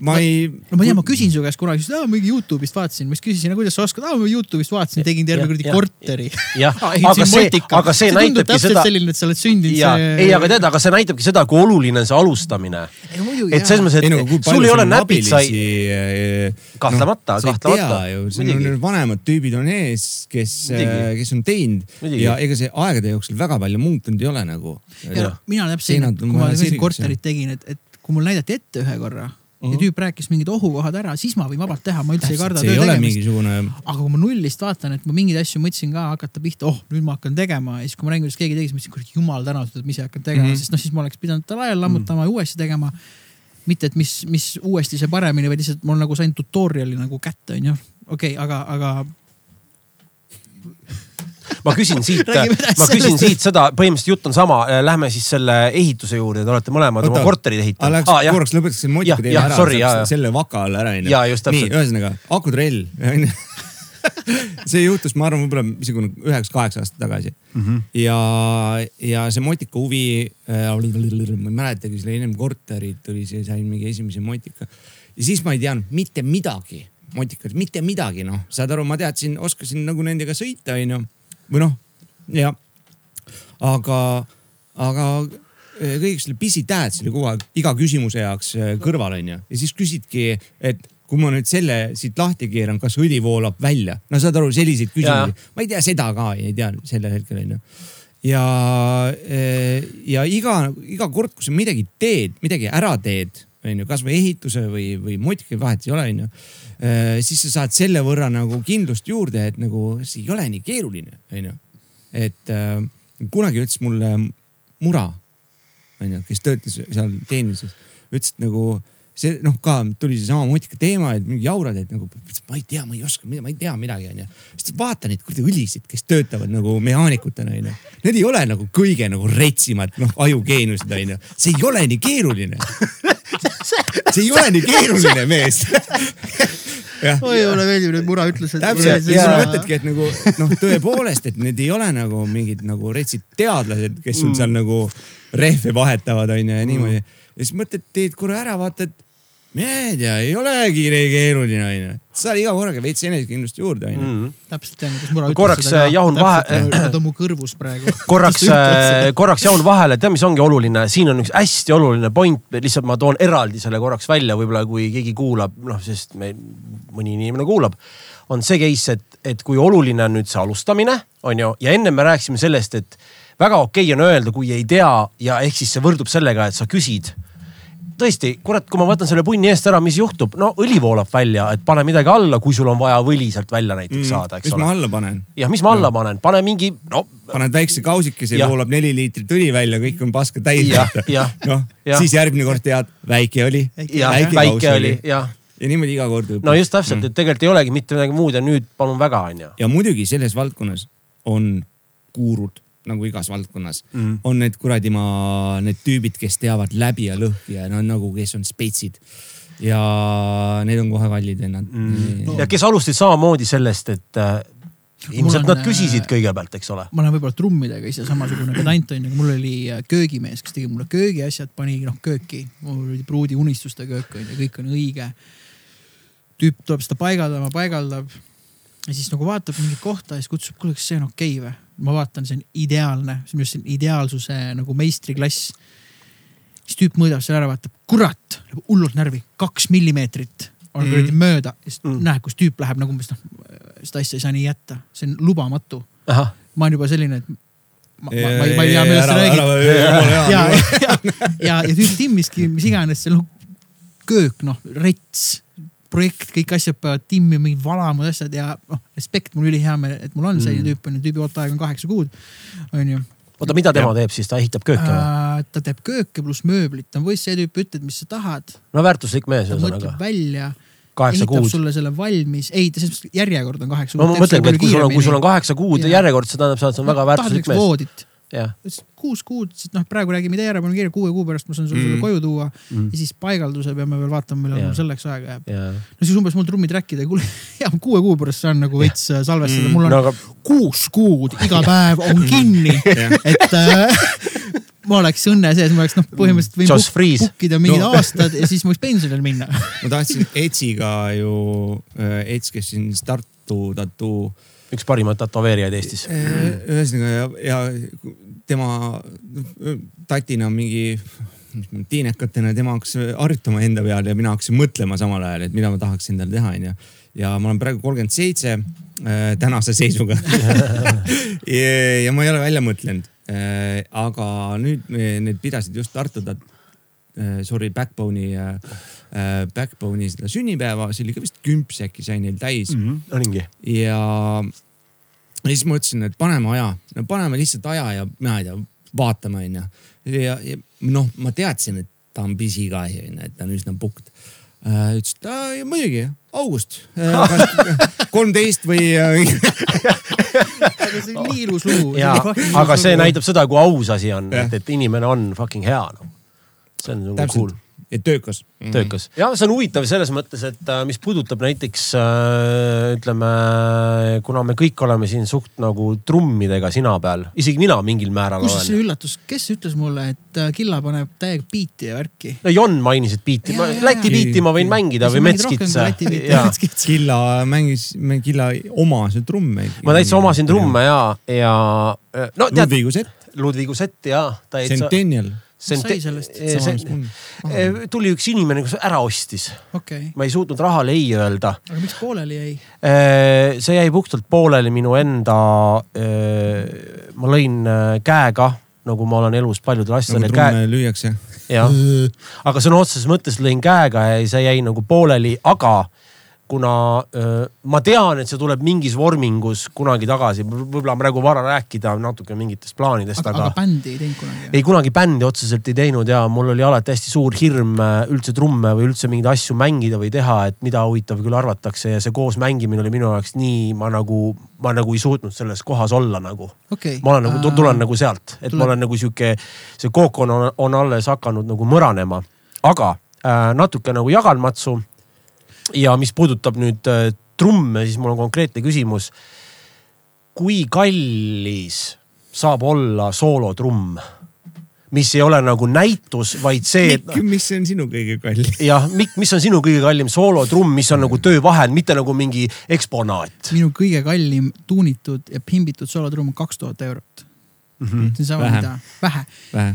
ma ei. no ma ei tea, ma küsin su käest kunagi, siis mingi Youtube'ist vaatasin, ma siis küsisin, kuidas sa oskad, ma Youtube'ist vaatasin, tegin terve kuradi korteri. jah, aga see, aga see näitabki seda. selline, et sa oled sündinud ja, ei, aga tead, aga see näitabki seda, kui oluline on see alustamine. et selles mõttes, ei no et sul ei ole abilisi, Kahtlemata, noh, sa ei kahtlemata. tea ju, sul on vanemad tüübid on ees, kes, Muidugi. kes on teinud ja ega see aegade jooksul väga palju muutunud ei ole nagu. ja mina täpselt, kui ma siin korterit tegin, et, et kui mul näidati ette ühe korra -huh. ja tüüp rääkis mingid ohukohad ära, siis ma võin vabalt teha, ma üldse ei karda töö ole tegemist. mingisugune, aga kui ma nullist vaatan, et ma mingeid asju mõtlesin ka hakata pihta, oh nüüd ma hakkan tegema ja siis, kui ma nägin, kuidas keegi tegi, siis ma mõtlesin, kurat jumal tänatud, et ma ise hakkan tegema mm, Mhm. -hmm. sest noh, siis ma oleks pidanud ta laiali lammutama mm -hmm. ja uuesti tegema. mitte, et mis, mis uuesti see paremini, vaid lihtsalt mul nagu sain tutorial'i nagu kätte, onju. okei okay,, aga, aga ma küsin siit, ma küsin siit seda, põhimõtteliselt jutt on sama, lähme siis selle ehituse juurde, te olete mõlemad oma korterid ehitanud. Ah, korraks motika Jah, teema ära, jaa. selle vaka all ära onju. Nii, ühesõnaga akutrell onju. see juhtus, ma arvan, võib-olla niisugune üheksa-kaheksa aastat tagasi mm. -hmm. ja, ja see motika huvi äh,, ma ei mäletagi, selle ennem korterit oli see, sain mingi esimese motika. ja siis ma ei teadnud mitte midagi motikat, mitte midagi noh, saad aru, ma teadsin, oskasin nagu nendega sõita onju või noh, ja aga, aga eh, kõik selle see oli kogu aeg iga küsimuse jaoks eh, kõrval onju ja siis küsidki, et kui ma nüüd selle siit lahti keeran, kas õli voolab välja? no saad aru, selliseid küsimusi, ma ei tea seda ka, ei tea sellel hetkel onju. ja, ja iga, iga kord, kui sa midagi teed, midagi ära teed, on ju, kasvõi ehituse või, või muidugi vahet ei ole, on ju. siis sa saad selle võrra nagu kindlust juurde, et nagu see ei ole nii keeruline, on ju. et äh, kunagi ütles mulle Mura, on ju, kes töötas seal teenistuses, ütles, et nagu see noh, ka tuli seesama mutika teema, et mingi jaurad, et nagu ma ei tea, ma ei oska, ma ei tea midagi, onju. siis vaata neid kuradi õlisid, kes töötavad nagu mehaanikutena, onju. Need ei ole nagu kõige nagu retsimad, noh, ajugeeniused, onju. see ei ole nii keeruline. see ei ole nii keeruline, mees oi, mulle meeldib nüüd Mura ütles, et. täpselt, ja sa mõtledki, et nagu noh, tõepoolest, et need ei ole nagu mingid nagu retsid teadlased, kes sul mm. seal nagu rehve vahetavad, onju ja niimoodi. ja siis mõtled, teed korra ära, vaatad ei tea, ei olegi keeruline onju. saad iga korraga veits enesekindlust juurde onju mm.. täpselt tean, Mura ütles korraks jahun vahe. Nad on mu kõrvus praegu. korraks, äh, korraks jahun vahele, tead, mis ongi oluline, siin on üks hästi oluline point, lihtsalt ma toon eraldi selle korraks välja, võib-olla kui keegi kuulab, noh, sest me, mõni inimene kuulab on see case, et, et kui oluline on nüüd see alustamine, on ju, ja enne me rääkisime sellest, et väga okei okay on öelda, kui ei tea ja ehk siis see võrdub sellega, et sa küsid tõesti, kurat, kui ma võtan selle punni eest ära, mis juhtub? no õli voolab välja, et pane midagi alla, kui sul on vaja võli sealt välja näiteks mm, saada, eks mis ole. mis ma alla panen? jah, mis ma alla panen, pane mingi, no. paned väikse kausikese ja voolab neli liitrit õli välja, kõik on paska täis. noh, siis järgmine kord tead, väike oli. väike, väike oli, jah ja niimoodi iga kord. no just täpselt mm., et tegelikult ei olegi mitte midagi muud ja nüüd palun väga, onju. ja muidugi selles valdkonnas on guurud nagu igas valdkonnas mm.. on need kuradi maa, need tüübid, kes teavad läbi ja lõhki ja no nagu, kes on spetsid. ja need on kohe kallid vennad mm.. No. ja kes alustasid samamoodi sellest, et äh, ilmselt nad küsisid äh, kõigepealt, eks ole. ma olen võib-olla trummidega ise samasugune pedant on ju, mul oli äh, köögimees, kes tegi mulle köögiasjad, pani noh kööki, mul oli pruudi unistuste köök on ju, kõik on õige. tüüp tuleb seda paigaldama, paigaldab ja siis nagu vaatab mingit kohta ja siis kutsub, kuule, kas see on okei okay või? ma vaatan, see on ideaalne, see on arust ideaalsuse nagu meistriklass. siis tüüp mõõdab selle ära, vaatab, kurat, läheb hullult närvi, kaks millimeetrit on mm. kuradi mööda siis mm. näed, kus tüüp läheb nagu umbes noh, seda asja ei saa nii jätta, see on lubamatu. ma olen juba selline, et ma, ma, ma, ma ei tea, millest sa räägid. ja, ja, ja, ja, ja tüüp timmiski, mis iganes seal noh, köök noh, rets projekt, kõik asjad peavad timmima, mingid valamad asjad ja noh, respekt, mul ülihea meel, et mul on selline mm. tüüp on ju, tüübi ooteaeg on kaheksa kuud, on ju. oota, mida tema ja. teeb siis, ta ehitab kööke või äh,? ta teeb kööke pluss mööblit, ta on või see tüüp, ütled, mis sa tahad. no väärtuslik mees ühesõnaga. välja kaheksa kuud. sulle selle valmis, ei, selles mõttes järjekord on kaheksa kuud. no ma mõtlengi, et kui sul on, kui sul on kaheksa kuud ja. järjekord, see tähendab seda, et see on väga väärtuslik mees. voodit ütles kuus kuud, siis noh, praegu räägime idee ära, mul on kirja kuue kuu pärast ma saan sulle mm. koju tuua mm. ja siis paigalduse peame veel vaatama, millal mul selleks aega jääb. no siis umbes mul trummid rääkida, kuule ja kuue kuu pärast saan nagu veits äh, salvestada, mul on no, aga... kuus kuud, iga päev on kinni. Et äh, ma oleks õnne sees, ma oleks noh, põhimõtteliselt võin book ida mingid no. aastad ja siis ma võiks pensionile minna. Ma tahtsin Etsiga ju, äh, Ets, kes siin Tartu tattoo üks parimaid tätoveerijaid Eestis. ühesõnaga ja, ja tema tatina mingi tiinekatena tema hakkas harjutama enda peal ja mina hakkasin mõtlema samal ajal, et mida ma tahaks endale teha, onju. ja ma olen praegu kolmkümmend seitse äh, tänase seisuga ja, ja ma ei ole välja mõtlenud äh,. aga nüüd need pidasid just Tartu äh, sorry, Backbone'i Äh, Backbone'i seda sünnipäeva, see oli ka vist kümps äkki sai neil täis mm. -hmm. olingi. ja, ja siis ma ütlesin, et paneme aja, no paneme lihtsalt aja ja mina ei tea, vaatame onju. ja, ja noh, ma teadsin, et ta on pisikahi onju, et ta on üsna pukt äh,. ütles, et muidugi august äh, kolmteist või aga see on nii ilus lugu. aga see näitab seda, kui aus asi on, et, et inimene on fucking hea no.. see on nagu cool ja töökas mm. -hmm. töökas ja see on huvitav selles mõttes, et äh, mis puudutab näiteks äh, ütleme, kuna me kõik oleme siin suht nagu trummidega sina peal, isegi mina mingil määral olen. kus see üllatus, kes ütles mulle, et äh, Killa paneb täiega biiti ja värki? no Jon mainis, et biiti, Läti biiti ma võin mängida või Metskitsa. Killa mängis, Killa omas ju trumme. ma täitsa omasin trumme ja, ja no tead. Ludvigu Sett. Ludvigu Sett ja. Centennial sai sellest? see tuli üks inimene, kes ära ostis okay.. ma ei suutnud rahale ei öelda. aga miks pooleli jäi? see jäi puhtalt pooleli minu enda. ma lõin käega, nagu ma olen elus paljudel asjadel nagu käe. lüüakse jah, aga sõna otseses mõttes lõin käega ja see jäi nagu pooleli, aga kuna ma tean, et see tuleb mingis vormingus kunagi tagasi, võib-olla on praegu vara rääkida natuke mingitest plaanidest, aga, aga, bändi ei teinud kunagi? ei kunagi bändi otseselt ei teinud ja mul oli alati hästi suur hirm äh, üldse trumme või üldse mingeid asju mängida või teha, et mida huvitav küll arvatakse ja see koos mängimine oli minu jaoks nii, ma nagu, ma nagu ei suutnud selles kohas olla nagu. okei. ma olen nagu, tulen nagu sealt, et Tuleb- ma olen nagu sihuke, see kookon on, on alles hakanud nagu mõranema, aga äh, natuke nagu jagan matsu. Ja mis puudutab nüüd äh, trumme, siis mul on konkreetne küsimus. kui kallis saab olla soolotrumm, mis ei ole nagu näitus, vaid see, mis on sinu kõige kallim? jah, Mikk, mis on sinu kõige kallim soolotrumm, mis on nagu töövahend, mitte nagu mingi eksponaat? minu kõige kallim tuunitud ja pimbitud soolotrumm on kaks tuhat eurot mm. Mhm. -hmm. see on sama, mida, vähe vähe.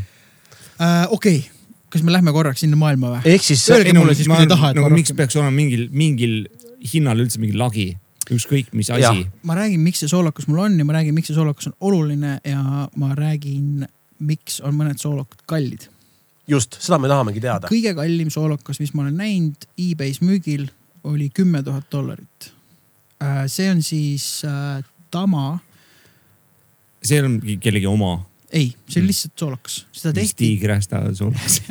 uh,. okei okay., kas me lähme korraks sinna maailma või? ehk siis Öelge mulle siis, kui te tahate nagu miks peaks olema mingil, mingil hinnal üldse mingi lagi, ükskõik mis asi. ma räägin, miks see soolokas mul on ja ma räägin, miks see soolokas on oluline ja ma räägin, miks on mõned soolokad kallid. just, seda me tahamegi teada. kõige kallim soolokas, mis ma olen näinud e-base müügil, oli kümme tuhat dollarit. see on siis äh, Tama, see on kellegi oma. ei, see Mm. on lihtsalt soolokas, seda tehti tiigrihästa sulaks.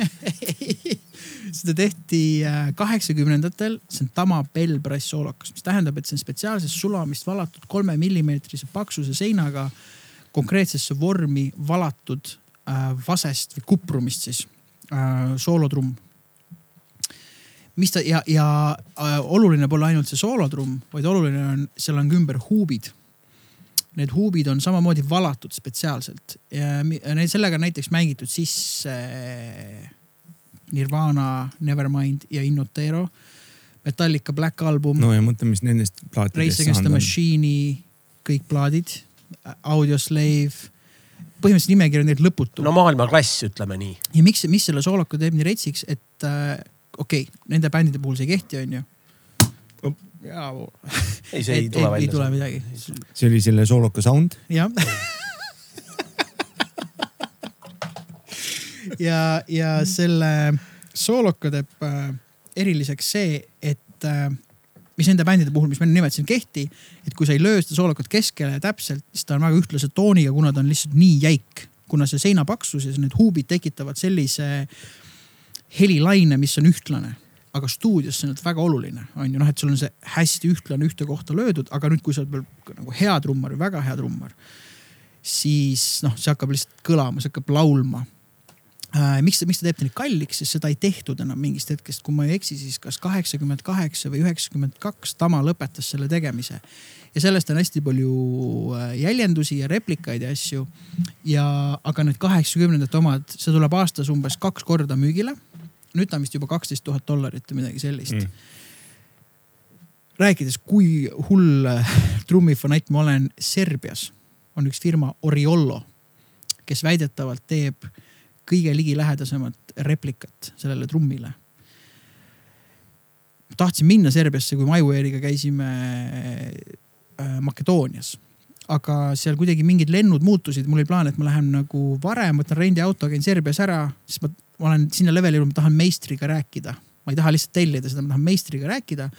seda tehti äh, kaheksakümnendatel, see on Tama Bellbrass soolokas, mis tähendab, et see on spetsiaalsest sulamist valatud kolme millimeetrise paksuse seinaga konkreetsesse vormi valatud äh, vasest või kuprumist siis äh, soolotrumm. mis ta ja, ja äh, oluline pole ainult see soolotrumm, vaid oluline on, seal on ka ümber huubid need huubid on samamoodi valatud spetsiaalselt ja neid sellega on näiteks mängitud sisse äh, Nirvana, Nevermind ja Innotero. Metallica Black Album no,, ja mõtle, mis nendest Race plaatidest Against the. Machine'i kõik plaadid, Audioslave. põhimõtteliselt nimekiri on tegelikult lõputu no maailmaklass, ütleme nii. ja miks, mis selle sooloka teeb nii retsiks, et äh, okei okay,, nende bändide puhul see ei kehti, onju. jaa, ei, see ei tule ei välja. tule midagi, see oli selle sooloka sound. jah. ja, ja selle sooloka teeb äh, eriliseks see, et äh, mis nende bändide puhul, mis ma enne nimetasin, kehti, et kui sa ei löö seda soolokat keskele täpselt, siis ta on väga ühtlase tooniga, kuna ta on lihtsalt nii jäik. kuna see seina paksus ja need huubid tekitavad sellise helilaine, mis on ühtlane aga stuudios see on väga oluline, on ju noh, et sul on see hästi ühtlane ühte kohta löödud, aga nüüd, kui sa oled veel nagu hea trummar või väga hea trummar, siis noh, see hakkab lihtsalt kõlama, see hakkab laulma äh,. miks, miks ta teeb nii kalliks, sest seda ei tehtud enam mingist hetkest, kui ma ei eksi, siis kas kaheksakümmend kaheksa või üheksakümmend kaks Tama lõpetas selle tegemise. ja sellest on hästi palju äh, jäljendusi ja replikaid ja asju. ja, aga need kaheksakümnendate omad, see tuleb aastas umbes kaks korda müügile nüüd ta on vist juba kaksteist tuhat dollarit või midagi sellist mm.. rääkides, kui hull trummifanatt ma olen, Serbias on üks firma Oriollo, kes väidetavalt teeb kõige ligilähedasemat replikat sellele trummile. tahtsin minna Serbiasse, kui MyWare'iga käisime äh, Makedoonias aga seal kuidagi mingid lennud muutusid, mul oli plaan, et ma lähen nagu varem, võtan rendiauto, käin Serbias ära, siis ma, ma olen sinna levelile jõudnud, ma tahan meistriga rääkida. ma ei taha lihtsalt tellida seda, ma tahan meistriga rääkida.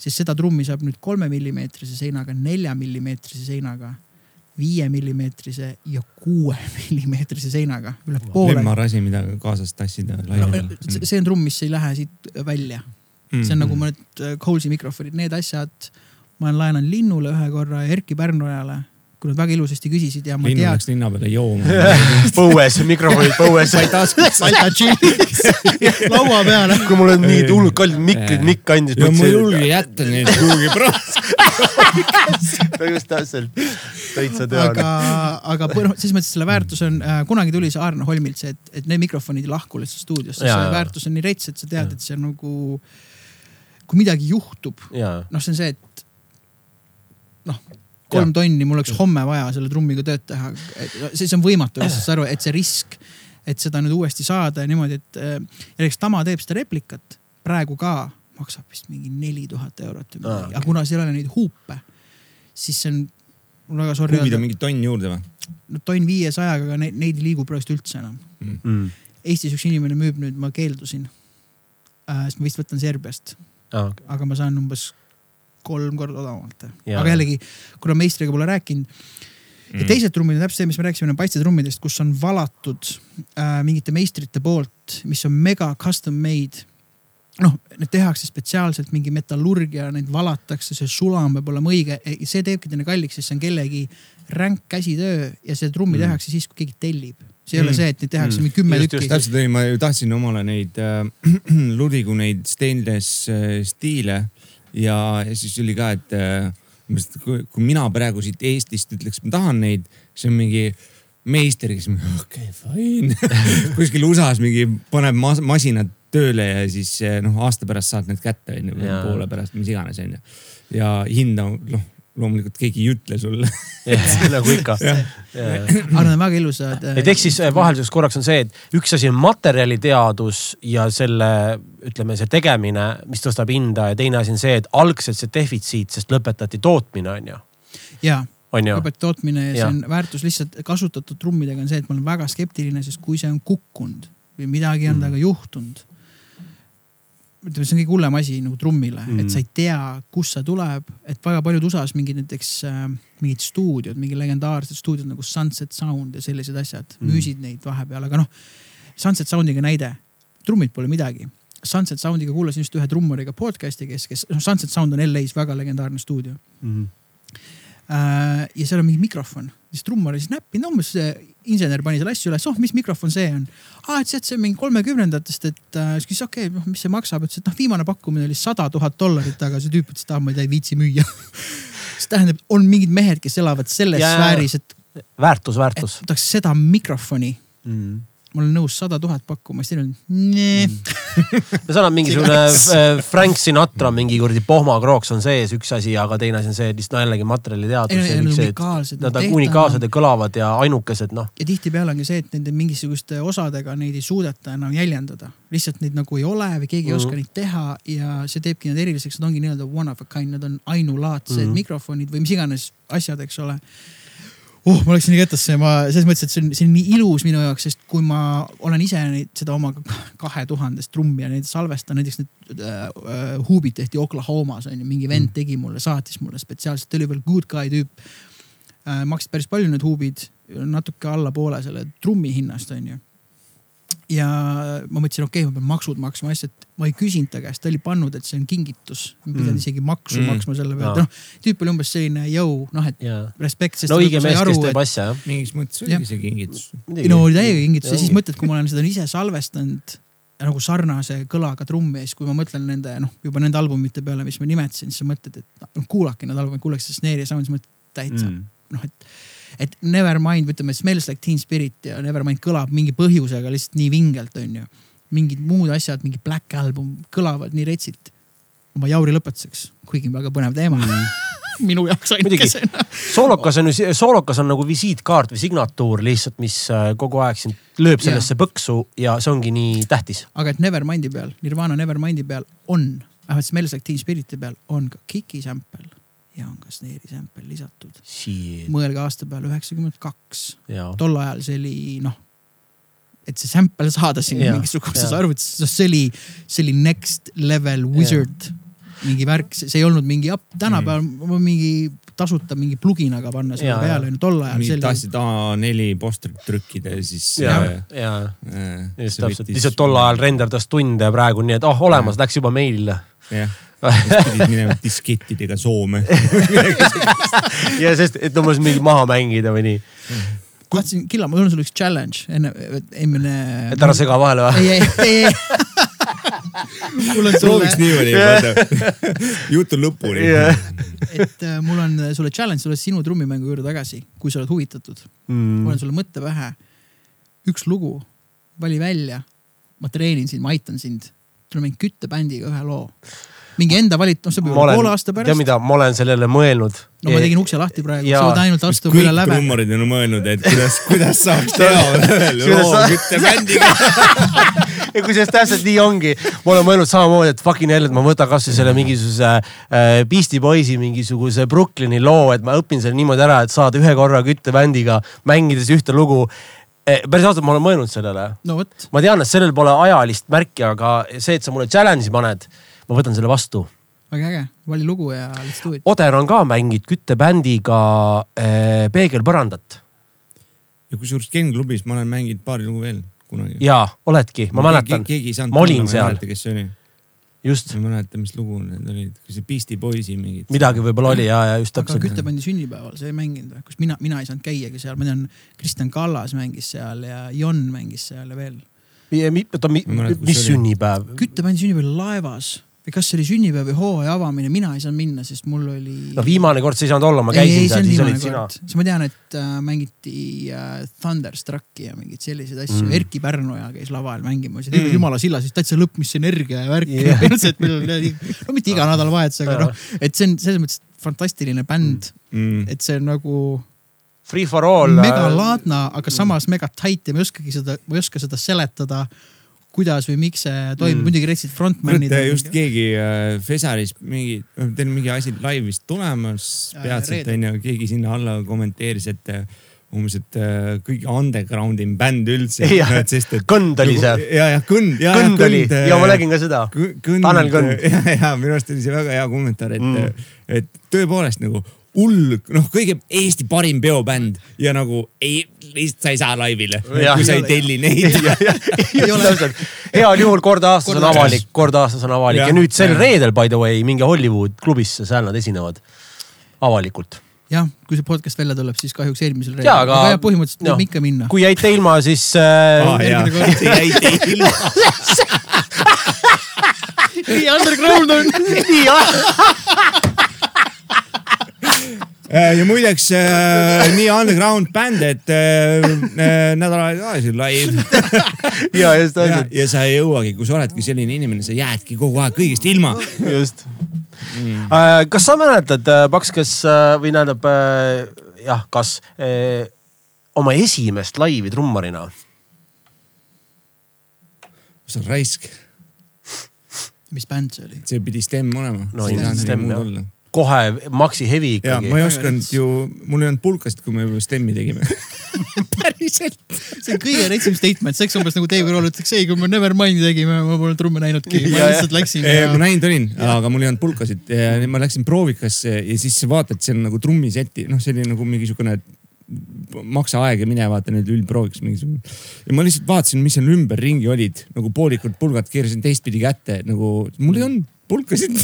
siis seda trummi saab nüüd kolme millimeetrise seinaga, nelja millimeetrise seinaga, viie millimeetrise ja kuue millimeetrise seinaga üle poole. lemmar asi, mida kaasas tassida No, laiali. see see on trumm, mis ei lähe siit välja, Mm, see on nagu mõned äh, Coles'i mikrofonid, need asjad. ma olen laenanud Linnule ühe korra ja Erkki Pärnojale, kui nad väga ilusasti küsisid ja ma linnu tean. läks linna peale jooma. põues, mikrofonid põues. laua peale. kui mul on nii hullult kallid mikrid, mikk andis. ja ma ei julge jätta neid kuhugi praegu. just täpselt, täitsa tean aga, aga põr- selles mõttes selle väärtus on äh,, kunagi tuli see Arne Holmilt see, et, et need mikrofonid ei lahku lihtsalt stuudiosse, jaa. väärtus on nii rets, et sa tead, et see on nagu, kui midagi juhtub, noh, see on see, et noh, kolm tonni, mul oleks homme vaja selle trummiga tööd teha. see, see on võimatu saad aru, et see risk, et seda nüüd uuesti saada ja niimoodi, et äh, ja näiteks Tama teeb seda replikat praegu ka, maksab vist mingi neli tuhat eurot või midagi, aga kuna seal ei ole neid huupe, siis see on, mul väga sorry huvida öelda, mingi tonn juurde või? no tonn viiesajaga, aga neid, neid ei liigu praegu üldse enam. mm.. Eestis üks inimene müüb nüüd, ma keeldusin äh,. sest ma vist võtan Serbiast, Ah, okay. aga ma saan umbes kolm korda odavamalt. Aga jällegi, kuna meistriga pole rääkinud ja Mm. teised trummid on täpselt see, mis me rääkisime, need paistetrummidest, kus on valatud äh, mingite meistrite poolt, mis on mega custom made. noh, need tehakse spetsiaalselt mingi metallurgia, neid valatakse, see sulam peab olema õige, see teebki teine kalliks, sest see on kellegi ränk käsitöö ja see trummi Mm. tehakse siis, kui keegi tellib. see ei mm. Ole see, et neid tehakse Mm. mm. mingi kümme Just, tükki. täpselt ma ju tahtsin omale neid äh, Lurigu neid stainless äh, stiile ja, ja siis oli ka, et äh, kui, mina praegu siit Eestist ütleks, ma tahan neid, siis on mingi meister, kes okei okay,, fine kuskil USA-s mingi paneb mas masinad tööle ja siis eh, noh, aasta pärast saad need kätte onju, poole pärast, mis iganes onju. ja hinda noh, loomulikult keegi ei ütle sulle. nagu ikka. aga nad on väga ilusad. äh, et ehk siis eh, vahelduseks korraks on see, et üks asi on materjaliteadus ja selle, ütleme, see tegemine, mis tõstab hinda ja teine asi on see, et algselt see defitsiit, sest lõpetati tootmine, on ju, ja, on ju. lõpet tootmine ja see Jah. on väärtus lihtsalt kasutatud trummidega on see, et ma olen väga skeptiline, sest kui see on kukkunud või midagi on Mm. temaga juhtunud. ütleme, see on kõige hullem asi nagu trummile mm., Mm. et sa ei tea, kust see tuleb, et väga paljud USA-s mingid näiteks äh, mingid stuudiod, mingi legendaarsed stuudiod nagu Sunset Sound ja sellised asjad Mm. mm. müüsid neid vahepeal, aga noh. Sunset Soundiga näide, trummid pole midagi. Sunset Soundiga kuulasin just ühe trummariga podcast'i, kes, kes, noh Sunset Sound on LA-s väga legendaarne stuudio Mhm. Äh, ja seal on mingi mikrofon, siis trummar oli siis näppinud, umbes see insener pani selle asja üles, oh, mis mikrofon see on. aa, et see, et see on mingi kolmekümnendatest, et äh, siis küsis, okei okay,, noh, mis see maksab, ütles, et noh, viimane pakkumine oli sada tuhat dollarit, aga see tüüp ütles, et ah, ma ei viitsi müüa. see tähendab, on mingid mehed, kes elavad selles Jaa. sfääris, et, väärtus, väärtus. tahaks seda mikrofoni, Mm. Ma olen nõus sada tuhat pakkuma, siis teil on nee. seal on mingisugune äh, Frank Sinatra mingi kuradi pohmakrooks on sees, üks asi, aga teine asi on see, et lihtsalt no jällegi on unikaalsed, Nad on tehta- unikaalsed ja kõlavad ja ainukesed, noh. ja tihtipeale ongi see, et nende mingisuguste osadega neid ei suudeta enam jäljendada. lihtsalt neid nagu ei ole või keegi ei Mhm. oska neid teha ja see teebki nad eriliseks, nad ongi nii-öelda one of a kind, nad on ainulaadsed mm Mhm. -hmm. mikrofonid või mis iganes asjad, eks ole. uh, ma läksin ketasse ja ma selles mõttes, et see on, see on nii ilus minu jaoks, sest kui ma olen ise neid, seda oma kahe tuhandest trummi ja neid salvestan, näiteks need äh, äh, huubid tehti Oklahomas on ju, mingi vend tegi mulle, saatis mulle spetsiaalselt, ta oli veel good guy tüüp äh,. maksid päris palju need huubid, natuke allapoole selle trummi hinnast on ju. Ja ma mõtlesin, okei okay,, ma pean maksud maksma, asja, et ma ei küsinud ta käest, ta oli pannud, et see on kingitus. ma pidin Mm. isegi maksu Mm. maksma selle pealt Jaa., noh tüüp oli umbes selline jõu, noh et jaa. respekt, no õige mees, kes teeb asja, jah. mingis mõttes Jah. oli see kingitus. no oli täiega kingitus ja siis mõtled, kui ma olen seda ise salvestanud nagu sarnase kõlaga trummi ja siis, kui ma mõtlen nende noh, juba nende albumite peale, mis ma nimetasin, siis sa mõtled, et noh, kuulake need albumid, kuulake seda Snare'i sound'i, siis mõtled täitsa mm. noh, et, et Nevermind, ütleme, Smells like teen spirit ja Nevermind kõlab mingi põhjusega lihtsalt nii vingelt, onju. mingid muud asjad, mingi Black Album kõlavad nii retsilt. oma jauri lõpetuseks, kuigi väga põnev teema mm. minu jaoks ainukesena. soolokas on ju, soolokas on nagu visiitkaart või signatuur lihtsalt, mis äh, kogu aeg sind lööb sellesse põksu ja see ongi nii tähtis. aga et Nevermindi peal, Nirvana Nevermindi peal on, vähemalt Smells like teen spirit'i peal on ka Kiki sample ja on ka Snare'i sample lisatud. Mõelge aasta peale üheksakümmend kaks, tol ajal see oli noh, et see sample saada sinna mingisuguses arvutis, see oli, see oli next level wizard mingi värk, see ei olnud mingi, tänapäeval mm. mingi tasuta mingi pluginaga panna selle peale tol ajal oli. tahtsid A4 postrit trükkida ja siis. ja, ja just täpselt, lihtsalt tol ajal renderdas tunde ja praegu nii, et oh olemas, läks juba meilile. jah, siis pidid minema diskettidega Soome. ja sest, et umbes mingi maha mängida või nii. tahtsin, Killa, mul on sulle üks challenge enne, eelmine. et ära sega vahele või? ei, ei, ei. mul on prooviks sulle, niimoodi, vaata jutu lõpuni Jah. et äh, mul on sulle challenge tulla sinu trummimängu juurde tagasi, kui sa oled huvitatud. mul on sulle mõte pähe. üks lugu, vali välja. ma treenin sind, ma aitan sind. Tuleme mingi küttebändiga ühe loo. mingi enda valitud, noh, see võib olla poole aasta tead pärast. mida, ma olen sellele mõelnud. no ma tegin ukse lahti praegu, sa võid ainult astuda üle kõik läve. trummarid on mõelnud, et kuidas, kuidas saaks teha Kuidas loo küttebändiga. ja kusjuures täpselt nii ongi, ma olen mõelnud samamoodi, et fucking hell, et ma võtan kasvõi selle mingisuguse äh, Beastie Boysi mingisuguse Brooklyni loo, et ma õpin selle niimoodi ära, et saada ühe korra küttebändiga mängides ühte lugu. Päris ausalt, ma olen mõelnud sellele. no vot, ma tean, et sellel pole ajalist märki, aga see, et sa mulle challenge'i paned, ma võtan selle vastu. väga äge, vali lugu ja let's do it. Oder on ka mänginud küttebändiga äh, Peegelpõrandat ja kusjuures Ken klubis ma olen mänginud paari lugu veel kunagi. ja oledki, ma mäletan, keegi ei saanud ma olin seal. kes see oli. Just ma ei mäleta, mis lugu need olid, kas see Beastie Boysi mingid. midagi võib-olla oli ja, ja just aga täpselt. küttebändi sünnipäeval sa ei mänginud või, kus mina, mina ei saanud käiagi seal, ma tean, Kristjan Kallas mängis seal ja Jon mängis seal ja veel. oota, mis sünnipäev? küttebändi sünnipäeval laevas või kas see oli sünnipäev või hooaja avamine, mina ei saanud minna, sest mul oli. no viimane kord sa ei saanud olla, ma käisin ei, seal, siis olid sina. siis ma tean, et äh, mängiti äh, Thunderstrucki ja mingeid selliseid asju Mm. mm.. Erkki Pärnoja käis laval mängimas ja Mm. mm. jumala sillas, siis täitsa lõpp, mis energia ja värk yeah. et meil oli, no mitte iga nädalavahetus, aga noh, et see on selles mõttes fantastiline bänd mm. mm., et see on nagu Free for all. mega laadna, aga samas mega tight ja ma ei oskagi seda, ma ei oska seda seletada, kuidas või miks see toimub Mm. muidugi rääkisid frontman'id. just keegi äh, Fesaris mingi, teil on mingi asi live vist tulemas Äh, peatselt onju, keegi sinna alla kommenteeris, et äh, umbes, et äh, kõige underground im bänd üldse Jah., sest et. Kõnd oli see. ja, ja kõnd, ja, kõnd oli ja ma nägin ka seda. Tanel Kõnd. ja, ja minu arust oli see väga hea kommentaar, et mm., et tõepoolest nagu hull, noh, kõige Eesti parim peobänd ja nagu ei, lihtsalt sa ei saa laivile, kui sa ei telli neid. heal juhul kord aastas on avalik, kord aastas on avalik ja, ja nüüd sel Jah. reedel, by the way, minge Hollywood klubisse, seal nad esinevad avalikult. jah, kui see podcast välja tuleb, siis kahjuks eelmisel Jaa, aga- aga jah, põhimõtteliselt noh, võib ikka minna. kui jäite ilma, siis äh, aa jaa, järgmine kord. see jäi teile. nii underground on. nii jah, ja muideks äh, nii underground bänd, et äh, äh, nädal aega tagasi live ja just ja, täpselt, ja sa ei jõuagi, kui sa oledki selline inimene, sa jäädki kogu aeg kõigest ilma. just mm.. kas sa mäletad, Paks, kas äh, või tähendab äh, jah, kas äh, oma esimest laivi trummarina? sa oled raisk, mis bänd see oli? see pidi Stem olema No See ei ilmselt saanud Stem, jah. Kohe Maxi Heavy ikkagi. ma ei osanud ju, mul ei olnud pulkasid, kui me juba Stemi tegime. päriselt. see on kõige retsem statement, see oleks umbes nagu Dave Grohl ütleks, ei, kui me Nevermind'i tegime, ma pole trumme näinudki, ma lihtsalt läksin ja ma näinud olin, aga mul ei olnud pulkasid. Ja nüüd ma läksin proovikasse ja siis vaatad, see on nagu trummiseti, noh, see oli nagu mingisugune maksa aega mine vaata nüüd üldprooviks mingisugune. ja ma lihtsalt vaatasin, mis seal ümberringi olid. Nagu poolikud pulgad, keerasin teistpidi kätte. Nagu mul ei olnud pulkasid.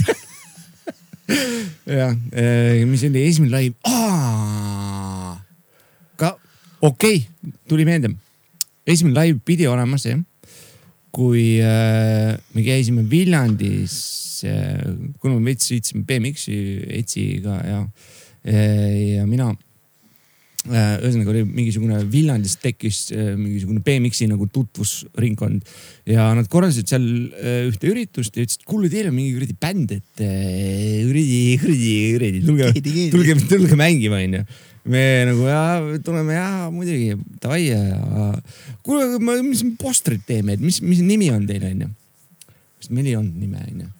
jah, mis oli esimene laiv, ka okei okay,, tuli meelde. esimene laiv pidi olema see, kui äh, me käisime Viljandis äh,, kuna me veits sõitsime BMX-i, Etsiga ja, ja mina äh, ühesõnaga oli mingisugune Viljandis tekkis äh, mingisugune BMX-i nagu tutvusringkond ja nad korraldasid seal äh, ühte üritust ja ütlesid, kuule, teil on mingi kuradi bänd, et äh, kuradi, kuradi, kuradi, tulge tulge, tulge mängima, onju. me nagu ja tuleme ja muidugi davai ja kuule, mis me postrit teeme, et mis, mis nimi on teil onju. sest meil ei olnud nime onju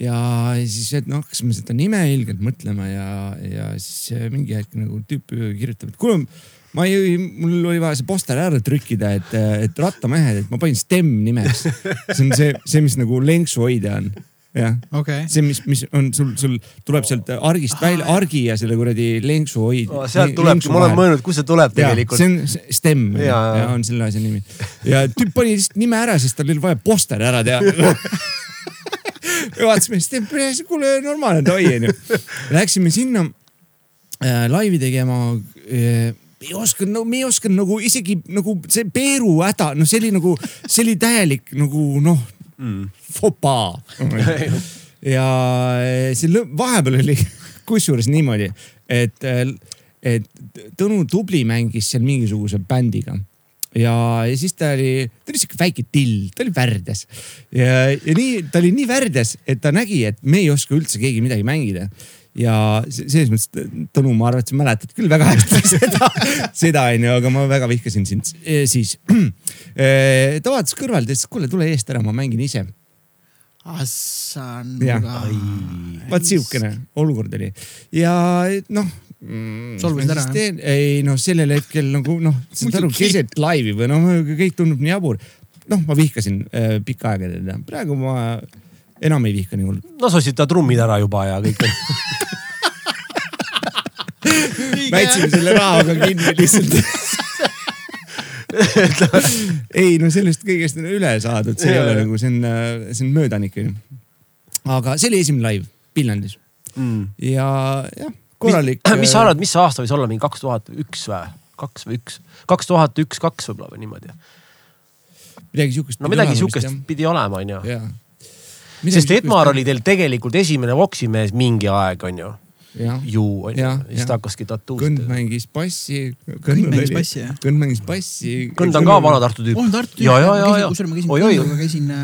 ja siis, et noh, hakkasime seda nime ilgelt mõtlema ja, ja siis mingi hetk nagu tüüp kirjutab, et kuule, ma ei, mul oli vaja see poster ära trükkida, et, et rattamehed, et ma panin STEM nimeks. see on see, see, mis nagu lenksu hoida on, jah okei. see, mis, mis on sul, sul tuleb sealt argist välja, argi ja selle kuradi lenksu hoid. sealt tulebki, ma olen mõelnud, kust see tuleb ja tegelikult see. on STEM ja, ja jaa. on selle asja nimi ja tüüp pani lihtsalt nime ära, sest tal oli vaja poster ära teha. ja vaatasime STEM, kuule normaalne davai onju. Läksime sinna äh, laivi tegema äh, ei osanud, no me ei osanud nagu isegi nagu see Peeru häda, no see oli nagu, see oli täielik nagu noh mm., fopaa. ja eh, see vahepeal oli kusjuures niimoodi, et, et Tõnu Tubli mängis seal mingisuguse bändiga ja, ja siis ta oli, ta oli sihuke väike till, ta oli värdjas ja, ja nii, ta oli nii värdjas, et ta nägi, et me ei oska üldse keegi midagi mängida ja se- selles mõttes, Tõnu, ma arvan, et sa mäletad küll väga hästi seda, seda onju, aga ma väga vihkasin sind E, siis. ta vaatas kõrvalt ja ütles, kuule, tule eest ära, ma mängin ise. Assan. Vaat sihukene olukord oli ja noh, mm, Solvusid ära, jah? ei noh, sellel hetkel nagu noh, saad aru, keset laivi või noh, kõik tundub nii jabur. noh, ma vihkasin äh, pikka aega teda, praegu ma enam ei vihka nii hullult. no sa ostsid ta trummid ära juba ja kõik on. mätsime selle rahaga kinni lihtsalt. ei no sellest kõigest on üle saadud, see ei ole nagu, see on, see on möödanik onju. aga see oli esimene live Viljandis Mm. ja jah, korralik. mis sa arvad, mis see aasta võis olla, mingi kaks tuhat üks või? kaks või üks, kaks tuhat üks, kaks võib-olla või niimoodi. midagi siukest. no midagi sihukest pidi olema, onju. sest Edmar oli teil tegelikult esimene voksimees mingi aeg, onju. ju, onju siis ta hakkaski tatuust Kõnd. mängis bassi. Kõnd mängis bassi, jah? Kõnd mängis bassi. Kõnd on ka vana Tartu tüüp. on Tartu ja, ja, ja, ja. kusjuures ma käisin Kõnduga, käisin,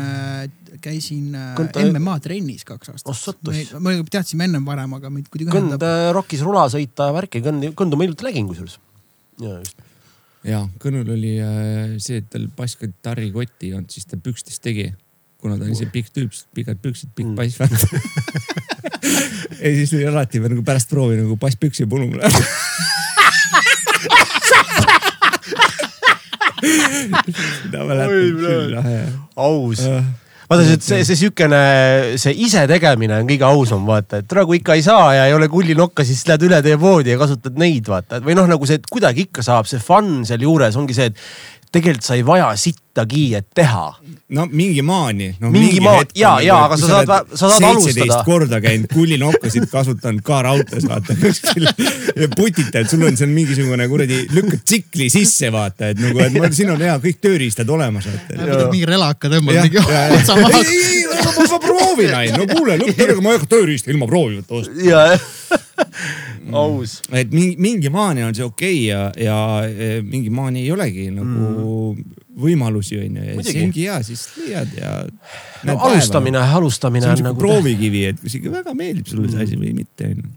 käisin äh, Kõnd- MMA trennis kaks aastat Oh, me teadsime ennem varem, aga meid kuidagi Kõnd ühendab. äh, rokkis rula sõita ja värki, Kõnd, Kõndu ma hiljuti nägin kusjuures. ja just. ja Kõnnul oli äh, see, et tal basskitarri kotti ei olnud, siis ta pükstes tegi. kuna ta on ise pikk tüüp, siis pikad püksid, pikk Mm. bass ja siis oli alati veel nagu pärast proovi nagu basspüksi punuma läheb. seda mäletan küll jah, jah. aus. Vaata see, see, see siukene, see isetegemine on kõige ausam, vaata, et praegu ikka ei saa ja ei ole kullinokka, siis lähed üle tee poodi ja kasutad neid, vaata. või noh, nagu see, et kuidagi ikka saab, see fun sealjuures ongi see, et tegelikult sa ei vaja sittagi, et teha. no mingi maani no,. Mingi maa- jaa, jaa, aga sa saad- sa saad alustada. korda käinud kullinokkasid kasutanud ka raudtees vaata kuskil ja putitad, sul on seal mingisugune kuradi, lükkad tsikli sisse vaata, et nagu, et mul siin on hea kõik tööriistad olemas mingi relaka tõmbab jah, mingi ja, otsa ja, maha. ei, ei, ma, ma proovin ainult, no kuule, lõpptõrjega ma ei hakka tööriista ilma proovimata ostma. ja, aus. et mingi, mingi maani on see okei okay ja, ja e, mingi maani ei olegi nagu mm. võimalusi on ju ja see ongi hea, siis leiad ja. no alustamine, alustamine on on nagu. proovikivi, et kas ikka väga meeldib sulle see asi või mitte onju.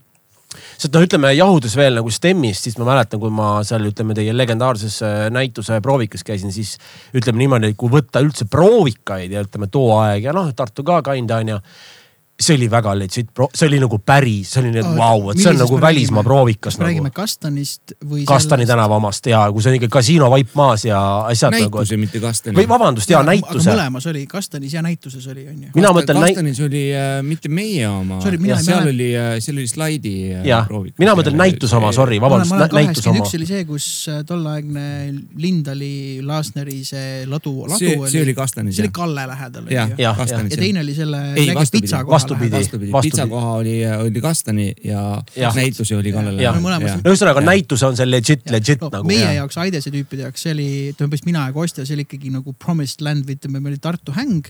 sest noh, ütleme jahudes veel nagu Stemmist, siis ma mäletan, kui ma seal ütleme teie legendaarses äh, näituse proovikas käisin, siis ütleme niimoodi, et kui võtta üldse proovikaid ja ütleme too aeg ja noh, Tartu ka kinda onju see oli väga legit, see oli nagu päris, see oli nii, et vau, et see on nagu välismaa proovikas kas me räägime nagu. Kastanist või? Kastani. tänava omast ja kui see on ikka kasiino vaip maas ja asjad nagu. näituse, mitte kastani. või vabandust, ja näituse. mõlemas oli, Kastanis ja näituses oli, onju. mina mõtlen näit-, kastanis oli äh, mitte meie oma, seal oli äh,, seal oli slaidi äh, jah, proovikas. mina mõtlen näituse oma, sorry, vabandust näituse oma üks. oli see, kus äh, tolleaegne Lindali, Laasneri see ladu, ladu see, oli. see oli kastanis see oli Kalle lähedal. ja teine oli selle ei, vastupidi, vastupidi. vastupidi, Vastupidi. pitsa koha oli, oli kastani ja, ja. näitusi oli no ühesõnaga näituse on see legit, legit no, nagu. meie jaoks, Aidese tüüpide jaoks, see oli, ütleme põhimõtteliselt mina ja Kostja, see oli ikkagi nagu promised land või ütleme, meil oli Tartu häng.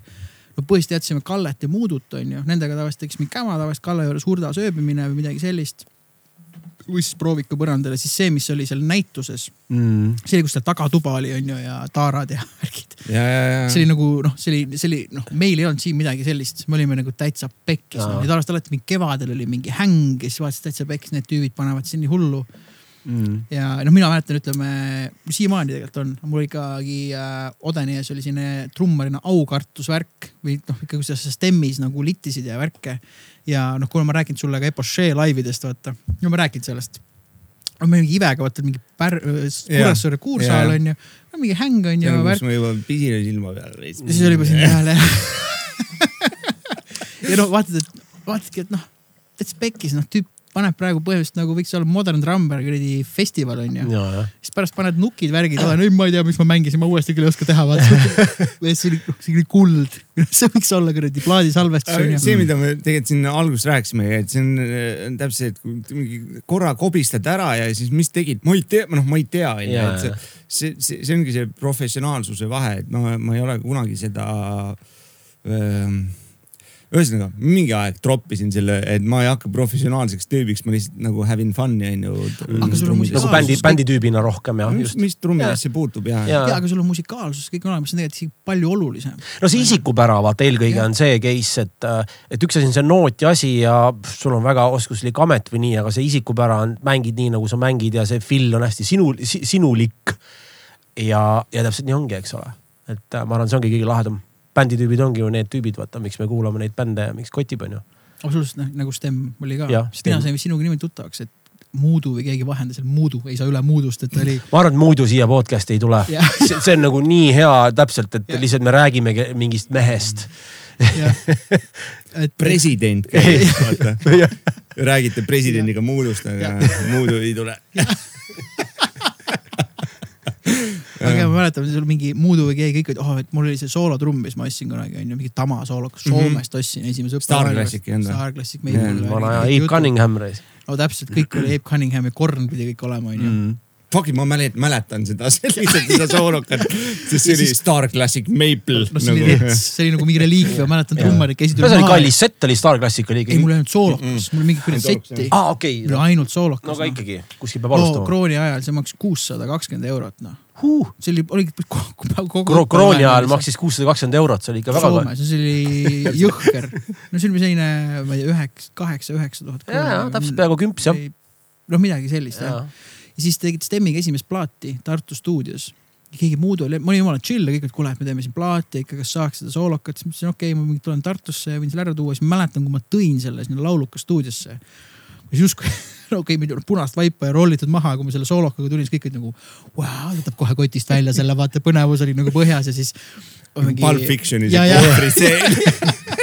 no põhiliselt jätsime Kallet ja Muudut, onju, nendega tavaliselt teeks mingi käma, tavaliselt Kalle juures hurdas ööbimine või midagi sellist. Või siis proovika põrandale, siis see, mis oli seal näituses, mm.. see oli, kus seal tagatuba oli, onju, ja taarad ja värgid. see oli nagu noh, see oli, see oli noh, meil ei olnud siin midagi sellist, me olime nagu täitsa pekkis no.. ja tavaliselt alati mingi kevadel oli mingi häng ja siis vaatasid täitsa pekkis, need tüübid panevad siin nii hullu. Mm. ja noh, mina mäletan, ütleme siiamaani tegelikult on, mul ikkagi äh, Odeni ees oli selline trummarina aukartusvärk või noh, ikka kui sa stemmis nagu littisid ja värke. Ja noh, kuna ma rääkinud sulle ka Epochee laividest, vaata, no ma rääkinud sellest. me mingi Ivega vaata mingi Pär-, Kuressaare kuursaal on ju, mingi häng on ju, kus ma juba pisine silma peal. siis oli juba siin hääl jah. ja no vaatad, et vaatadki, et noh, täitsa pekkis, noh tüüp paneb praegu põhimõtteliselt nagu võiks olla Modern Drummer kuradi festival on ju. ja, jah. siis pärast paned nukid, värgid, olen, ei ma ei tea, mis ma mängisin, ma uuesti küll ei oska teha, vaata. see oli, see oli kuld, see võiks olla kuradi plaadisalvestus on see, mida me tegelikult siin alguses rääkisime, et see on, täpselt see, et kui mingi korra kobistad ära ja siis mis tegid, ma ei tea, noh, ma ei tea, onju, et see, see, see, see ongi see professionaalsuse vahe, et ma, ma ei ole kunagi seda ähm, ühesõnaga mingi aeg troppisin selle, et ma ei hakka professionaalseks tüübiks, ma lihtsalt nagu having fun'i onju. Aga sul on nagu musikaalsus bändi, bänditüübina rohkem jah, mis, just. mis trummidesse puutub ja, Jaa. ja, aga sul on musikaalsus kõik olemas, see on tegelikult isegi palju olulisem. no see isikupära vaata eelkõige Jah. on see case, et, et üks asi on see nooti asi ja sul on väga oskuslik amet või nii, aga see isikupära on, mängid nii nagu sa mängid ja see feel on hästi sinu, sinulik. ja, ja täpselt nii ongi, eks ole, et äh, ma arvan, see ongi kõige lahedam. Bänditüübid ongi ju need tüübid, vaata, miks me kuulame neid bände ja miks kotib, onju. absoluutselt noh, nagu Stem oli ka sest mina sain sinuga niimoodi tuttavaks, et Muudu või keegi vahendas seal Muudu, ei saa üle Muudust, et oli ma arvan, et muidu siia podcast'i ei tule. Jah. see see on nagu nii hea täpselt, et Jah. lihtsalt me räägime mingist mehest. jah, et president käib, vaata. räägite presidendiga muudust, aga muudu ei tule. Aga ma mäletan, sul mingi Muudu või keegi kõik olid, oh, et mul oli see soolotrumm, mis ma ostsin kunagi onju, mingi Tama soolokas Soomest ostsin esimese õppe. Star Classic või? Star Classic meil. vana aja Abe. Cunningham reis no täpselt, kõik oli Abe Cunningham ja Korn pidi kõik olema onju. mm.. Fucking ma mäletan, mäletan seda, lihtsalt seda soolokat, sest see oli Star Classic Maple no see oli nagu. rets, see oli nagu mingi reliikvia, ma mäletan trummarid käisid. no see oli kallis sett oli Star Classic oli ei, ikkagi. mul ei olnud soolokas, mul oli mingi kuradi setti. aa, okei mul oli ainult soolokas. no aga ikkagi, kuskil peab alustama. krooni ajal see maksis kuussada kakskümmend eurot noh. Huh. see oli, oligi kogu, kogu. Kro- krooni ajal maksis kuussada kakskümmend eurot, see oli ikka väga. Soomes, see oli jõhker. no see oli selline, ma ei tea, üheksa, kaheksa, üheksa tuhat. ja, ja täpselt peaaegu kümps jah. noh, midagi sellist jah. ja siis tegid Stemiga esimest plaati Tartu stuudios. keegi muud oli, ma olin jumala chill ja kõik olid, kuule, et me teeme siin plaati ikka, kas saaks seda soolokat, siis ma ütlesin, okei okay,, ma mingi tulen Tartusse ja võin selle ära tuua, siis ma mäletan, kui ma tõin selle sinna lauluka stuudiosse. siis justkui, okei okay,, meil ei olnud punast vaipa ja rollitud maha, kui ma selle soolokaga tulin, siis kõik olid nagu, vau, võtab kohe kotist välja selle, vaata põnevus oli nagu põhjas ja siis. Pulp Fictionis ja, ja, ohvristseen.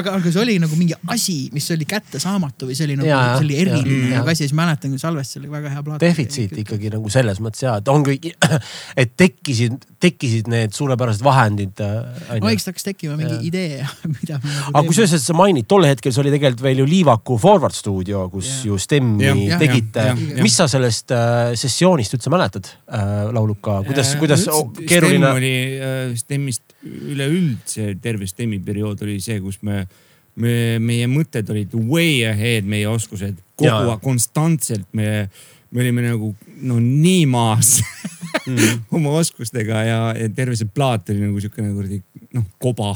aga, aga, see oli nagu mingi asi, mis oli kättesaamatu või see oli nagu, see oli eriline nagu asi siis mäletan, kui salvestas selle väga hea plaat. defitsiit. ikkagi nagu selles mõttes ja, et ongi, et tekkisid, tekkisid need suurepärased vahendid. no eks ta hakkas tekkima mingi Jaa. idee, mida me nagu aga kusjuures, et sa mainid, tol hetkel see oli tegelikult veel ju Liivaku Forward stuudio, kus Jah. ju jah, tegite mis sa sellest äh, sessioonist üldse mäletad äh,, lauluka, kuidas, Äh, kuidas oh, keeruline STEM? oli äh, STEM-ist üleüldse terve STEM-i periood oli see, kus me, me, meie mõtted olid way ahead, meie oskused kogu aeg konstantselt me, me olime nagu no nii maas mm. oma oskustega ja, ja terve see plaat oli nagu siukene kuradi noh koba.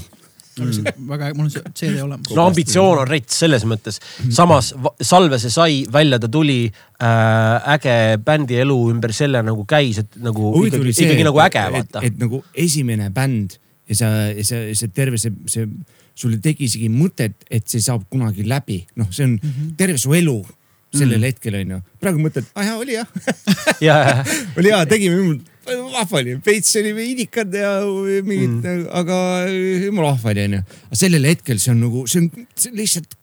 väga, mul on see CD olemas. no ambitsioon on rets selles mõttes, samas salve see sai, välja ta tuli äh,, äge bändi elu ümber selle nagu käis, et nagu ikkagi, ikkagi nagu äge et, vaata. et nagu esimene bänd ja sa, see, see terve see, see, sulle tegi isegi mõtet, et see saab kunagi läbi, noh, see on mm -hmm. terve su elu sellel mm. hetkel onju. praegu mõtled, aa jaa, oli jah, ja, oli hea, tegime, vahva oli, veits olime idikad ja mingid mm., aga jumala vahva oli onju. aga sellel hetkel see on nagu, see on, see lihtsalt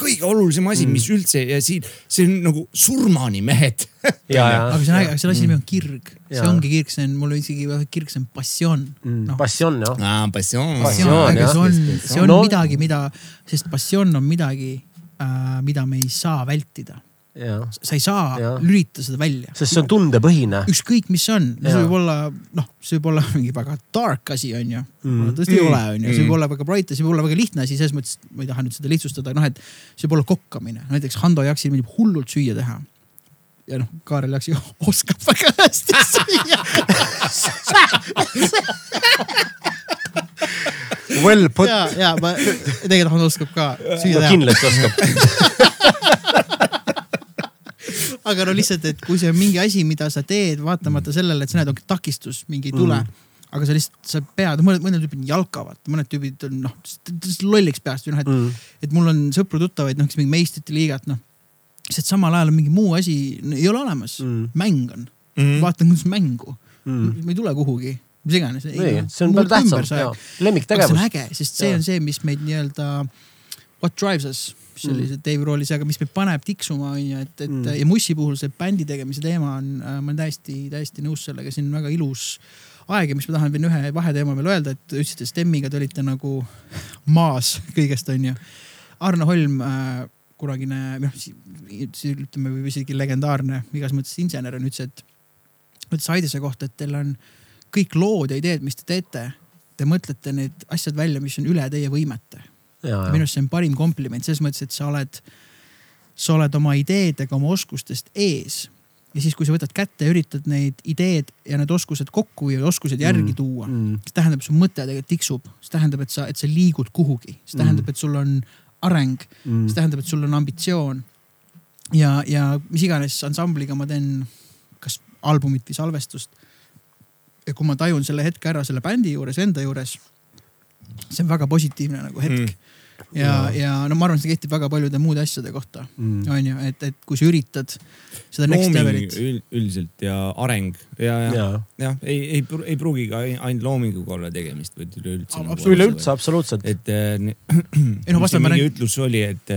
kõige olulisem asi mm., mis üldse ja siin, see on nagu surmani mehed. ja, aga see on äge, selle asja nimi on kirg, see Jaa. ongi kirg, see on, mul isegi kirg, see on passioon no,. passioon jah. aa, passioon. See on, see on No- midagi, mida, sest passioon on midagi mida me ei saa vältida. sa ei saa Jah. lülitada seda välja. sest see on tundepõhine. ükskõik, mis see on, see võib olla, noh, see võib olla mingi väga dark asi, onju. Mm. tõesti ei Mm. ole, onju, see Mm. võib olla väga bright ja see võib olla väga lihtne asi, selles mõttes, ma ei taha nüüd seda lihtsustada, noh, et see võib olla kokkamine, näiteks Hando Jaksil meeldib hullult süüa teha. ja noh, Kaarel Jaksi oskab väga hästi süüa. Well put, ja, ja ma, tegelikult Hando oskab ka süüa teha, kindlasti oskab. aga no lihtsalt, et kui see on mingi asi, mida sa teed, vaatamata sellele, et sa näed, ongi takistus, mingi ei tule mm.. aga sa lihtsalt, sa pead, mõned, mõned tüübid jalkavad, mõned tüübid on noh, lolliks peast või noh, et Mm. et mul on sõpru-tuttavaid, noh, kes mingi meistrite liigat, noh. lihtsalt samal ajal on mingi muu asi, ei ole olemas Mm. mäng on mm., vaatan, kuidas mängu mm., ma ei tule kuhugi, mis iganes. nii, see on palju tähtsam, jaa. see on lemmiktegevus. äge, sest see Jaa. on see, mis meid nii-öelda, what drives us, oli see Dave Rollis, aga mis meid paneb tiksuma, onju, et, et Mm. mm. ja Mussi puhul see bändi tegemise teema on, ma olen täiesti, täiesti nõus sellega, siin on väga ilus aeg ja mis ma tahan veel ühe vaheteema veel öelda, et te ütlesite Stemmiga te olite nagu maas kõigest, onju. Arno Holm äh, kunagine noh, ütleme isegi legendaarne igas mõttes insener on ütles, et ütles Aidese kohta, et teil on kõik lood ja ideed, mis te teete, te mõtlete need asjad välja, mis on üle teie võimete. minu arust see on parim kompliment selles mõttes, et sa oled, sa oled oma ideedega, oma oskustest ees ja siis, kui sa võtad kätte ja üritad neid ideed ja need oskused kokku ja oskused järgi Mm. tuua, Mm. see tähendab, su mõte tegelikult tiksub, see tähendab, et sa, et sa liigud kuhugi, see tähendab, et sul on areng, Mm. see tähendab, et sul on ambitsioon. ja, ja mis iganes ansambliga ma teen, kas albumit või salvestust. Ja kui ma tajun selle hetke ära selle bändi juures, enda juures, see on väga positiivne nagu hetk Mm. mm.. ja, ja no ma arvan, see kehtib väga paljude muude asjade kohta Mm. on ju, et, et kui sa üritad seda next looming levelit. üld- üldiselt ja areng ja, ja, ja jah, ei, ei, ei pruugi ka ainult loominguga olla tegemist, vaid üleüldse. Absoluutselt. üleüldse absoluutselt. et äh, ei no see ma mingi räägin, ütlus oli, et,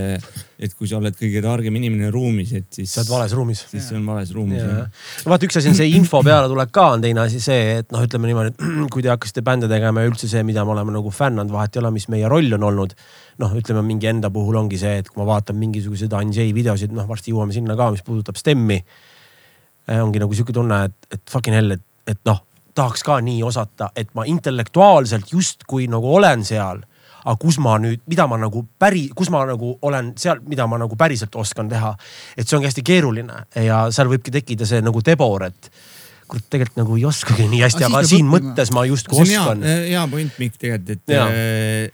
et kui sa oled kõige targem inimene ruumis, et siis, sa oled vales ruumis. siis see on vales ruumis. no vaata, üks asi on see info pealetulek ka on teine asi see, et noh, ütleme niimoodi, et kui te hakkasite bände tegema ja üldse see, mida me oleme nagu fännanud, vahet ei ole, mis meie roll on olnud. noh, ütleme mingi enda puhul ongi see, et kui ma vaatan mingisuguseid Anjay videosid, noh varsti jõuame sinna ka, mis puudutab STEM-i. ongi nagu sihuke tunne, et, et fucking hell, et, et noh, tahaks ka nii osata, et ma intellektuaalselt justkui nagu olen seal aga kus ma nüüd, mida ma nagu päri, kus ma nagu olen seal, mida ma nagu päriselt oskan teha. et see ongi hästi keeruline ja seal võibki tekkida see nagu tebor, et kurat, tegelikult nagu ei oskagi nii hästi, Aga aga siin õppima. mõttes ma justkui oskan., hea point, Mikk, tegelikult, et Jaa.,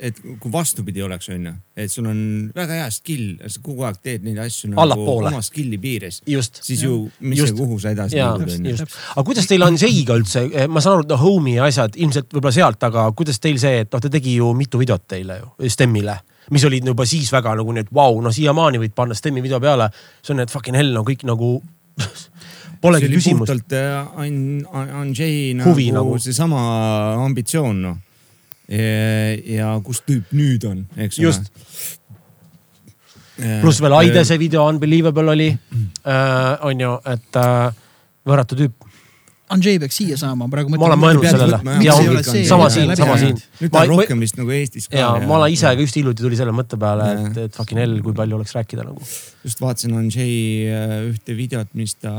et kui vastupidi oleks, onju, et sul on väga hea skill, sa kogu aeg teed neid asju nagu Allapoole. oma skill'i piires, siis ju, mis Just. ja kuhu sa edasi liigud, onju. aga kuidas teil on Seiga üldse, ma saan aru, et noh, Home'i ja asjad ilmselt võib-olla sealt, aga kuidas teil see, et noh, ta tegi ju mitu videot teile ju, STEM-ile, mis olid juba siis väga nagu nii, et vau wow,, no siiamaani võid panna STEM-i video peale. see on need fucking hell, no kõik nagu polegi see oli küsimust. puhtalt äh, An-, Anjay Huvi nagu, nagu. nagu seesama ambitsioon noh. ja kus tüüp nüüd on, eks ole. Just. pluss veel Aide see video Unbelievable oli äh,, on ju, et äh, võrratu tüüp. Andrzej peaks siia saama, praegu ma olen mõelnud sellele ja ongi see sama siin, sama siin. nüüd ta on rohkem vist nagu Eestis ka. ja ma olen ise ka just hiljuti tuli selle mõtte peale, et, et fucking hell, kui palju oleks rääkida nagu. just vaatasin Anjay äh, ühte videot, mis ta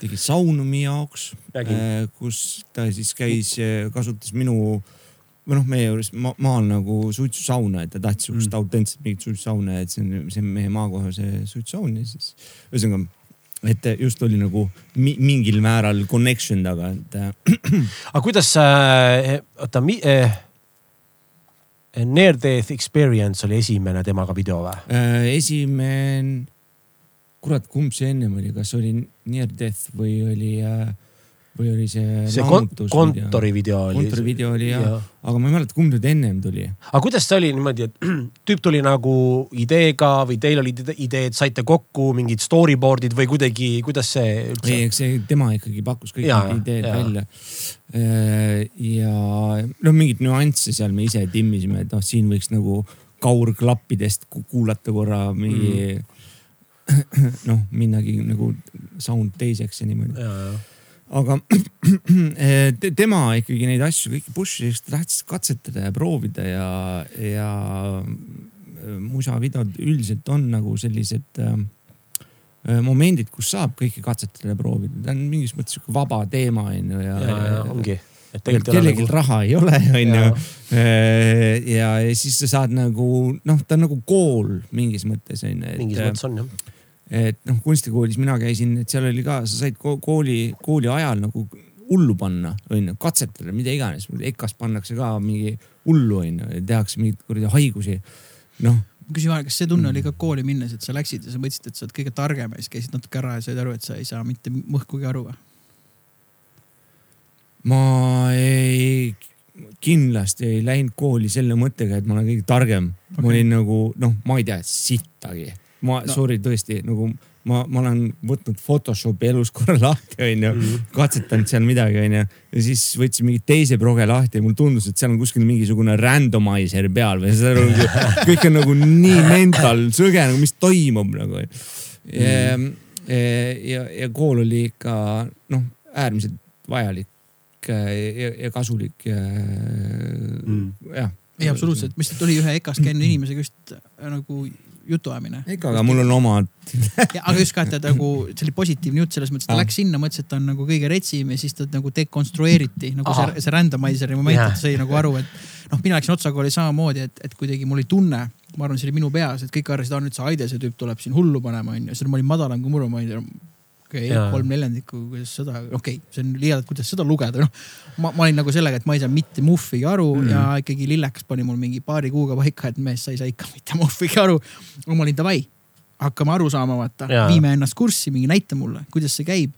tegi Saunumi jaoks Nägin., kus ta siis käis, kasutas minu või noh, meie juures ma, maal nagu suitsusauna, et ta tahtis sihukest mm. autentset mingit suitsusauna, et see on, see on meie maakohase suitsusaun ja siis ühesõnaga, et just oli nagu mi, mingil määral connection taga, et äh, aga kuidas äh,, oota eh, Near Death Experience oli esimene temaga video või? äh, esimene, kurat, kumb see ennem oli, kas oli Near Death või oli äh,, või oli see, see kon kontori video oli. kontori video oli jah ja., aga ma ei mäleta, kumb nüüd ennem tuli. aga kuidas see oli niimoodi, et tüüp tuli nagu ideega või teil olid ide- ideed, saite kokku mingid storyboard'id või kuidagi, kuidas see ei, üldse? eks see tema ikkagi pakkus kõik Jaa, need ideed jaa. välja. ja noh, mingeid nüansse seal me ise timmisime, et noh, siin võiks nagu kaurklappidest ku- kuulata korra mingi mm. noh, minnagi nagu sound teiseks ja niimoodi. Aga te- tema ikkagi neid asju kõiki push'is, ta tahtis katsetada ja proovida ja, ja musavideod üldiselt on nagu sellised äh, momendid, kus saab kõike katsetada ja proovida, ta on mingis mõttes sihuke vaba teema on ju ja, ja, ja ongi, kellelgi nagu. raha ei ole, onju ja, ja siis sa saad nagu noh, ta on nagu kool mingis mõttes onju. mingis mõttes on jah. Et noh, kunstikoolis mina käisin, et seal oli ka, sa said ko- kooli, kooli ajal nagu hullu panna, onju, katsetada, mida iganes. EKA-s pannakse ka mingi hullu, onju, tehakse mingeid kuradi haigusi. noh, küsin vahele, kas see tunne oli ka kooli minnes, et sa läksid ja sa mõtlesid, et sa oled kõige targem ja siis käisid natuke ära ja said aru, et sa ei saa mitte mõhkugi aru või? ma ei, kindlasti ei läinud kooli selle mõttega, et ma olen kõige targem okay.. ma olin nagu noh, ma ei tea sittagi. Ma no., sorry, tõesti nagu ma, ma olen võtnud Photoshopi elus korra lahti, onju, katsetanud seal midagi, onju. ja siis võtsin mingi teise proge lahti ja mulle tundus, et seal on kuskil mingisugune randomizer peal või saad aru, kõik on nagu nii mental sõge nagu, mis toimub nagu. ja, ja, ja kool oli ikka noh, äärmiselt vajalik äh, ja, ja kasulik ja Mm. jah. ei, absoluutselt, ma lihtsalt oli ühe EKA-s käinud inimesega just äh, nagu jutuajamine. ega, aga mul on omad. aga just ka, et ta nagu, see oli positiivne jutt selles mõttes, et ta Ah. läks sinna, mõtles, et ta on nagu kõige retsim ja siis ta nagu dekonstrueeriti nagu Ahah. see, see randomizer'i moment, Jah. et sai nagu aru, et noh, mina läksin otsakooli samamoodi, et, et kuidagi mul oli tunne, ma arvan, see oli minu peas, et kõik arvasid, et nüüd see Aide, see tüüp tuleb siin hullu panema, onju, siis ma olin madalam kui muru, ma olin okei okay,, kolm neljandikku, kuidas seda, okei okay,, see on liialt, kuidas seda lugeda, noh. ma, ma olin nagu sellega, et ma ei saa mitte muhvigi aru mm. ja ikkagi lillekas pani mul mingi paari kuuga paika, et mees, sa ei saa ikka mitte muhvigi aru. ma olin davai, hakkame aru saama, vaata viime ennast kurssi, mingi näita mulle, kuidas see käib.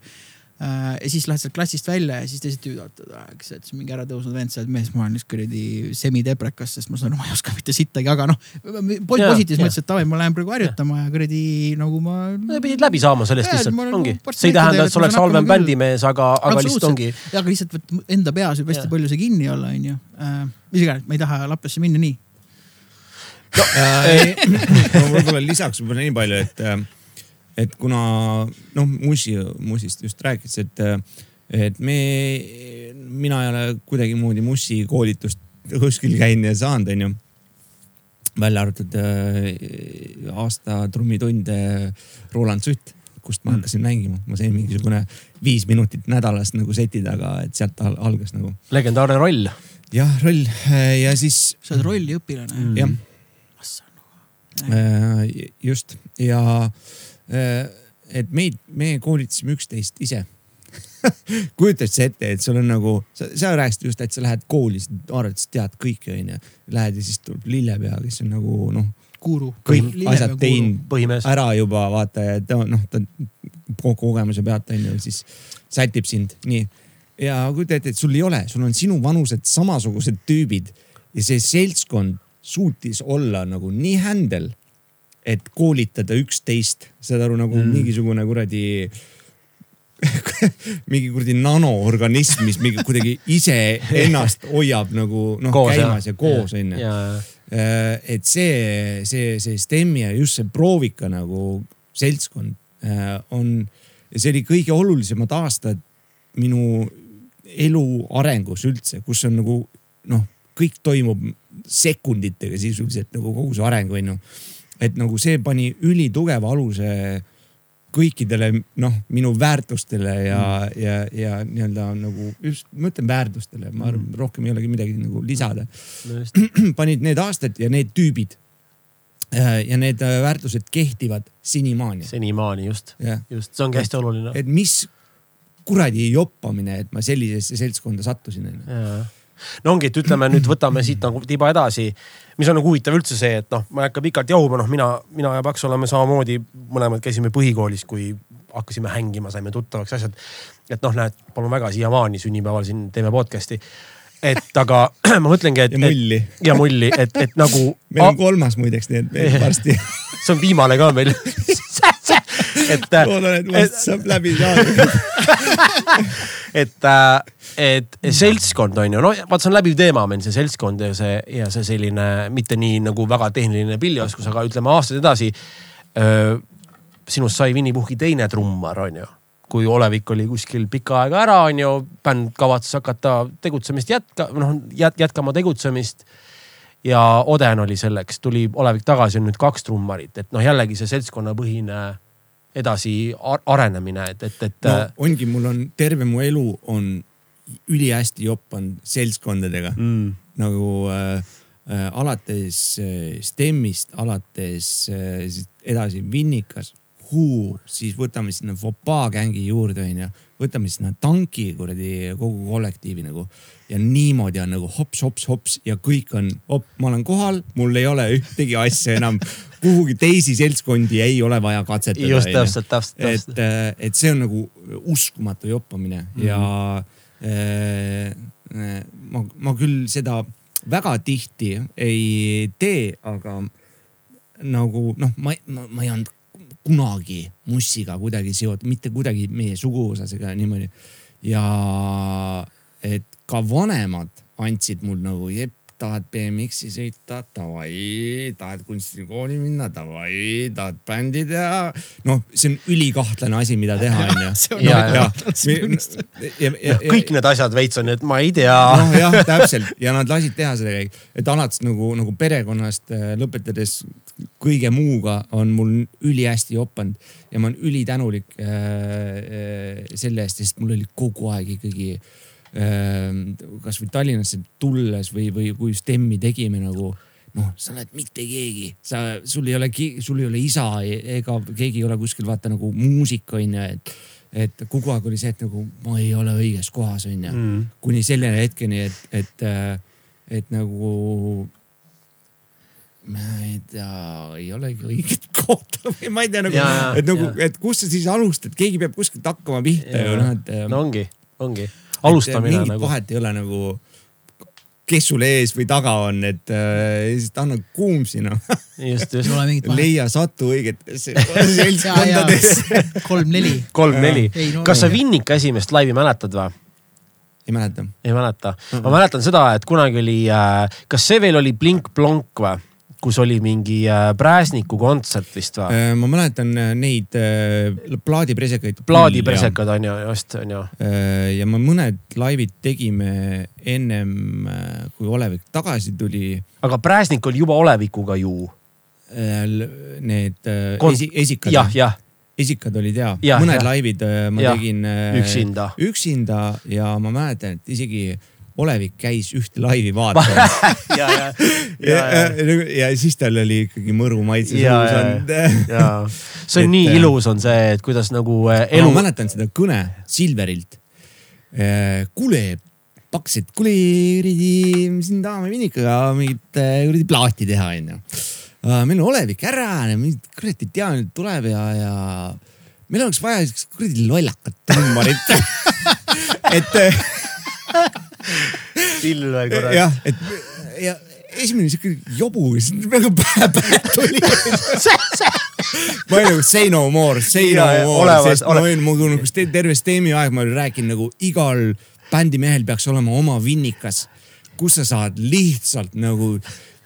Äh, ja siis lähed sealt klassist välja ja siis teised tüüd vaatavad, see, et mingi ära tõusnud vend, sa oled mees, ma olen just kuradi semideprekas, sest ma saan ma ei oska mitte sittagi, aga noh. positiivses mõttes, et davai, ma lähen praegu harjutama ja kuradi nagu ma. pidid läbi saama sellest Jaa, lihtsalt, nagu ongi. partner see ei tähenda, et sa oleks halvem bändimees, aga, aga lihtsalt ongi. ja aga lihtsalt enda peas võib hästi palju see kinni olla, onju. mis iganes, ma ei taha Lappesse minna nii. Äh, no võib-olla lisaks võib-olla nii palju, et, äh, et kuna noh, Mussi, Mussist just rääkis, et, et me, mina ei ole kuidagimoodi Mussi koolitust kuskil käinud ja saanud, onju. välja arvatud äh, aasta trummitund äh, Roland Sutt, kust ma hakkasin mängima, ma sain mingisugune viis minutit nädalas nagu seti taga, et sealt al- algas nagu. legendaarne roll. jah, roll ja siis sa oled rolliõpilane mm.. jah Äh, just ja et meid, me koolitasime üksteist ise kujutad sa ette, et sul on nagu, sa, sa rääkisid just, et sa lähed kooli, sa arvad, et sa tead kõike, onju. Lähed ja siis tuleb lillepea, kes on nagu noh, guru. kõik asjad teinud ära juba vaata ja ta noh, ta ko- kogemuse pealt onju, siis sätib sind, nii. ja kujuta ette, et sul ei ole, sul on sinu vanused samasugused tüübid ja see seltskond suutis olla nagu nii händel, et koolitada üksteist, saad aru nagu mm. mingisugune kuradi mingi kuradi nanoorganism, mis mingi kuidagi iseennast hoiab nagu noh Koos, käimas jah. ja koos onju. Äh, et see, see, see STEM-i ja just see proovika nagu seltskond äh, on ja see oli kõige olulisemad aastad minu elu arengus üldse, kus on nagu noh, kõik toimub sekunditega sisuliselt nagu kogu see areng on ju. Et nagu see pani ülitugeva aluse kõikidele noh, minu väärtustele ja mm., ja, ja nii-öelda nagu just, ma ütlen väärtustele, ma arvan, rohkem ei olegi midagi nagu lisada panid need aastad ja need tüübid. ja need äh, väärtused kehtivad senimaani. senimaani just, just see ongi hästi oluline. et mis kuradi joppamine, et ma sellisesse seltskonda sattusin onju. No ongi, et ütleme nüüd võtame siit nagu tiba edasi, mis on nagu huvitav üldse see, et noh, ma ei hakka pikalt jahuma, noh, mina, mina ja Paks oleme samamoodi, mõlemad käisime põhikoolis, kui hakkasime hängima, saime tuttavaks asjad. et noh, näed, palun väga siiamaani sünnipäeval siin teeme podcast'i. et aga ma mõtlengi, et. ja mulli. ja mulli, et, et nagu. meil on kolmas muideks, nii et varsti. see on viimane ka meil. et. loodan, et varsti saab läbi saada. et, et seltskond on ju, no vaata, see on läbiv teema meil see seltskond ja see ja see selline mitte nii nagu väga tehniline pillioskus, aga ütleme aastaid edasi. sinust sai Winny Puhhi teine trummar, on ju kui olevik oli kuskil pikka aega ära, on ju, bänd kavatses hakata tegutsemist jätka, noh jät, jätkama tegutsemist. ja Oden oli selleks, tuli olevik tagasi, on nüüd kaks trummarit, et noh, jällegi see seltskonnapõhine edasi ar- arenemine, et, et, et no ongi, mul on terve mu elu on ülihästi joppanud seltskondadega. Mm, nagu äh, äh, alates äh, STEM-ist, alates äh, edasi Vinnikas, Who, siis võtame sinna Fopaa gängi juurde onju, võtame sinna tanki kuradi kogu kollektiivi nagu. Ja niimoodi on nagu hops-hops-hops ja kõik on, op, ma olen kohal, mul ei ole ühtegi asja enam, kuhugi teisi seltskondi ei ole vaja katsetada. just täpselt, täpselt, et täpselt., et see on nagu uskumatu joppamine mm -hmm. ja äh, äh, ma, ma küll seda väga tihti ei tee, aga nagu noh, ma, ma, ma ei olnud kunagi mussiga kuidagi seotud, mitte kuidagi meie suguvõsasega niimoodi. ja et ka vanemad andsid mul nagu, jep, tahad BMX-i sõita, davai, tahad kunstikooli minna, davai, tahad bändi teha. noh, see on ülikahtlane asi, mida teha, onju. Ja, ja, ja, ja, kõik need asjad veits on, et ma ei tea. noh jah, täpselt. Ja nad lasid teha seda kõik, et alates nagu, nagu perekonnast äh, lõpetades kõige muuga on mul ülihästi jopanud ja ma olen ülitänulik äh, äh, selle eest, sest mul oli kogu aeg ikkagi äh, kasvõi Tallinnasse tulles või, või kui STEM-i tegime nagu noh, sa oled mitte keegi, sa, sul ei ole, sul ei ole isa ega keegi ei ole kuskil vaata nagu muusik onju, et et kogu aeg oli see, et nagu ma ei ole õiges kohas onju mm.. kuni selle hetkeni, et, et, et nagu ma ei tea, ei olegi õiget kohta või ma ei tea nagu et nagu et kust sa siis alustad, keegi peab kuskilt hakkama pihta ju noh, et. no ongi, ongi. Alustamine mingit nagu. vahet ei ole nagu, kes sul ees või taga on, et äh, lihtsalt anna kuumsi noh. just, ei just. vahet. leia, satu õigetesse seltskondadesse. kolm-neli. kolm-neli no-. kas sa Vinnika esimest laivi mäletad või? ei mäleta. ei mäleta. ma mäletan seda, et kunagi oli, kas see veel oli Blink-Blonk või? Kus oli mingi äh, Präsniku kontsert vist või? ma mäletan äh, neid äh, plaadipresekaid. plaadipresekad on ju, just on ju. Äh, ja me mõned laivid tegime ennem, kui Olevik tagasi tuli. aga Präsnik oli juba olevikuga ju. Need äh, Kon- esi, esikad. jah, jah, esikad olid ja, ja mõned jah. laivid äh, ma Jah, tegin äh, üksinda. üksinda ja ma mäletan, et isegi Olevik käis ühte laivi vaatamas ja, ja, ja, ja, ja, ja siis tal oli ikkagi mõru maitse suus olnud. see on Et, nii äh, ilus on see, et kuidas nagu äh, elu... ma. mäletan seda kõne Silverilt. kuule, pakkus, et kuule, kuradi, me siin tahame Vinikaga mingit äh, kuradi plaati teha, onju. meil on Olevik ära, kurat ei tea, nüüd tuleb ja, ja meil oleks vaja siukest kuradi lollakat trummarit. et äh, Silver korra. jah, et ja esimene siuke jobu, väga pähe pähe tuli. ma olin nagu say no more, say no more, sest ma olin nagu nagu ste- terve Steemi aeg ma olin rääkinud nagu igal bändimehel peaks olema oma vinnikas, kus sa saad lihtsalt nagu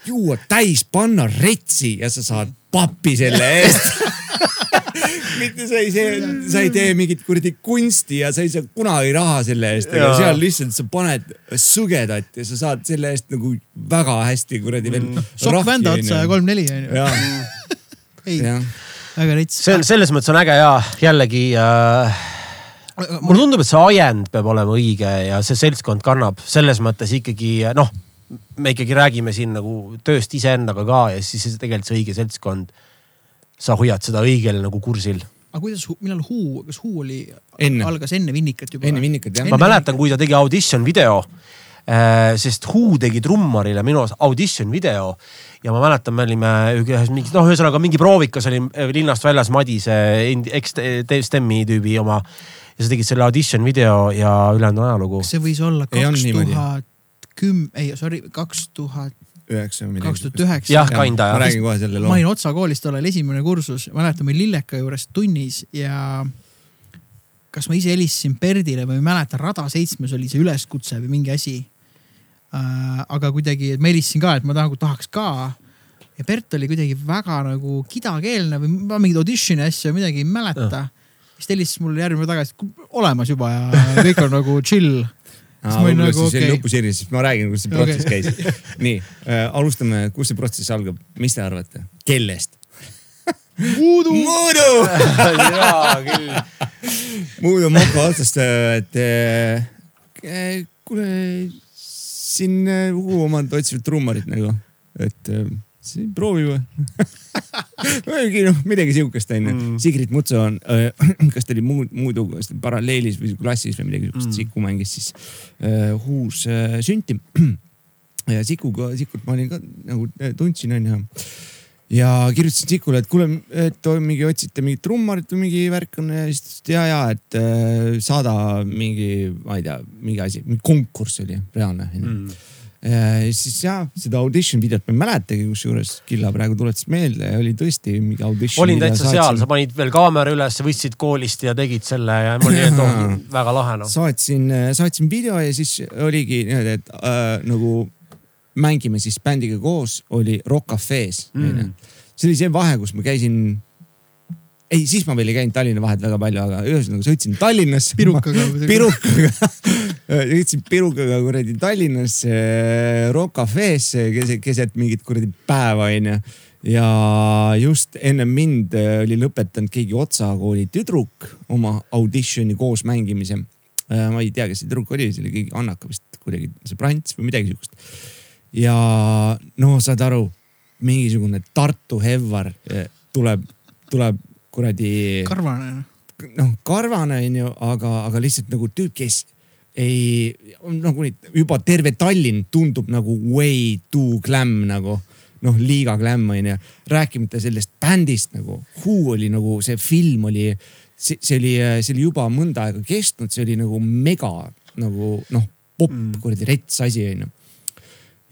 juua täis, panna retsi ja sa saad pappi selle eest mitte sa ei see, sa ei tee mingit kuradi kunsti ja sa ei saa kunagi raha selle eest, aga seal lihtsalt sa paned sõgedat ja sa saad selle eest nagu väga hästi kuradi veel Mm. sokk vända otsa ja. kolm-neli onju. jah, ei, väga rets. see on, selles mõttes on äge ja jällegi äh, mulle tundub, et see ajend peab olema õige ja see seltskond kannab selles mõttes ikkagi noh, me ikkagi räägime siin nagu tööst iseendaga ka ja siis tegelikult see õige seltskond. sa hoiad seda õigel nagu kursil. aga kuidas, millal Who, kas Who oli, algas enne Vinnikat juba? enne Vinnikat jah. ma mäletan, kui ta tegi audition video äh, sest Who tegi trummarile minu audition video ja ma mäletan, me olime ühes mingis, noh, ühesõnaga mingi proovikas oli äh, linnast väljas Madise, eks Dave Stemmi tüübi oma. ja sa tegid selle audition video ja ülejäänud ajalugu. see võis olla kaks tuhat kümme, ei sorry, kaks tuhat, üheksa või kaks tuhat üheksa. jah, kinda ma jah. räägin kohe selle ma loo olin. Otsa koolis tollal esimene kursus, mäletan, ma olin Lilleka juures tunnis ja kas ma ise helistasin Perdile või ma ei mäleta, Rada seitsmes oli see üleskutse või mingi asi äh,. aga kuidagi, ma helistasin ka, et ma nagu tahaks ka. ja Bert oli kuidagi väga nagu kidakeelne või ma mingeid audition'i asju midagi ei mäleta. siis ta helistas mulle järgmine päev tagasi, olemas juba ja kõik on nagu chill. Võib-olla nagu siis oli okei, lõpusirjas, siis ma räägin, kuidas see protsess käis. nii äh,, alustame, kus see protsess algab, mis te arvate, kellest? voodoo, Muudu, jaa küll. Muudu moka otsast, et äh, kuule, siin äh, Uhu omad otsivad trummarit nagu, et äh, siin proovi või mingi noh, midagi siukest onju mm.. Sigrid Mutso on äh, kas ta oli muud, muudu paralleelis või klassis või midagi siukest mm., Siku mängis siis äh, Huus äh, sünti. ja Sikuga, Sikut ma olin ka nagu tundsin onju ja kirjutasin Sikule, et kuule, et mingi otsite mingit trummarit või mingi värk on ja siis ta ütles, et ja, ja, et äh, saada mingi, ma ei tea, mingi asi, mingi konkurss oli reaalne onju mm.. Ja siis jah, seda audition videot ma ei mäletagi, kusjuures Killa praegu tuletas meelde ja oli tõesti mingi audition. olin täitsa seal, sa panid veel kaamera üles, võtsid koolist ja tegid selle ja mul oli, et oh, väga lahe noh. saatsin, saatsin video ja siis oligi niimoodi, et äh, nagu mängime siis bändiga koos, oli Rock Cafe's onju. see oli see vahe, kus ma käisin. ei, siis ma veel ei käinud Tallinna vahet väga palju, aga ühesõnaga sõitsin Tallinnasse. Pirukaga. pirukaga, sõitsin pirukaga kuradi Tallinnasse Rock Cafe'sse keset, keset mingit kuradi päeva onju ja just enne mind äh, oli lõpetanud keegi Otsa kooli tüdruk oma auditioni koos mängimise. ma ei tea, kes see tüdruk oli, see oli keegi Annaka vist kuidagi, see Prants või midagi siukest. ja no saad aru, mingisugune Tartu Hevvar tuleb, tuleb kuradi karvane. noh, karvane onju, aga, aga lihtsalt nagu tüüp, kes ei, nagu nüüd juba terve Tallinn tundub nagu way too glam nagu. noh liiga glam onju. rääkimata sellest bändist nagu, Who oli nagu see film oli, see, see oli, see oli juba mõnda aega kestnud, see oli nagu mega nagu noh, popp mm. kuradi rets asi onju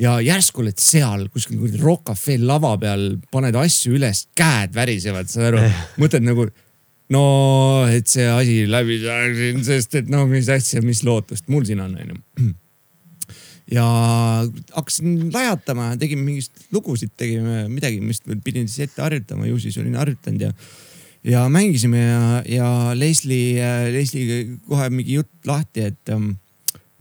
ja järsku oled seal kuskil kuradi Rock Cafe lava peal, paned asju üles, käed värisevad, saad aru, mõtled nagu no et see asi läbi saaks, sest et no mis asja, mis lootust mul siin on, onju. ja hakkasin lajatama, tegime mingist lugusid, tegime midagi, mis pidin siis ette harjutama, ju siis olin harjutanud ja ja mängisime ja, ja Leslie, Leslie kohe mingi jutt lahti, et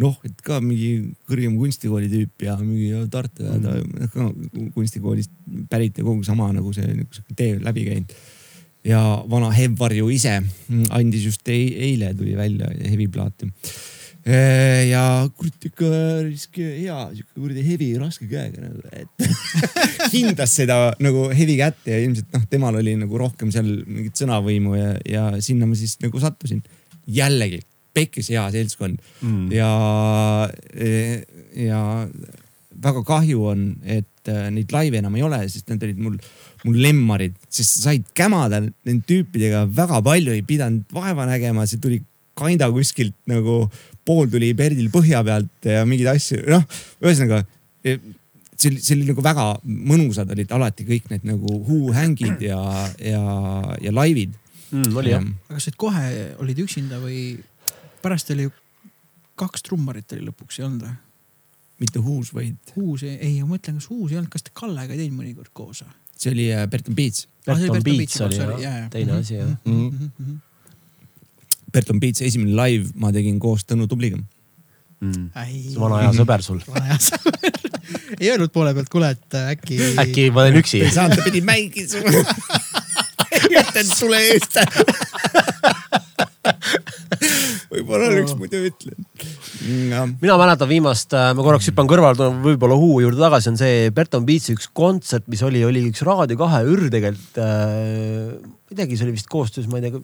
noh, et ka mingi kõrgem kunstikooli tüüp ja mingi Tartu ja ta mm. ka kunstikoolist pärit ja kogu sama nagu see niisugune tee läbi käinud. Ja vana Hevvarju ise andis just eile tuli välja heviplaati. ja kurat ikka hea sihuke kuradi hevi raske käega nagu, et hindas seda nagu hevi kätte ja ilmselt noh, temal oli nagu rohkem seal mingit sõnavõimu ja, ja sinna ma siis nagu sattusin. jällegi pekkis hea seltskond mm. ja, ja väga kahju on, et äh, neid laive enam ei ole, sest need olid mul, mul lemmarid, sest sa said kämada nende tüüpidega väga palju, ei pidanud vaeva nägema, see tuli kinda kuskilt nagu pool tuli Perdil põhja pealt ja mingeid asju, noh, ühesõnaga e, see oli, see oli nagu väga mõnusad olid alati kõik need nagu huuhängid ja, ja, ja laivid mm,. oli jah. aga kas sa kohe olid üksinda või pärast oli ju kaks trummarit oli lõpuks ei olnud või? Mitte Huus, vaid. Huus, ei, ma mõtlen, kas Huus ei olnud, kas te Kallega ei teinud mõnikord koos või? see oli äh, Berton Beats. Berton ah, Beats oli jah, jah, teine asi jah mm. -hmm. Mm -hmm. Berton Beats esimene live ma tegin koos Tõnu Tubliga mm.. see vana hea sõber sul. vana hea sõber ei öelnud poole pealt, kuule, et äh, äkki. äkki ma olen üksi. ei saanud, ta pidi mängima. ütelnud sulle eest võib-olla oleks muidu ütlen. mina mäletan viimast, äh, ma korraks hüppan kõrvale, tulen võib-olla Huu juurde tagasi, on see Berton Beatsi üks kontsert, mis oli, oli üks Raadio kahe ür tegelikult äh,. teagi, see oli vist koostöös, ma ei tea,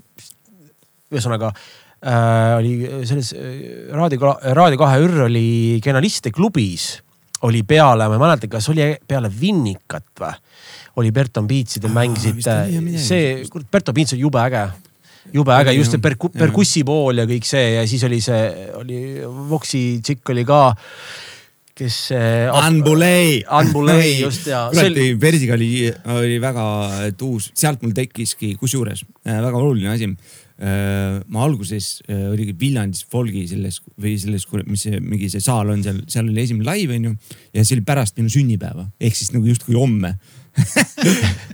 ühesõnaga äh, oli selles äh, Raadio, Raadio kahe ür oli Genialiste klubis oli peale, ma ei mäleta, kas oli peale Vinnikat või? Oli Berton Beatsi, te mängisite, see, kurat, Berton Beats on jube äge jube äge, just see perku-, perkussi pool ja kõik see ja siis oli see, oli Voxi tšikk oli ka kes. Anbulei. Anbulei just ja. kuradi Persiga oli, oli väga tuus, sealt mul tekkiski, kusjuures äh, väga oluline asi. Äh, ma alguses äh, oligi Viljandis Folgi selles või selles, mis see mingi see saal on seal, seal oli esimene live onju ja see oli pärast minu sünnipäeva ehk siis nagu justkui homme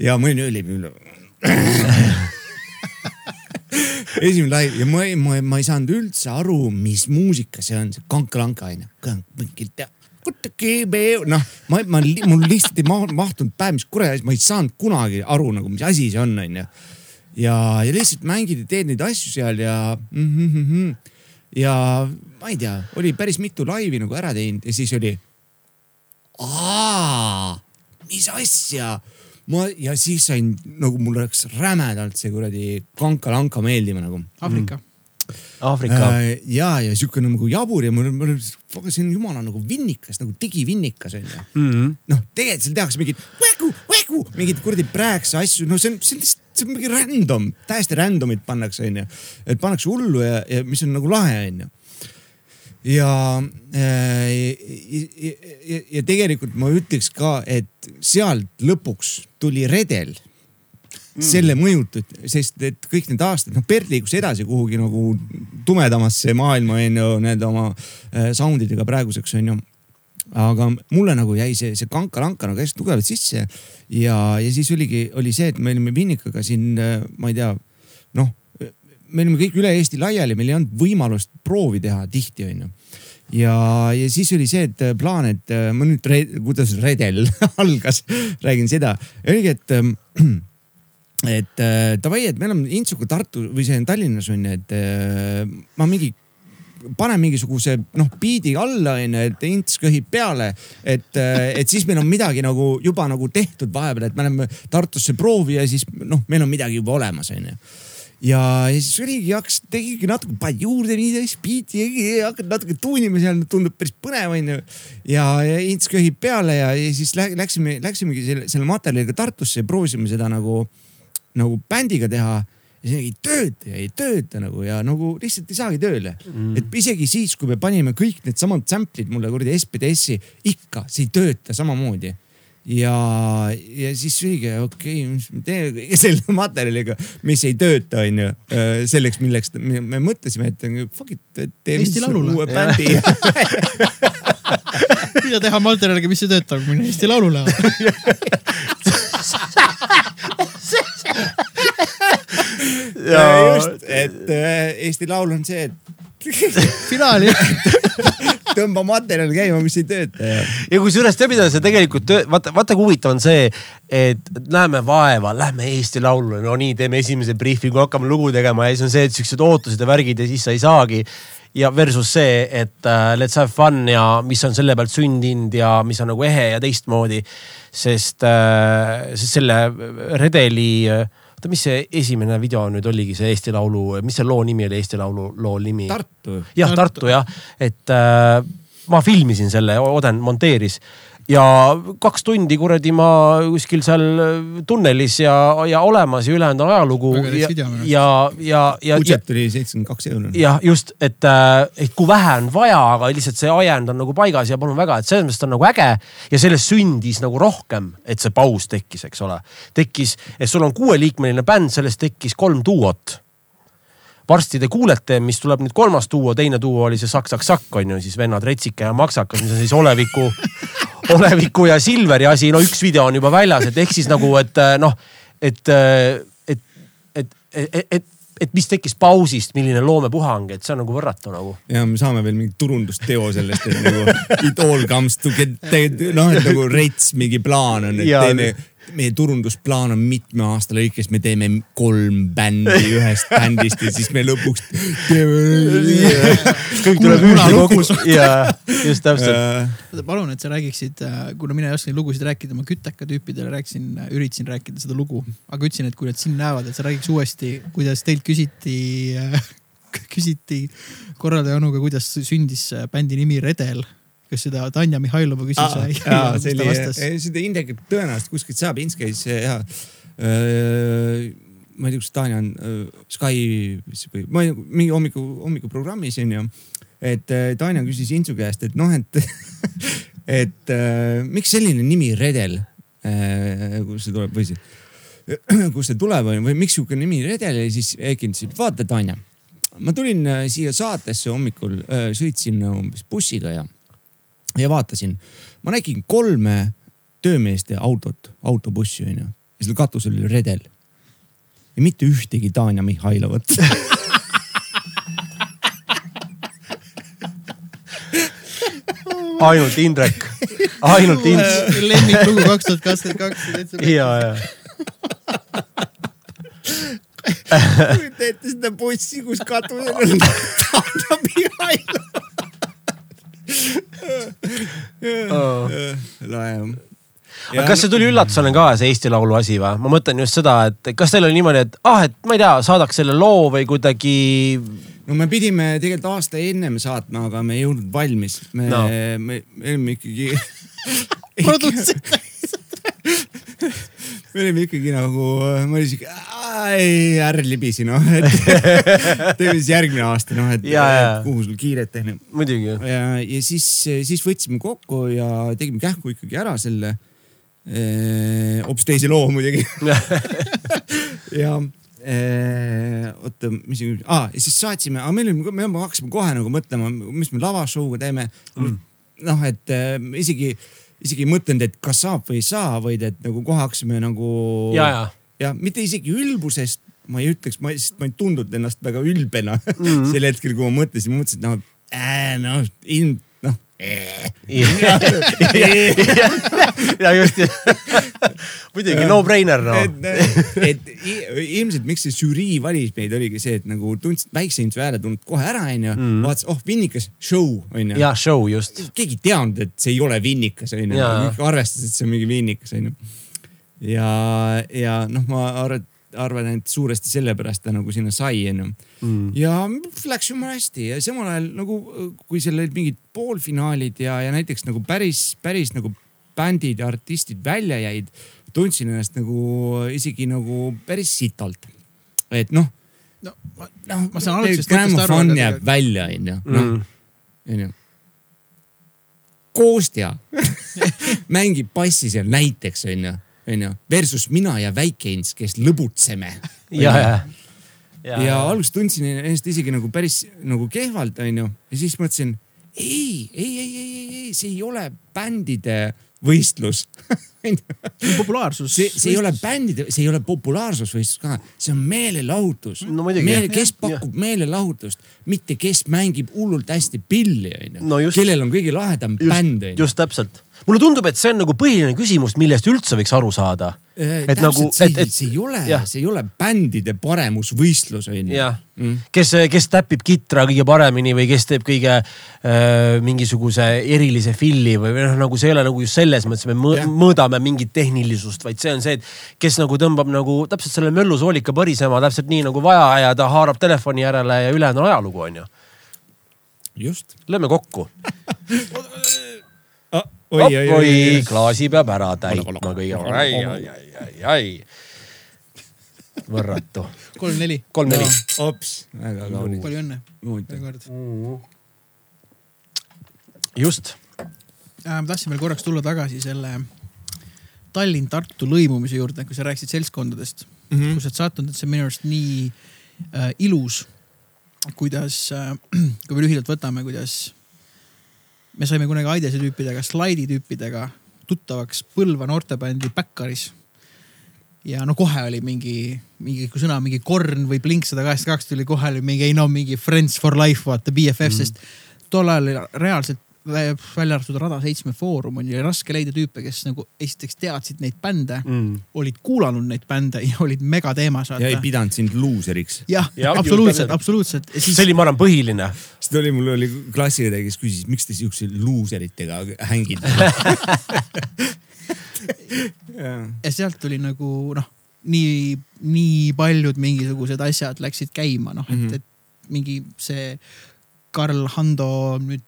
ja olin ööleib esimene live ja ma ei, ma, ma ei saanud üldse aru, mis muusika see on, see kankalanka onju. noh, ma, ma, mul lihtsalt ei mahtunud päev, mis kurat, ma ei saanud kunagi aru nagu, mis asi see on, onju. ja, ja lihtsalt mängid ja teed neid asju seal ja mm. -hmm, ja ma ei tea, oli päris mitu laivi nagu ära teinud ja siis oli. Mis asja. Ma ja siis sain nagu mul läks rämedalt see kuradi kanka-lanka meeldima nagu. Aafrika. Mm.. Aafrika. Äh,. ja, ja sihuke nagu jabur ja mul, mul, see on jumala nagu vinnikas nagu digivinnikas onju. Mm -hmm.. noh, tegelikult seal tehakse mingit vägu, vägu, mingeid kuradi prääkse asju, no see on, see on lihtsalt, see on mingi random, täiesti random'it pannakse onju. et pannakse hullu ja, ja mis on nagu lahe onju ja, äh, ja, ja, ja tegelikult ma ütleks ka, et sealt lõpuks tuli redel mm. selle mõjutud, sest et kõik need aastad, noh Bert liigus edasi kuhugi nagu tumedamasse maailma onju, need oma äh, sound idega praeguseks onju. aga mulle nagu jäi see, see kanka-lanka nagu hästi tugevalt sisse ja, ja siis oligi, oli see, et me olime Vinnikaga siin, äh, ma ei tea, noh me olime kõik üle Eesti laiali, meil ei olnud võimalust proovi teha tihti, onju. ja, ja siis oli see, et plaan, et äh, ma nüüd, kuidas redel algas, räägin seda, oligi, et ähm, et äh, davai, et me oleme Intsuga Tartu või see on Tallinnas on ju, et äh, ma mingi panen mingisuguse noh biidi alla onju, et ints köhib peale, et, et siis meil on midagi nagu juba nagu tehtud vahepeal, et me läheme Tartusse proovi ja siis noh, meil on midagi juba olemas onju ja, siis oligi, hakkas, tegigi natuke panid juurde nii biiti, hakkad natuke tuunima seal, tundub päris põnev onju. ja, ja Ints köhib peale ja, ja siis läksime, läksimegi selle, selle materjaliga Tartusse ja proovisime seda nagu, nagu bändiga teha. Ja see ei tööta ja ei tööta nagu ja nagu lihtsalt ei saagi tööle. Mm.. et isegi siis, kui me panime kõik needsamad sample'id mulle kuradi SPDS-i, ikka see ei tööta samamoodi ja, ja siis oligi okei okay,, mis me teeme kõige selle materjaliga, mis ei tööta, onju. selleks, milleks me, me mõtlesime, et fuck it, teeme Laulule. uue bändi mida teha materjaliga, mis ei tööta, mine Eesti Laulule ja just, et äh, Eesti Laul on see, et finaali tõmba materjal käima, mis ei tööta ja. ja kusjuures tead, mida see tegelikult töö, vaata, vaata kui huvitav on see, et näeme vaeva, lähme Eesti Laulule, no nii, teeme esimese briifingu, hakkame lugu tegema ja siis on see, et siuksed ootused ja värgid ja siis sa ei saagi ja versus see, et uh, let's have fun ja mis on selle pealt sündinud ja mis on nagu ehe ja teistmoodi. sest uh,, sest selle redeli uh, oota, mis see esimene video nüüd oligi, see Eesti Laulu, mis see loo nimi oli, Eesti Laulu loo nimi? Tartu. jah, Tartu jah, et äh, ma filmisin selle, Oden monteeris ja kaks tundi kuradi ma kuskil seal tunnelis ja, ja olemas ja ülejäänud on ajalugu. ja, ja, ja, ja. budžet oli seitsekümmend kaks euri. jah, just, et, äh, et kui vähe on vaja, aga lihtsalt see ajend on nagu paigas ja palun väga, et selles mõttes on nagu äge. ja sellest sündis nagu rohkem, et see paus tekkis, eks ole. tekkis, et sul on kuueliikmeline bänd, sellest tekkis kolm duot varsti te kuulete, mis tuleb nüüd kolmas duo, teine duo oli see Sakk-Sakk-Sakk on ju siis vennad Retsike ja Maksakas, mis on siis oleviku Oleviku ja Silveri asi, no üks video on juba väljas, et ehk siis nagu, et äh, noh, et, äh, et, et, et, et et mis tekkis pausist, milline loomepuhang, et see on nagu võrratu nagu. ja me saame veel mingi turundusteo sellest, et nagu it all comes to get, noh, et nagu rets mingi plaan on, et ja, teeme meie turundusplaan on mitme aasta lõikes, me teeme kolm bändi ühest bändist ja siis me lõpuks teeme. kõik tuleb ühte kokku. ja just täpselt. palun, et sa räägiksid, äh, kuna mina ei oska neid lugusid rääkida, ma küteka tüüpidele rääkisin, üritasin rääkida seda lugu, aga ütlesin, et kui nad sind näevad, et sa räägiks uuesti, kuidas teilt küsiti äh, küsiti korraldaja onuga, kuidas sündis bändi nimi Redel kas seda Tanja Mihhailova küsis või? seda Indrek tõenäoliselt kuskilt saab, Ints käis ja äh, ma ei tea, kus Tanja on äh,, Sky või ma ei, mingi hommiku, hommikuprogrammis onju. et äh, Tanja küsis Intsu käest, et noh, et et äh, miks selline nimi Redel äh,, kust see tuleb või siis, kust see tuleb või miks sihuke nimi Redel ja siis Ekin ütles, et vaata Tanja ma tulin siia saatesse hommikul, sõitsin umbes bussiga ja ja vaatasin, ma nägin kolme töömeeste autot, autobussi onju ja seal katusel oli redel. ja mitte ühtegi Tanja Mihhailovat ainult Indrek, ainult Ints. lemmiklugu kaks tuhat kakskümmend kaks. ja, ja kujuta ette seda bussi, kus katusel on Tanja Mihhailov lahe jah aga kas see tuli üllatusena ka, see Eesti Laulu asi või? ma mõtlen just seda, et kas teil oli niimoodi, et ah, et ma ei tea, saadaks selle loo või kuidagi. no me pidime tegelikult aasta ennem saatma, aga me ei jõudnud valmis. me no., me, me olime ikkagi produtsent me olime ikkagi nagu, ma olin siuke, ärge libisi noh, et teeme siis järgmine aasta noh, et ja, ja. kuhu sul kiiret onju. muidugi. ja, ja siis, siis võtsime kokku ja tegime kähku ikkagi ära selle eh,. hoopis teise loo muidugi ja oota, mis see ah,, ja siis saatsime, aga meil oli, me hakkasime kohe nagu mõtlema, mis me lavashow'ga teeme mm.. noh, et äh, isegi isegi ei mõtelnud, et kas saab või ei saa, vaid et nagu kohe hakkasime nagu. ja, ja. ja mitte isegi ülbusest, ma ei ütleks, ma, sest ma ei tundnud ennast väga ülbena mm -hmm. sel hetkel, kui ma mõtlesin, mõtlesin, et noh äh,, noh ilm, noh ja just, muidugi no-brainer noh. et, et ilmselt, miks see žürii valis meid, oligi see, et nagu tundsid väikse intu hääle tundnud kohe ära, onju. Mm. vaatasid, oh vinnikas, show onju. ja show just. keegi ei teadnud, et see ei ole vinnikas onju, kõik arvestasid, et see on mingi vinnikas onju. ja, ja noh, ma arvan, et arvan, et suuresti sellepärast ta nagu sinna sai, onju. ja läks jumala hästi ja samal ajal nagu, kui seal olid mingid poolfinaalid ja, ja näiteks nagu päris, päris nagu bändid ja artistid välja jäid, tundsin ennast nagu isegi nagu päris sitalt. et noh, no ma, noh, ma saan aru, grammofon aga jääb tegelikult- välja, onju, noh, onju. Kostja mängib bassi seal näiteks, onju, onju, versus mina ja Väike-Ins, kes lõbutseme. ja, ja, ja, ja alguses tundsin ennast isegi nagu päris nagu kehvalt, onju, ja siis mõtlesin ei, ei, ei, ei, ei, ei, see ei ole bändide võistlus populaarsus. see, see ei ole bändide, see ei ole populaarsusvõistlus ka, see on meelelahutus No. Jah, kes pakub meelelahutust, mitte kes mängib hullult hästi pilli, onju just. kellel on kõige lahedam bänd, onju. just täpselt. mulle tundub, et see on nagu põhiline küsimus, millest üldse võiks aru saada. Et täpselt nagu, et, et see ei ole see ei ole bändide paremusvõistlus, onju. jah, kes, kes täpib kitra kõige paremini või kes teeb kõige äh, mingisuguse erilise filli või noh, nagu see ei ole nagu just selles mõttes, me mõ- mõõdame mingit tehnilisust, vaid see on see, et kes nagu tõmbab nagu täpselt selle möllusoolika põrisema täpselt nii nagu vaja ja ta haarab telefoni järele ja ülejäänu on ajalugu, onju. just. lööme kokku. oi, oi, oi, oi klaasi peab ära täitma Ole, ole, kõige. ole, ai, ai, ai, ai, ai. võrratu. kolm-neli. kolm-neli. ops, väga kaunis. palju õnne. Huvitav. veel kord. just. Äh, ma tahtsin veel korraks tulla tagasi selle Tallinn-Tartu lõimumise juurde, kui sa rääkisid seltskondadest mm, -hmm. kus sa oled sattunud, et see on minu arust nii äh, ilus, kuidas äh, kui me lühidalt võtame, kuidas me saime kunagi Aidese tüüpidega, slaidi tüüpidega tuttavaks Põlva noortebändi Backaris. ja no kohe oli mingi, mingi sõna, mingi Korn või Blink sada kaheksakümmend kaks tuli kohe oli mingi, ei no mingi Friends for life, vaata BFF mm, sest tol ajal reaalselt välja arvatud Rada seitsme foorum oli raske leida tüüpe, kes nagu esiteks teadsid neid bände mm., olid kuulanud neid bände ja olid megateemas. ja ei pidanud sind luuseriks. jah Jah,, absoluutselt, just absoluutselt. see oli, ma arvan, põhiline. siis oli, mul oli klassiõde, kes küsis, miks te siukse luuseritega hängite. ja sealt tuli nagu noh, nii, nii paljud mingisugused asjad läksid käima, noh, et, et mingi see Karl Hando nüüd,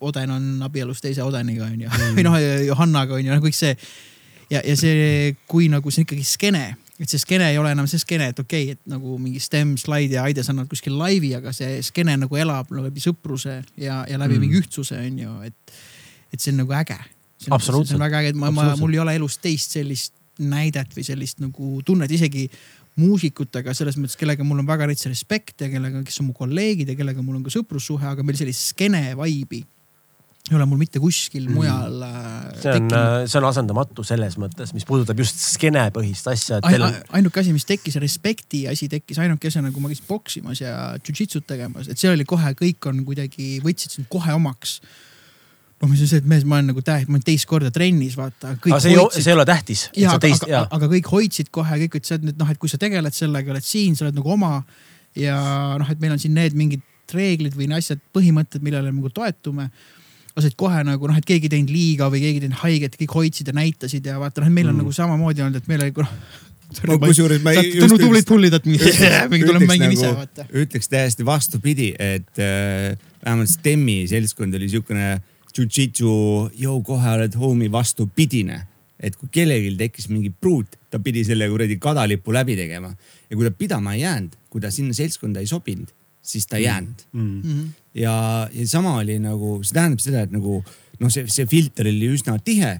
Oden on abielus teise Odeniga onju mm. või noh, Johannaga onju, noh kõik see. ja, ja see, kui nagu see ikkagi skeene, et see skeene ei ole enam see skeene, et okei okay,, et nagu mingi Stem, Slide ja Aides annavad kuskil laivi, aga see skeene nagu elab no, läbi sõpruse ja, ja läbi mm. mingi ühtsuse onju, et, et see on nagu äge. see Absoluutselt. on väga äge, et ma, ma, mul ei ole elus teist sellist näidet või sellist nagu tunnet isegi muusikutega selles mõttes, kellega mul on väga täitsa respekt ja kellega, kes on mu kolleegid ja kellega mul on ka sõprussuhe, aga meil sellist skeene vibe'i ei ole mul mitte kuskil mm. mujal äh, see on tekkinud., see on asendamatu selles mõttes, mis puudutab just skeenepõhist asja, et Ai, teil ainuke asi, mis tekkis, respekti asi tekkis ainukesena, kui ma käisin poksimas ja jujitsut tegemas, et see oli kohe, kõik on kuidagi, võtsid sind kohe omaks. noh, mis on see, et mees, ma olen nagu tähed, ma olen teist korda trennis, vaata. aga see ei, see ei ole tähtis. ja, aga, aga, aga kõik hoidsid kohe, kõik ütlesid, et noh, et kui sa tegeled sellega, oled siin, sa oled nagu oma. ja noh, et meil on siin need mingid reeglid või asjad, põhimõtted, millele me nagu toetume. Said kohe nagu noh, et keegi ei teinud liiga või keegi ei teinud haiget, kõik hoidsid ja näitasid ja vaata noh, et meil on mm. nagu samamoodi olnud, et meil oli noh. No kusjuures ma ei- just- tublid pullid, et mingi, mingi tuleme Ütleks mängime nagu- ise, vaata. ütleks täiesti vastupidi, et äh, vähemalt Stemmi seltskond oli siukene jujitsu, jõu kohe oled homie vastupidine. et kui kellelgi tekkis mingi pruut, ta pidi selle kuradi kadalipu läbi tegema ja kui ta pidama ei jäänud, kui ta sinna seltskonda ei sobinud, siis ta ei jäänud Mm. Mhm. ja, ja sama oli nagu, see tähendab seda, et nagu noh, see, see filter oli üsna tihe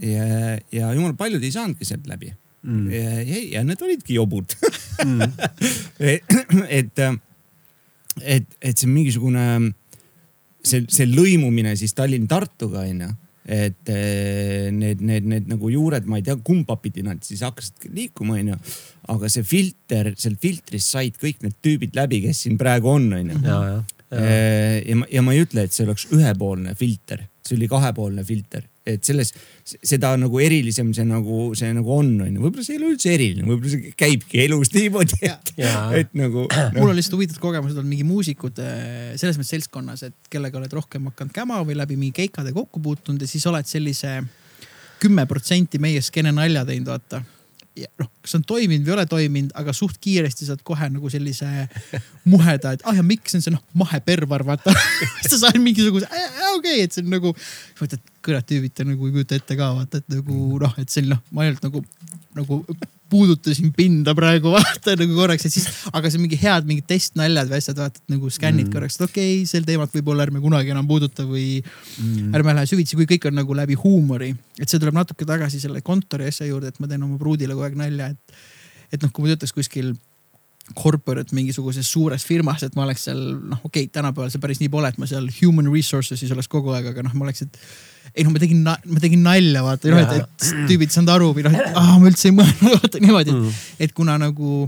ja, ja jumal paljud ei saanudki sealt läbi mm.. ja, ja, need olidki jobud mm. et, et, et see mingisugune see, see lõimumine siis Tallinn-Tartuga onju, et eh, need, need, need nagu juured, ma ei tea, kumba pidi nad siis hakkasid liikuma, onju. aga see filter, sealt filtrist said kõik need tüübid läbi, kes siin praegu on, onju. ja, ja, ma, ja ma ei ütle, et see oleks ühepoolne filter, see oli kahepoolne filter, et selles, seda nagu erilisem see nagu, see nagu on, onju. võib-olla see ei ole üldse eriline, võib-olla see käibki elus niimoodi, et, et nagu mul on lihtsalt huvitavad kogemused olnud mingi muusikud eh, selles mõttes seltskonnas, et kellega oled rohkem hakanud käma või läbi mingi keikade kokku puutunud ja siis oled sellise kümme protsenti meie skeene nalja teinud, vaata. noh, kas on toiminud või ei ole toiminud, aga suht kiiresti saad kohe nagu sellise muheda, et ah ja miks on see noh, mahepervar, vaata. sa saad mingisuguse, okei okay,, et see on nagu, mõtled, tüübid te nagu ei kujuta ette ka vaata, et nagu noh, et on noh, ma ainult nagu, nagu puudutasin pinda praegu vaata nagu korraks, et siis, aga see on mingi head mingid testnaljad või asjad, vaata, et nagu skännid mm. korraks, et okei okay,, sel teemat võib-olla ärme kunagi enam puuduta või mm. ärme lähe süvitsi, kui kõik on nagu läbi huumori. et see tuleb natuke tagasi selle kontori asja juurde, et ma teen oma pruudile kogu aeg nalja, et, et noh, kui ma töötaks kuskil corporate mingisuguses suures firmas, et ma oleks seal noh, okei okay,, tänapäeval see päris nii pole, et ma seal human resources'is oleks kogu aeg, aga noh, ma oleks, et ei noh, ma tegin, ma tegin nalja, vaata, noh, et, et tüübid ei saanud aru või noh, et ah, ma üldse ei mõelnud, vaata niimoodi, et, et kuna nagu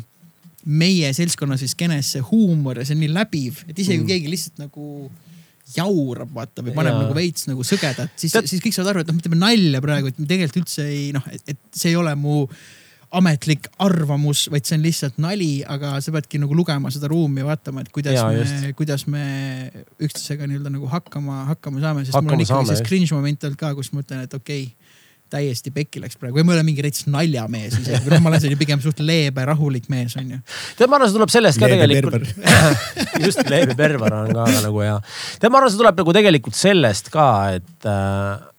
meie seltskonnas või skeenes see huumor ja see on nii läbiv, et isegi kui keegi lihtsalt nagu jaurab, vaata või paneb Jaa. nagu veits nagu sõgedat, siis Tead-, siis kõik saavad aru, et noh, me teeme nalja praegu, et me tegelikult üldse ei noh, et see ei ole mu ametlik arvamus, vaid see on lihtsalt nali, aga sa peadki nagu lugema seda ruumi ja vaatama, et kuidas ja, me, kuidas me üksteisega nii-öelda nagu hakkama, hakkama saame, sest Hakkama mul on ikkagi see cringe moment olnud ka, kus ma ütlen, et okei okay, täiesti pekki läks praegu või ma ei ole mingi rets naljamees isegi, noh, ma olen selline pigem suht leebe, rahulik mees onju. tead, ma arvan, see tuleb sellest ka Leebe tegelikult. just, leebe perver on ka nagu hea. tead, ma arvan, see tuleb nagu tegelikult sellest ka, et äh,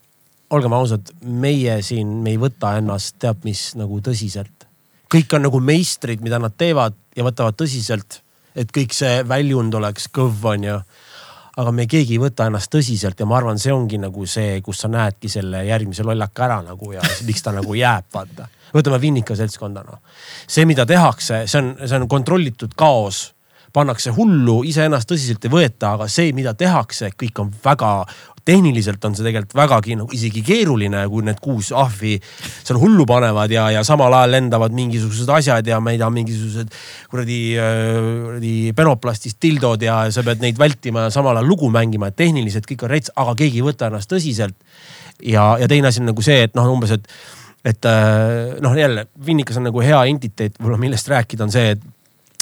olgem ausad, meie siin, me ei võta ennast teab mis nagu tõsiselt. kõik on nagu meistrid, mida nad teevad ja võtavad tõsiselt, et kõik see väljund oleks kõv, onju aga me keegi ei võta ennast tõsiselt ja ma arvan, see ongi nagu see, kus sa näedki selle järgmise lollaka ära nagu ja miks ta nagu jääb, vaata. võtame Vinnika seltskonda noh. see, mida tehakse, see on, see on kontrollitud kaos pannakse hullu, iseennast tõsiselt ei võeta, aga see, mida tehakse, kõik on väga, tehniliselt on see tegelikult vägagi nagu isegi keeruline, kui need kuus ahvi seal hullu panevad ja, ja samal ajal lendavad mingisugused asjad ja ma ei tea, mingisugused kuradi, kuradi penoplastist dildod ja sa pead neid vältima ja samal ajal lugu mängima, et tehniliselt kõik on rets, aga keegi ei võta ennast tõsiselt. ja, ja teine asi on nagu see, et noh, umbes, et et äh, noh, jälle Vinnikas on nagu hea entiteet, võib-olla millest rääkida, on see, et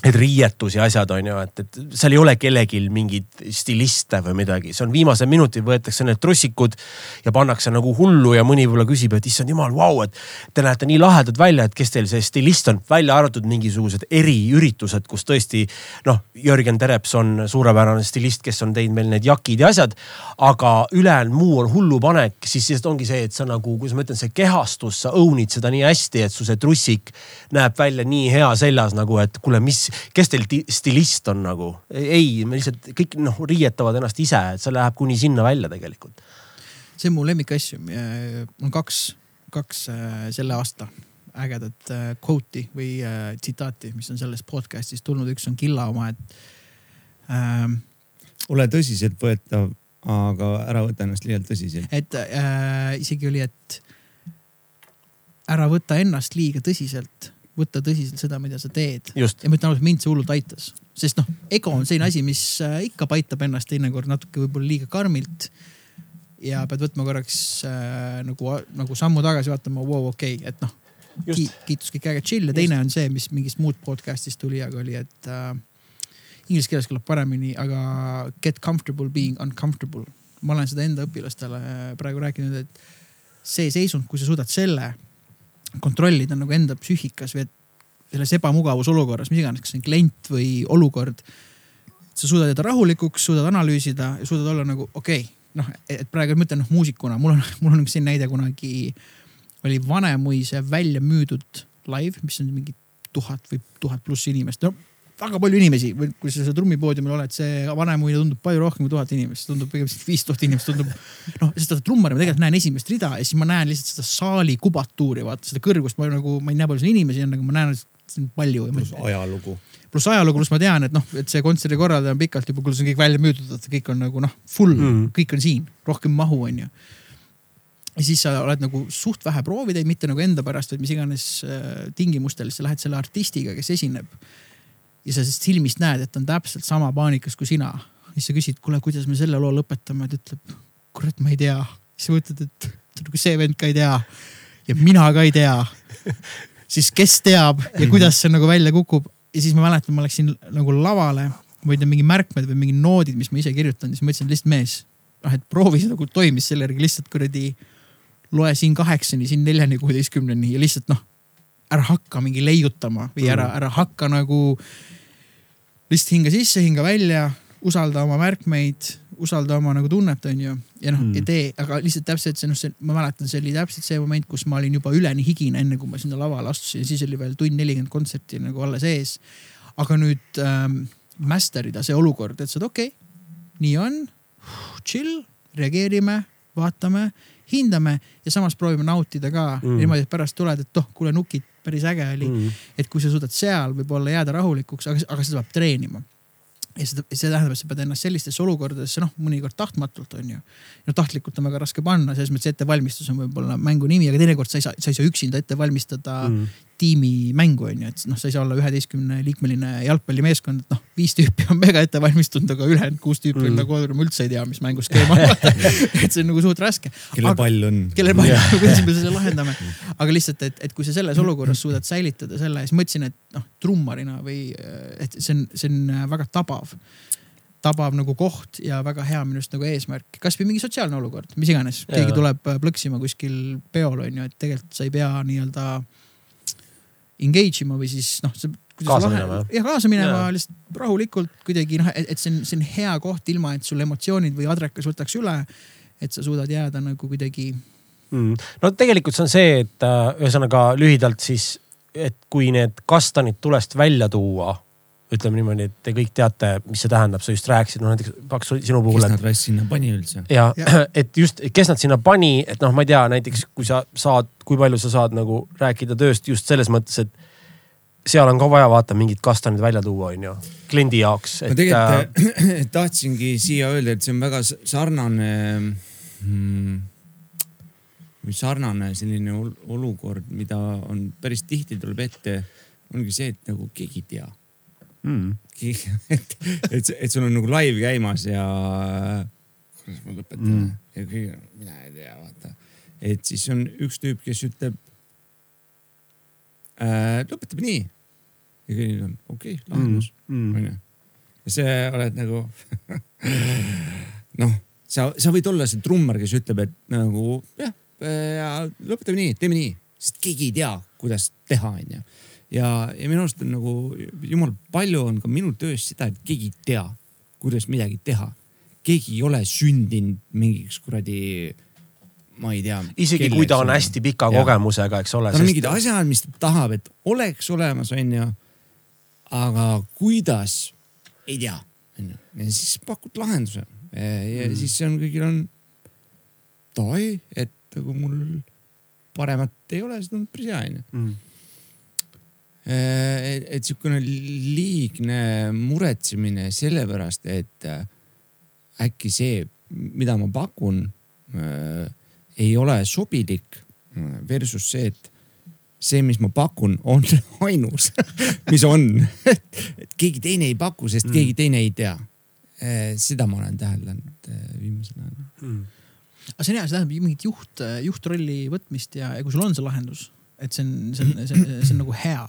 et riietus ja asjad on ju, et, et seal ei ole kellelgi mingit stiliste või midagi, see on viimasel minutil võetakse need trussikud ja pannakse nagu hullu ja mõni võib-olla küsib, et issand jumal, vau, et te näete nii lahedad välja, et kes teil see stilist on, välja arvatud mingisugused eriüritused, kus tõesti noh, Jörgen Tereps on suurepärane stilist, kes on teinud meil need jakid ja asjad. aga ülejäänud muu on hullupanek, siis lihtsalt ongi see, et sa nagu, kuidas ma ütlen, see kehastus, sa own'id seda nii hästi, et su see trussik näeb välja nii hea seljas nagu, et kuule, mis, kes teil ti- stilist on nagu? ei, me lihtsalt kõik noh, riietavad ennast ise, et see läheb kuni sinna välja tegelikult. see on mu lemmikasju, mul on kaks, kaks äh, selle aasta ägedat äh, quote'i või äh, tsitaati, mis on sellest podcast'ist tulnud, üks on Killa oma, et ähm, ole tõsiseltvõetav, aga ära võta ennast liialt tõsiselt. et äh, isegi oli, et ära võta ennast liiga tõsiselt, võta tõsiselt seda, mida sa teed. just ja ma ütlen ausalt, mind see hullult aitas, sest noh, ego on selline asi, mis äh, ikka paitab ennast teinekord natuke võib-olla liiga karmilt. ja pead võtma korraks äh, nagu, nagu sammu tagasi vaatama, vau, okei okay,, et noh ki,, kiitus kõik äge chill ja teine on see, mis mingist muud podcast'ist tuli, aga oli, et äh, inglise keeles kõlab paremini, aga get comfortable being uncomfortable. ma olen seda enda õpilastele praegu rääkinud, et see seisund, kui sa suudad selle kontrollida nagu enda psüühikas või et selles ebamugavusolukorras, mis iganes, kas see on klient või olukord. sa suudad jääda rahulikuks, suudad analüüsida ja suudad olla nagu okei okay,, noh, et praegu ma ütlen noh muusikuna, mul on, mul on üks selline näide kunagi oli Vanemuise välja müüdud live, mis on mingi tuhat või tuhat pluss inimest, no väga palju inimesi, kui sa seal trummipoodiumil oled, see Vanemuine tundub palju rohkem kui tuhat inimest, tundub pigem viis tuhat inimest tundub. noh, sest vaata trummari ma tegelikult näen esimest rida ja siis ma näen lihtsalt seda saali kubatuuri, vaata seda kõrgust, ma nagu, ma ei näe palju seal inimesi on, aga ma näen, et siin on palju. pluss ajalugu. pluss ajalugu, pluss ma tean, et noh, et see kontserdi korraldaja on pikalt juba, kuule see on kõik välja müüdud, et kõik on nagu noh, full mm. Mm., kõik on siin, rohkem mahu on ju ja siis sa oled nagu suht vähe proovi teinud, mitte nagu enda pärast, vaid mis iganes äh, tingimustel, siis sa lähed selle artistiga, kes esineb. Ja sa sellest silmist näed, et on täpselt sama paanikas kui sina. siis sa küsid, kuule, kuidas me selle loo lõpetame, ta ütleb, kurat, ma ei tea. siis sa mõtled, et nagu see vend ka ei tea ja mina ka ei tea. siis kes teab ja kuidas see nagu välja kukub ja siis ma mäletan, ma läksin nagu lavale, ma ei tea, mingi märkmed või mingid noodid, mis ma ise kirjutan, siis ma ütlesin lihtsalt mees, noh, et proovi see nagu toimis selle järgi lihtsalt kuradi loe siin kaheksani, siin neljani, kuueteistkümneni ja lihtsalt noh, ära hakka mingi leiutama või ära mm., ära hakka nagu. lihtsalt hinga sisse, hinga välja, usalda oma märkmeid, usalda oma nagu tunnet, onju. ja noh mm., ja tee, aga lihtsalt täpselt see noh, see, ma mäletan, see oli täpselt see moment, kus ma olin juba üleni higine, enne kui ma sinna lavale astusin, siis oli veel tund nelikümmend kontserti nagu alles ees. aga nüüd ähm, master ida see olukord, et sa oled okei okay,, nii on, chill, reageerime, vaatame, hindame ja samas proovime nautida ka mm. niimoodi, et pärast tuled, et oh, kuule nukid, päris äge oli mm.. et kui sa suudad seal võib-olla jääda rahulikuks, aga, aga seda peab treenima ja seda, see tähendab, et sa pead ennast sellistesse olukordadesse, noh, mõnikord tahtmatult on ju. no tahtlikult on väga raske panna, selles mõttes ettevalmistus on võib-olla mängu nimi, aga teinekord sa ei saa, sa ei saa üksinda ette valmistada mm. Tiimimängu on ju, et noh, sa ei saa olla üheteistkümne liikmeline jalgpallimeeskond, et noh, viis tüüpi on mega ette valmistunud, aga ülejäänud kuus tüüpi mm. nagu ma üldse ei tea, mis mängu skeema on et see on nagu suht raske. kellel pall on. kellel pall on, kuidas me selle lahendame. aga lihtsalt, et, et kui sa selles olukorras suudad säilitada selle, siis mõtlesin, et noh, trummarina või et see on, see on väga tabav tabav nagu koht ja väga hea minu arust nagu eesmärk, kasvõi mingi sotsiaalne olukord, mis iganes, keegi tuleb äh, plõksima kuskil peol on ju, et tegelikult sa ei pea nii-öelda engage ima või siis noh. kaasa minema jah? jah, kaasa minema lihtsalt rahulikult kuidagi noh, et see on, see on hea koht, ilma et sul emotsioonid või adrekas võtaks üle. et sa suudad jääda nagu kuidagi mm.. no tegelikult see on see, et äh, ühesõnaga lühidalt siis, et kui need kastanid tulest välja tuua ütleme niimoodi, et te kõik teate, mis see tähendab, sa just rääkisid, no näiteks Paks sinu puhul. kes nad raisk sinna pani üldse? ja, ja., et just, kes nad sinna pani, et noh, ma ei tea, näiteks kui sa saad, kui palju sa saad nagu rääkida tööst just selles mõttes, et seal on ka vaja vaata mingid kastanid välja tuua, onju, kliendi jaoks. ma tegelikult äh, tahtsingi siia öelda, et see on väga sarnane hmm, sarnane selline olukord, mida on päris tihti tuleb ette, ongi see, et nagu keegi ei tea mm.. et, et, et sul on nagu live käimas ja kuidas ma lõpetan mm. ja kõige, mina ei tea, vaata. et siis on üks tüüp, kes ütleb äh,. lõpetame nii. ja kõigil on okei okay,, lahendus mm. mm., onju. ja see oled nagu noh, sa, sa võid olla see trummar, kes ütleb, et nagu jah ja, lõpetame nii, teeme nii, sest keegi ei tea, kuidas teha, onju ja, ja minu arust on nagu jumal palju on ka minu töös seda, et keegi ei tea, kuidas midagi teha. keegi ei ole sündinud mingiks kuradi, ma ei tea. isegi kui ta on hästi pika ja. kogemusega, eks ole. tal on mingid asjad, mis ta tahab, et oleks olemas, onju. aga kuidas, ei tea, onju. ja siis pakud lahenduse ja, ja mm. siis on kõigil on davai, et nagu mul paremat ei ole, siis on päris hea onju mm et, et sihukene liigne muretsemine sellepärast, et äh, äkki see, mida ma pakun äh,, ei ole sobilik versus see, et see, mis ma pakun, on ainus, mis on et keegi teine ei paku, sest mm. keegi teine ei tea. Äh, seda ma olen täheldanud viimasel ajal mm. aga see on hea, see tähendab mingit juht, juhtrolli võtmist ja, ja kui sul on see lahendus, et see on, see on, see on nagu hea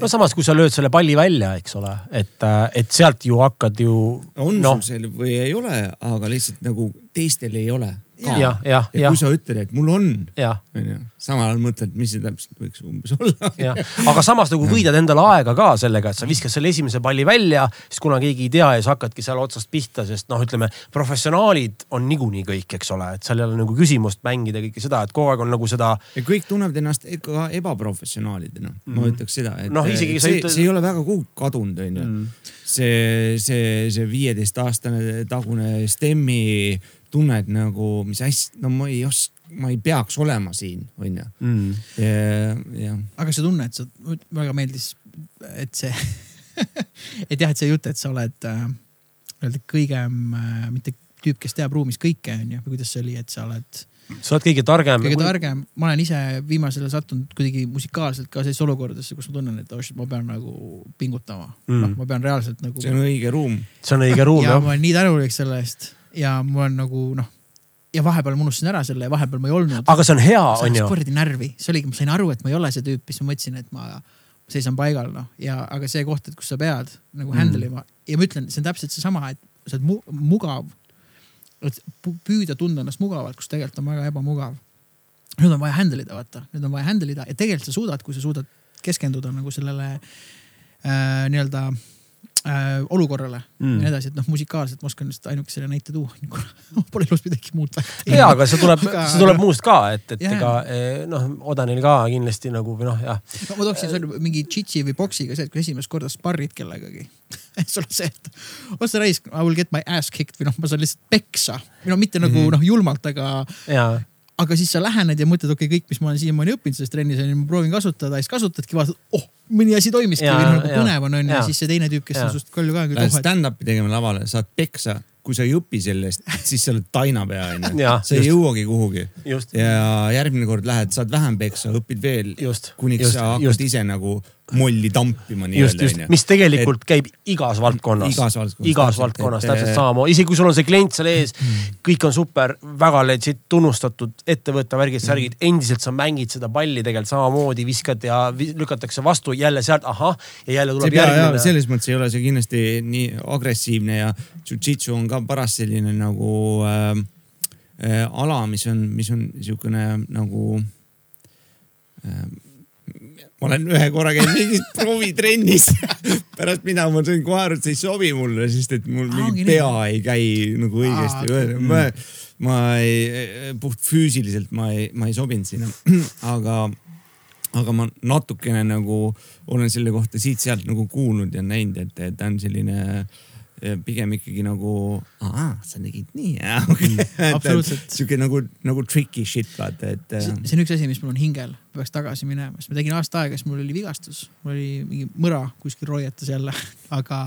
no samas, kui sa lööd selle palli välja, eks ole, et, äh, et sealt ju hakkad ju. on no. sul see või ei ole, aga lihtsalt nagu teistel ei ole ja, ja, ja, ja kui sa ütled, et mul on, onju, samal ajal mõtled, mis see täpselt võiks umbes olla. aga samas nagu võidad endale aega ka sellega, et sa viskad selle esimese palli välja, siis kuna keegi ei tea ja sa hakkadki seal otsast pihta, sest noh, ütleme professionaalid on niikuinii kõik, eks ole, et seal ei ole nagu küsimust mängida kõike seda, et kogu aeg on nagu seda. ja kõik tunnevad ennast ka ebaprofessionaalidena mm, -hmm. ma ütleks seda, et no, isegi, see, ütled... see ei ole väga kuhugi kadunud, onju. -hmm. see, see, see viieteistaastane tagune Stemmi tunned nagu, mis hästi, no ma ei oska, ma ei peaks olema siin, onju. Mm. aga see tunne, et sa, väga meeldis, et see et jah, et see jutt, et sa oled äh, nii-öelda kõigem äh,, mitte tüüp, kes teab ruumis kõike, onju, või kuidas see oli, et sa oled sa oled kõige targem. kõige targem, ma olen ise viimasel ajal sattunud kuidagi musikaalselt ka sellisesse olukordadesse, kus ma tunnen, et oh shit, ma pean nagu pingutama mm.. noh, ma pean reaalselt nagu. see on õige ruum. see on õige ruum jah. ma olen nii tänulik selle eest ja mul on nagu noh ja vahepeal ma unustasin ära selle ja vahepeal ma ei olnud. aga see on hea, on ju. spordi närvi, see oligi, ma sain aru, et ma ei ole see tüüp, siis ma mõtlesin, et ma seisan paigal noh ja, aga see koht, et kus sa pead nagu mm. handle ima ja ma ütlen, see on täpselt seesama, et sa oled mu mugav. et püüda tunda ennast mugavalt, kus tegelikult on väga ebamugav. nüüd on vaja handle ida, vaata, nüüd on vaja handle ida ja tegelikult sa suudad, kui sa suudad keskenduda nagu sellele äh, nii-öelda äh, olukorrale mm. ja nii edasi, et noh, musikaalselt ma oskan lihtsalt ainuke selle näite tuua, pole elus midagi muud väga ja, aga see tuleb Aga-, see tuleb muust ka, et, et ega eh, noh, Odanil ka kindlasti nagu või noh, jah. no ma tooksin sulle mingi tšitsi või boksiga see, et kui esimest korda sparrid kellegagi. sul on see, et otse raisk, I will get my ass kicked või noh, ma saan lihtsalt peksa või no mitte nagu mm. -hmm. noh julmalt, aga, ja, aga siis sa lähened ja mõtled, okei okay,, kõik, mis ma olen siiamaani õppinud selles trennis on ju, ma proovin kasutada ja siis kasutadki, vaatad, oh, mõni asi toimiski või nagu põnev on on ju ja siis see teine tüüp, kes Jaa. on sinust palju ka nagu Lähed stand-up'i tegema lavale, saad peksa, kui sa ei õpi sellest, siis sa oled tainapea onju Jah,. sa ei jõuagi kuhugi ja järgmine kord lähed, saad vähem peksa, õpid veel, just, kuniks just, sa hakkad just. ise nagu molli tampima nii-öelda just, mis tegelikult et, käib igas valdkonnas. igas valdkonnas. igas valdkonnas täpselt. samamoodi, isegi kui sul on see klient seal ees, kõik on super, väga legit tunnustatud ettevõtte värgid, särgid, endiselt sa mängid seda palli tegelikult samamoodi, viskad ja lükatakse vastu jälle sealt, ahah, ja jälle tuleb järgmine. selles mõttes ei ole see kindlasti nii agressiivne ja jujitsu on ka paras selline nagu äh, äh, ala, mis on, mis on niisugune nagu äh,. Ma olen ühe korra käinud mingis proovitrennis, pärast mida ma sain kohe aru, et see ei sobi mulle, sest et mul Aa, mingi nii. pea ei käi nagu õigesti. Ma, ma ei, puht füüsiliselt ma ei, ma ei sobinud sinna, aga aga ma natukene nagu olen selle kohta siit-sealt nagu kuulnud ja näinud, et ta on selline eh, pigem ikkagi nagu, sa tegid nii, absoluutselt. sihuke nagu, nagu tricky shit vaata, et see eh, see on üks asi, mis mul on hingel, peaks tagasi minema, sest ma tegin aasta aega, siis mul oli vigastus, mul oli mingi mõra kuskil roietas jälle, aga,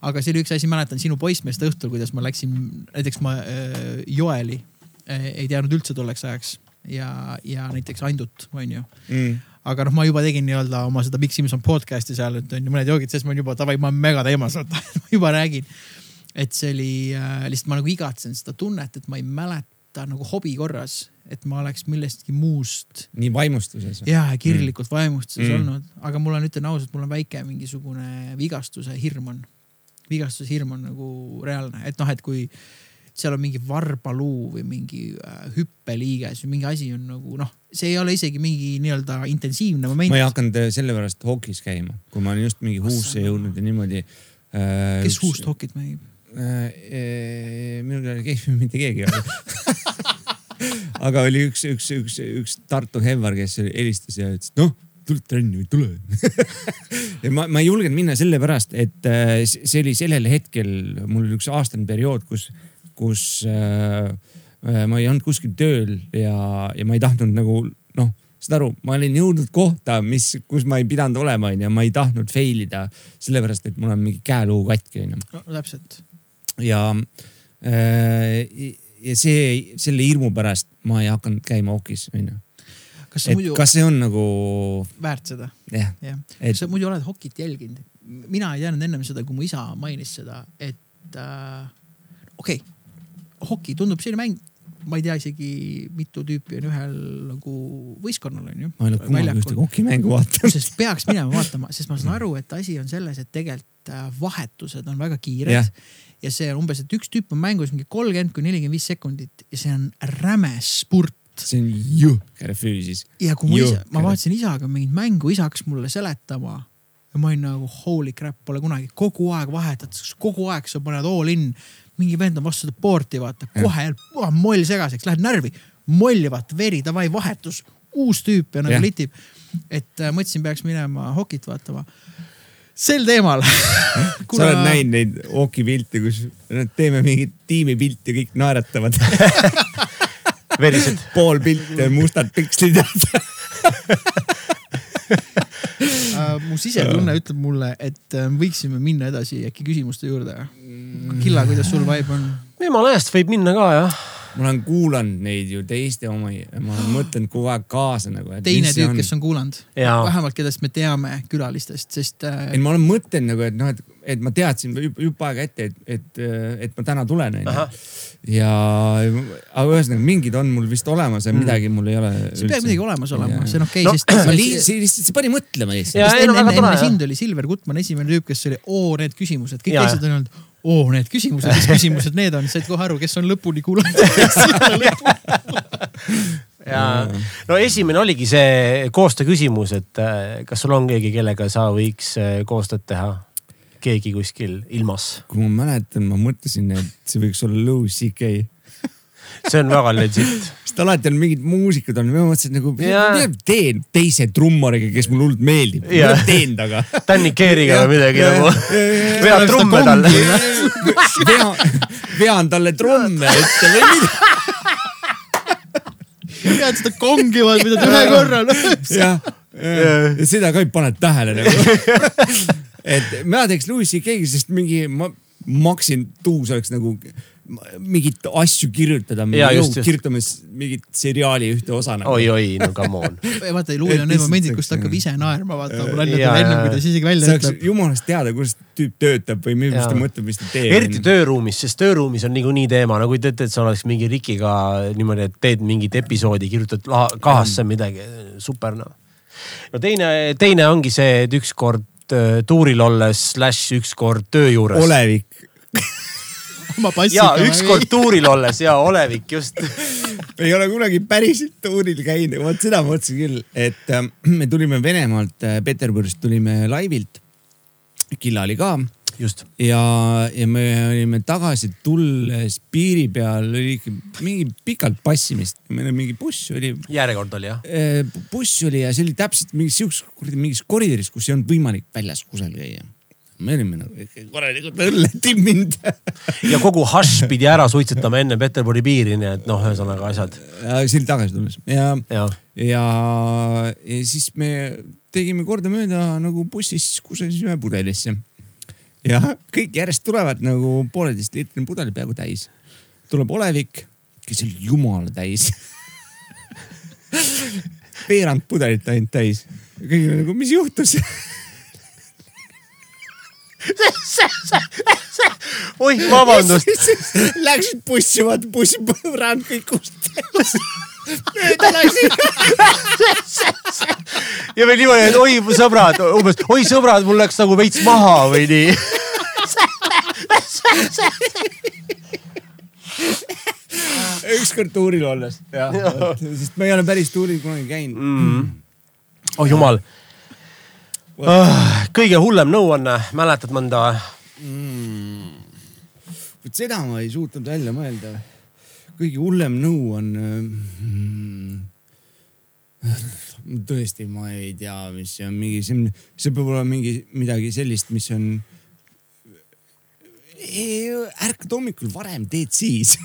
aga see oli üks asi, mäletan sinu poissmeeste õhtul, kuidas ma läksin, näiteks ma äh, Joeli äh, ei teadnud üldse tolleks ajaks. Ja, ja näiteks Andut, onju mm, aga noh, ma juba tegin nii-öelda oma seda Big Simson podcast'i seal, et on ju mõned joogid, siis ma olen juba davai, ma olen mega teemas, vaata, ma juba räägin. et see oli äh, lihtsalt ma nagu igatsen seda tunnet, et ma ei mäleta nagu hobi korras, et ma oleks millestki muust nii vaimustuses. ja kirglikult vaimustuses Mm. mm. olnud, aga mul on, ütlen ausalt, mul on väike mingisugune vigastuse hirm on. vigastuse hirm on nagu reaalne, et noh, et kui seal on mingi varbaluu või mingi äh, hüppeliiges või mingi asi on nagu noh, see ei ole isegi mingi nii-öelda intensiivne moment ma ei hakanud eh, sellepärast hokis käima, kui ma olin just mingi huusse jõudnud ja niimoodi äh,. kes huust hokit mängib? äh,? minul ei ole keegi, mitte keegi ei ole. aga oli üks, üks, üks, üks Tartu Hevar, kes helistas ja ütles, noh, tuled trenni või tule ja ma, ma ei julgenud minna sellepärast, et äh, see oli sellel hetkel, mul oli üks aastane periood, kus, kus äh, äh, ma ei olnud kuskil tööl ja, ja ma ei tahtnud nagu noh, saad aru, ma olin jõudnud kohta, mis, kus ma ei pidanud olema, onju, ma ei tahtnud fail ida, sellepärast et mul on mingi käeluu katki, onju no täpselt. ja, ja see, selle hirmu pärast ma ei hakanud käima okis, onju. kas et muidu kas see on nagu väärt seda? jah, jah, et sa muidu oled hokit jälginud. mina ei teadnud ennem seda, kui mu isa mainis seda, et äh, okei okay,, hoki tundub selline mäng, ma ei tea isegi mitu tüüpi on ühel nagu võistkonnal on ju. ma ei ole kunagi ühtegi hokimängu vaadanud. sest peaks minema vaatama, sest ma saan aru, et asi on selles, et tegelikult äh, vahetused on väga kiired Jah. ja see on umbes, et üks tüüp on mängus mingi kolmkümmend kuni nelikümmend viis sekundit ja see on räme spurt see on jõhker füüsis. ja kui mu isa, ma vaatasin isaga mingit mängu, isa hakkas mulle seletama ja ma olin nagu holy crap, pole kunagi, kogu aeg vahetatakse, kogu aeg sa paned all in. Mingi vend on vastu seda board'i, vaata kohe oh, moll segaseks, lähed närvi, molli vaata, veri, davai vahetus, uus tüüp ja nagu Jah. litib. et äh, mõtlesin, peaks minema hokit vaatama. sel teemal sa oled näinud neid hokipilte, kus nad teeme mingit tiimipilti ja kõik naeratavad. verised. pool pilti on mustad pikslid. äh, mu sisetunne ütleb mulle, et äh, võiksime minna edasi äkki küsimuste juurde. Killa, kuidas sul vibe on? jumala eest võib minna ka jah. ma olen kuulanud neid ju teiste omi ja ma olen mõtelnud kogu aeg kaasa nagu. teine tüüp, kes on kuulanud, vähemalt kellest me teame külalistest, sest äh, ei, ma olen mõtelnud nagu, et noh, et, et ma teadsin juba jupp aega ette, et, et, et ma täna tulen onju. ja, aga ühesõnaga mingid on mul vist olemas ja midagi mul ei ole. see peab midagi olemas olema, see on okei No, okay,, sest ma sest- lihtsalt, see lihtsalt, see pani mõtlema lihtsalt. No enne, enne, enne sind oli Silver Gutman esimene tüüp, kes oli oo need küsimused, kõik teised on olnud oo need küsimused, mis küsimused need on, said kohe aru, kes on lõpuni kuulanud. ja no esimene oligi see koostöö küsimus, et äh, kas sul on keegi, kellega sa võiks äh, koostööd teha? Keegi kuskil ilmas. kui ma mäletan, ma mõtlesin, et see võiks olla Louis CK see on väga legit. sest alati on mingid muusikud on, ma mõtlesin nagu, mida ma teen teise trummariga, kes mulle hullult meeldib, mida ma teen temaga Danny Keeriga või midagi nagu. Vead trumme talle. vean, vean talle trumme ette või mida. pead seda kongivad, mida ta ühe korra jah, ja seda ka ei pane tähele nagu. et mina teeks Louis CK-ga, sest mingi ma maksin tuus oleks nagu mingit asju kirjutada. Kirjutame mingit seriaali ühte osa nagu. oi-oi, no come on. vaata, Luuli on need momendid, kus ta hakkab ise naerma, vaata Jaa, naljadele ennem kui ta siis isegi välja saaks ütleb. jumalast teada, kuidas tüüp töötab või mis ta mõtleb, mis ta teeb. eriti tööruumis, sest tööruumis on niikuinii teema, no kui te ütled, et sa oleks mingi Rikiga niimoodi, et teed mingit episoodi, kirjutad kahasse midagi, super noh. No teine, teine ongi see, et ükskord äh, tuuril olles, slaš ükskord töö juures. olevik. ja ükskord tuuril olles ja olevik just. ei ole kunagi päriselt tuuril käinud, vot seda ma mõtlesin küll, et äh, me tulime Venemaalt, Peterburist tulime laivilt. Killa oli ka. ja, ja me olime tagasi tulles piiri peal oli ikka mingi pikalt passimist, meil oli mingi buss oli järjekord oli jah? eh, buss oli ja see oli täpselt mingis sihukeses kuradi mingis koridoris, kus ei olnud võimalik väljas kusagil käia. me olime nagu korralikult õlle timminud. ja kogu hašš pidi ära suitsetama enne Peterburi piiri, nii et noh, ühesõnaga asjad. oli tagasi tulles ja, ja, ja, ja siis me tegime kordamööda nagu bussis kusagile pudelisse. Ja kõik järjest tulevad nagu pooleteist liitrine pudel peaaegu täis. tuleb olevik, kes oli jumala täis. veerand pudelit ainult täis. kõik oli nagu, mis juhtus? oih, vabandust. Läksid bussi, vaata bussi põrand kõik kust. mööda läksid. ja veel niimoodi, et oi sõbrad, umbes oi sõbrad, mul läks nagu veits maha või nii. ükskord tuuril olles, jah, sest ma ei ole päris tuuril kunagi käinud mm.. oh jumal. kõige hullem nõuanne, mäletad mõnda? vot seda ma ei suutnud välja mõelda. Kõige hullem nõu on mm,. tõesti, ma ei tea, mis see on, mingi, see peab olema mingi midagi sellist, mis on. ärkad hommikul varem, teed siis.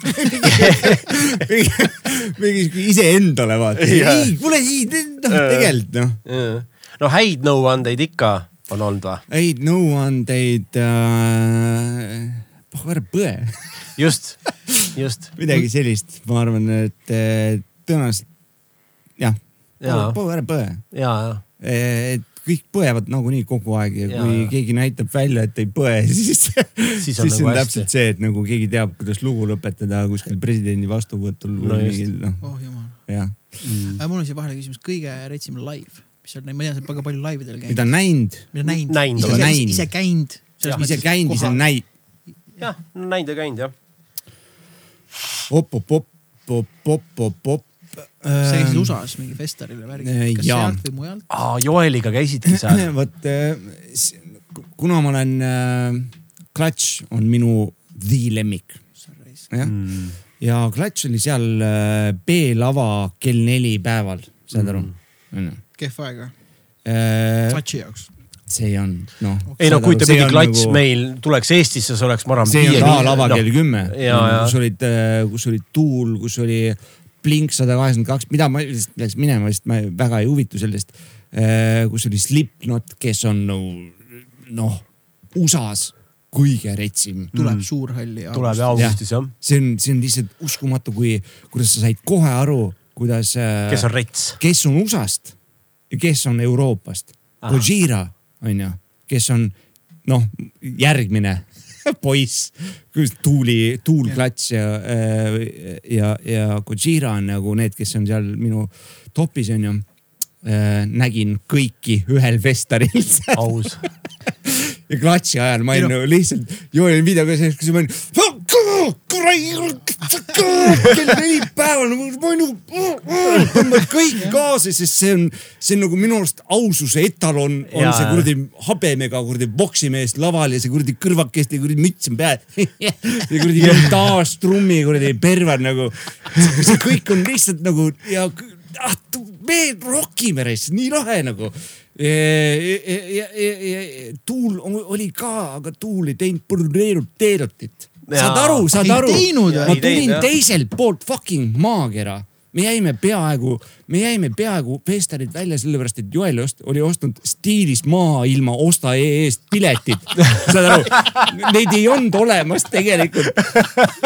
mingi sihuke iseendale vaata, ei, kuule ei, noh tegelikult noh no häid nõuandeid ikka on olnud või? häid nõuandeid äh,. Pagan põe, just, just. midagi sellist, ma arvan, et äh, tõenäoliselt jah, Jaa. pagan põe. ja, ja et kõik põevad nagunii kogu aeg ja Jaa, kui jaa. keegi näitab välja, et ei põe, siis, siis on, siis nagu on hästi. täpselt see, et nagu keegi teab, kuidas lugu lõpetada kuskil presidendi vastuvõtul No või mingil noh, oh jumal. jah. aga mul on siia vahele küsimus, kõige retsim live, mis on, ma tean, sa oled väga palju laividel käinud. mida näinud, mida näinud. Ise, ise käinud. ise käinud, ise näinud. jah, näinud ja käinud jah. op-op-op-op-op-op-op. sa käisid USA-s mingi festivalil ja värgil Äh,, kas jaa. sealt või mujalt? aa, Joeliga käisidki seal. vot äh, kuna ma olen äh,, Clutch on minu the lemmik, jah Mm. ja Clutch oli seal äh, B-lava kell neli päeval, saad aru? onju. kehv aeg või? Äh, Clutchi jaoks. See on noh. ei no kujuta mingi klats nagu... meil tuleks Eestisse, see oleks, ma arvan. see on ka lava kell kümme, jaa. kus olid, kus oli tuul, kus oli Blink sada kaheksakümmend kaks, mida ma lihtsalt peaks minema, sest ma väga ei huvitu sellest. kus oli Slipknot, kes on nagu noh, USA-s kõige retsim. tuleb suurhalli. tuleb ja augustis jah. see on, see on lihtsalt uskumatu, kui, kuidas sa said kohe aru, kuidas. kes on rets? kes on USA-st ja kes on Euroopast. Gojira on ju, kes on noh, järgmine poiss, tuuli, tuulklats ja, ja, ja Gojira on nagu need, kes on seal minu topis on ju. nägin kõiki ühel festaril aus. ja klatši ajal ma olin no- nagu lihtsalt, joolin videoga sees, kus ma olin. Kell neli päeval nagu ma nagu tõmbad kõik kaasa, sest see on, see on nagu minu arust aususe etalon on Jaa, see kuradi habemega kuradi poksimees laval ja see kuradi kõrvakeste kuradi müts on peal. see kuradi taastrummi kuradi perver nagu. see kõik on lihtsalt nagu ja ah, me rokime reis, nii lahe nagu ja, ja, ja, ja, ja tuul oli ka, aga tuul ei teinud brodeerunud teerutit. Saad aru, saad aru? ma tulin teiselt poolt fucking maakera. Me jäime peaaegu, me jäime peaaegu Festarit välja sellepärast, et Joel ost, oli ostnud stiilis maailma osta EE-st piletid. saad aru, neid ei olnud olemas tegelikult.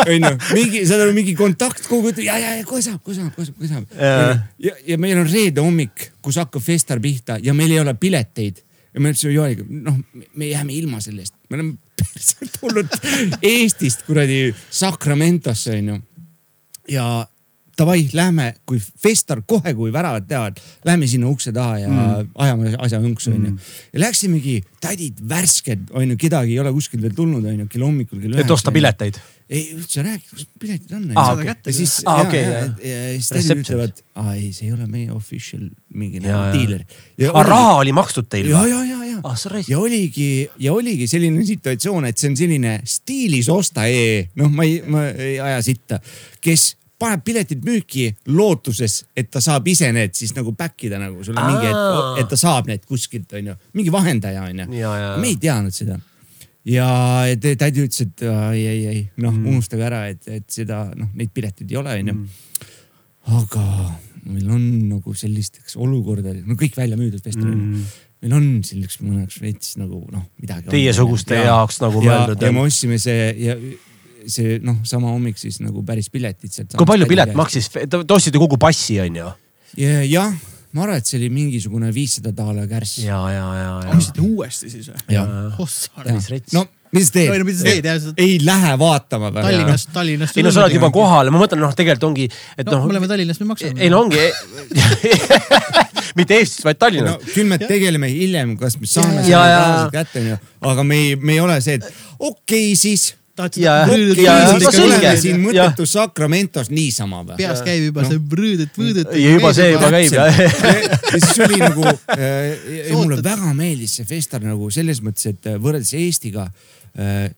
onju, mingi, saad aru, mingi kontakt kogu aeg, ja, ja, ja kohe saab, kohe saab, kohe saab, kohe saab. Ja, ja meil on reede hommik, kus hakkab Festar pihta ja meil ei ole pileteid. Ja me ütlesime Joeliga, noh, me jääme ilma sellest, me oleme päriselt tulnud Eestist kuradi Sacramentosse onju. ja davai, lähme, kui Festar kohe, kui väravad teavad, lähme sinna ukse taha ja mm. ajame asja õnksu onju mm.. ja läksimegi, tädid värsked onju, kedagi ei ole kuskilt veel tulnud onju, kell hommikul kell üheksa. et osta pileteid. Ei üldse rääkida, kus piletid on. Aa, okei. ja siis Aa, ja, ja, ja, siis Reception. ütlevad, aa ei, see ei ole meie official mingi nagu diiler. aga raha oli makstud teil ja, ja, ja, ja Ah, ja oligi ja oligi selline situatsioon, et see on selline stiilis osta ee, noh, ma ei, ma ei aja sitta, kes paneb piletid müüki lootuses, et ta saab ise need siis nagu back ida nagu sulle mingi, Aa. et, et ta saab need kuskilt onju, mingi vahendaja onju. Me ei teadnud seda. Ja tädi ütles, et aa, ei, ei, ei noh mm. unustage ära, et, et seda noh, neid pileteid ei ole onju mm. aga meil on nagu sellisteks olukordadeks, no kõik välja müüdud festivalil mm. meil on selleks mõneks veits nagu noh, midagi. Teiesuguste jaoks nagu ja, mõeldud, ja me ostsime see ja see noh, sama hommik siis nagu päris piletid sealt. kui palju pilet? maksis, te te ostsite kogu passi onju? jah, ma arvan, et see oli mingisugune viissada daala kärss. ja, ja, ja, ja. ostsite uuesti siis või? ja, ossa. Päris rets. no mis sa teed no mis teed, jah, ei lähe vaatama või? Tallinnas, Tallinnas. ei no sa oled juba kohal ma mõtlen, noh, tegelikult ongi, et no noh me oleme Tallinnas, me maksame. ei no ongi mitte Eestis, vaid no Tallinnas. küll me tegeleme hiljem, kas me saame selle reaalselt kätte onju, aga me ei, me ei ole see, et okei okay, siis. Tahad Ja, seda ja, no lugeda? siin Jah. mõttetu Sacramentos niisama või? peas käib juba see vrõõdet, võõdet. ja juba see juba käib jah. ja siis oli nagu äh,, mulle väga meeldis see Festar nagu selles mõttes, et äh, võrreldes Eestiga äh,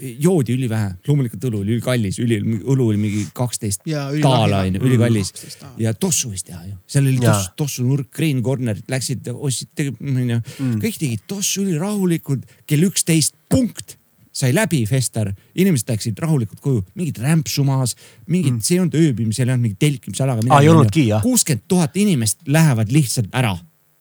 joodi ülivähe, loomulikult õlu oli ülikallis, üli, õlu oli mingi kaksteist daala onju, ülikallis. 12 daala. ja tossu võis teha ju, seal oli tossu, tossu nurk, green corner, läksid, ostsid, onju, kõik tegid tossu ülirahulikult, kell üksteist punkt sai läbi Festar, inimesed läksid rahulikult koju, mingid rämpsu maas, mingid mm., see ei olnud ööbimisel, ei olnud mingit telkimisalaga. Aa, ei olnudki, jah? kuuskümmend tuhat inimest lähevad lihtsalt ära.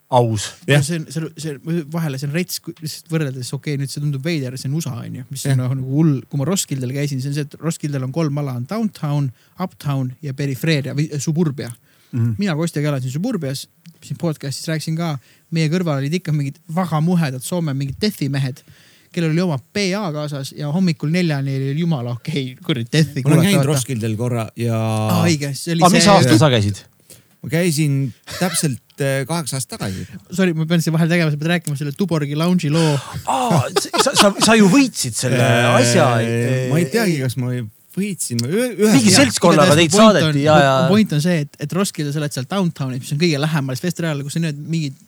aus. Jah. see on, see, see vahele see on rets, lihtsalt võrreldes, okei okay,, nüüd see tundub veider, see on USA on ju, mis on Jah. nagu hull, kui ma Roskildel käisin, see on see, et Roskildel on kolm ala on downtown, uptown ja perifeeria või äh, suburbia mm. -hmm. mina Kostjaga elasin suburbias, siin podcast'is rääkisin ka, meie kõrval olid ikka mingid väga muhedad Soome mingid defi mehed kellel oli oma PA kaasas ja hommikul neljani oli jumala okei okay,, kuradi defi. ma olen käinud. Roskildel korra ja aa, õige, see oli aga mis see. aastal sa käisid? ma käisin täpselt äh, kaheksa aastat tagasi. Sorry, ma pean siin vahel tegema, sa pead rääkima selle Tuborgi lounge'i loo. aa, sa, sa, sa ju võitsid selle asja. ma ei teagi, kas ma võitsin või ühe, ühe mingi seltskonnaga teid saadeti ja, ja. point on see, et, et Roskilde sa oled seal downtownis, mis on kõige lähemal festivaalile, kus on need mingid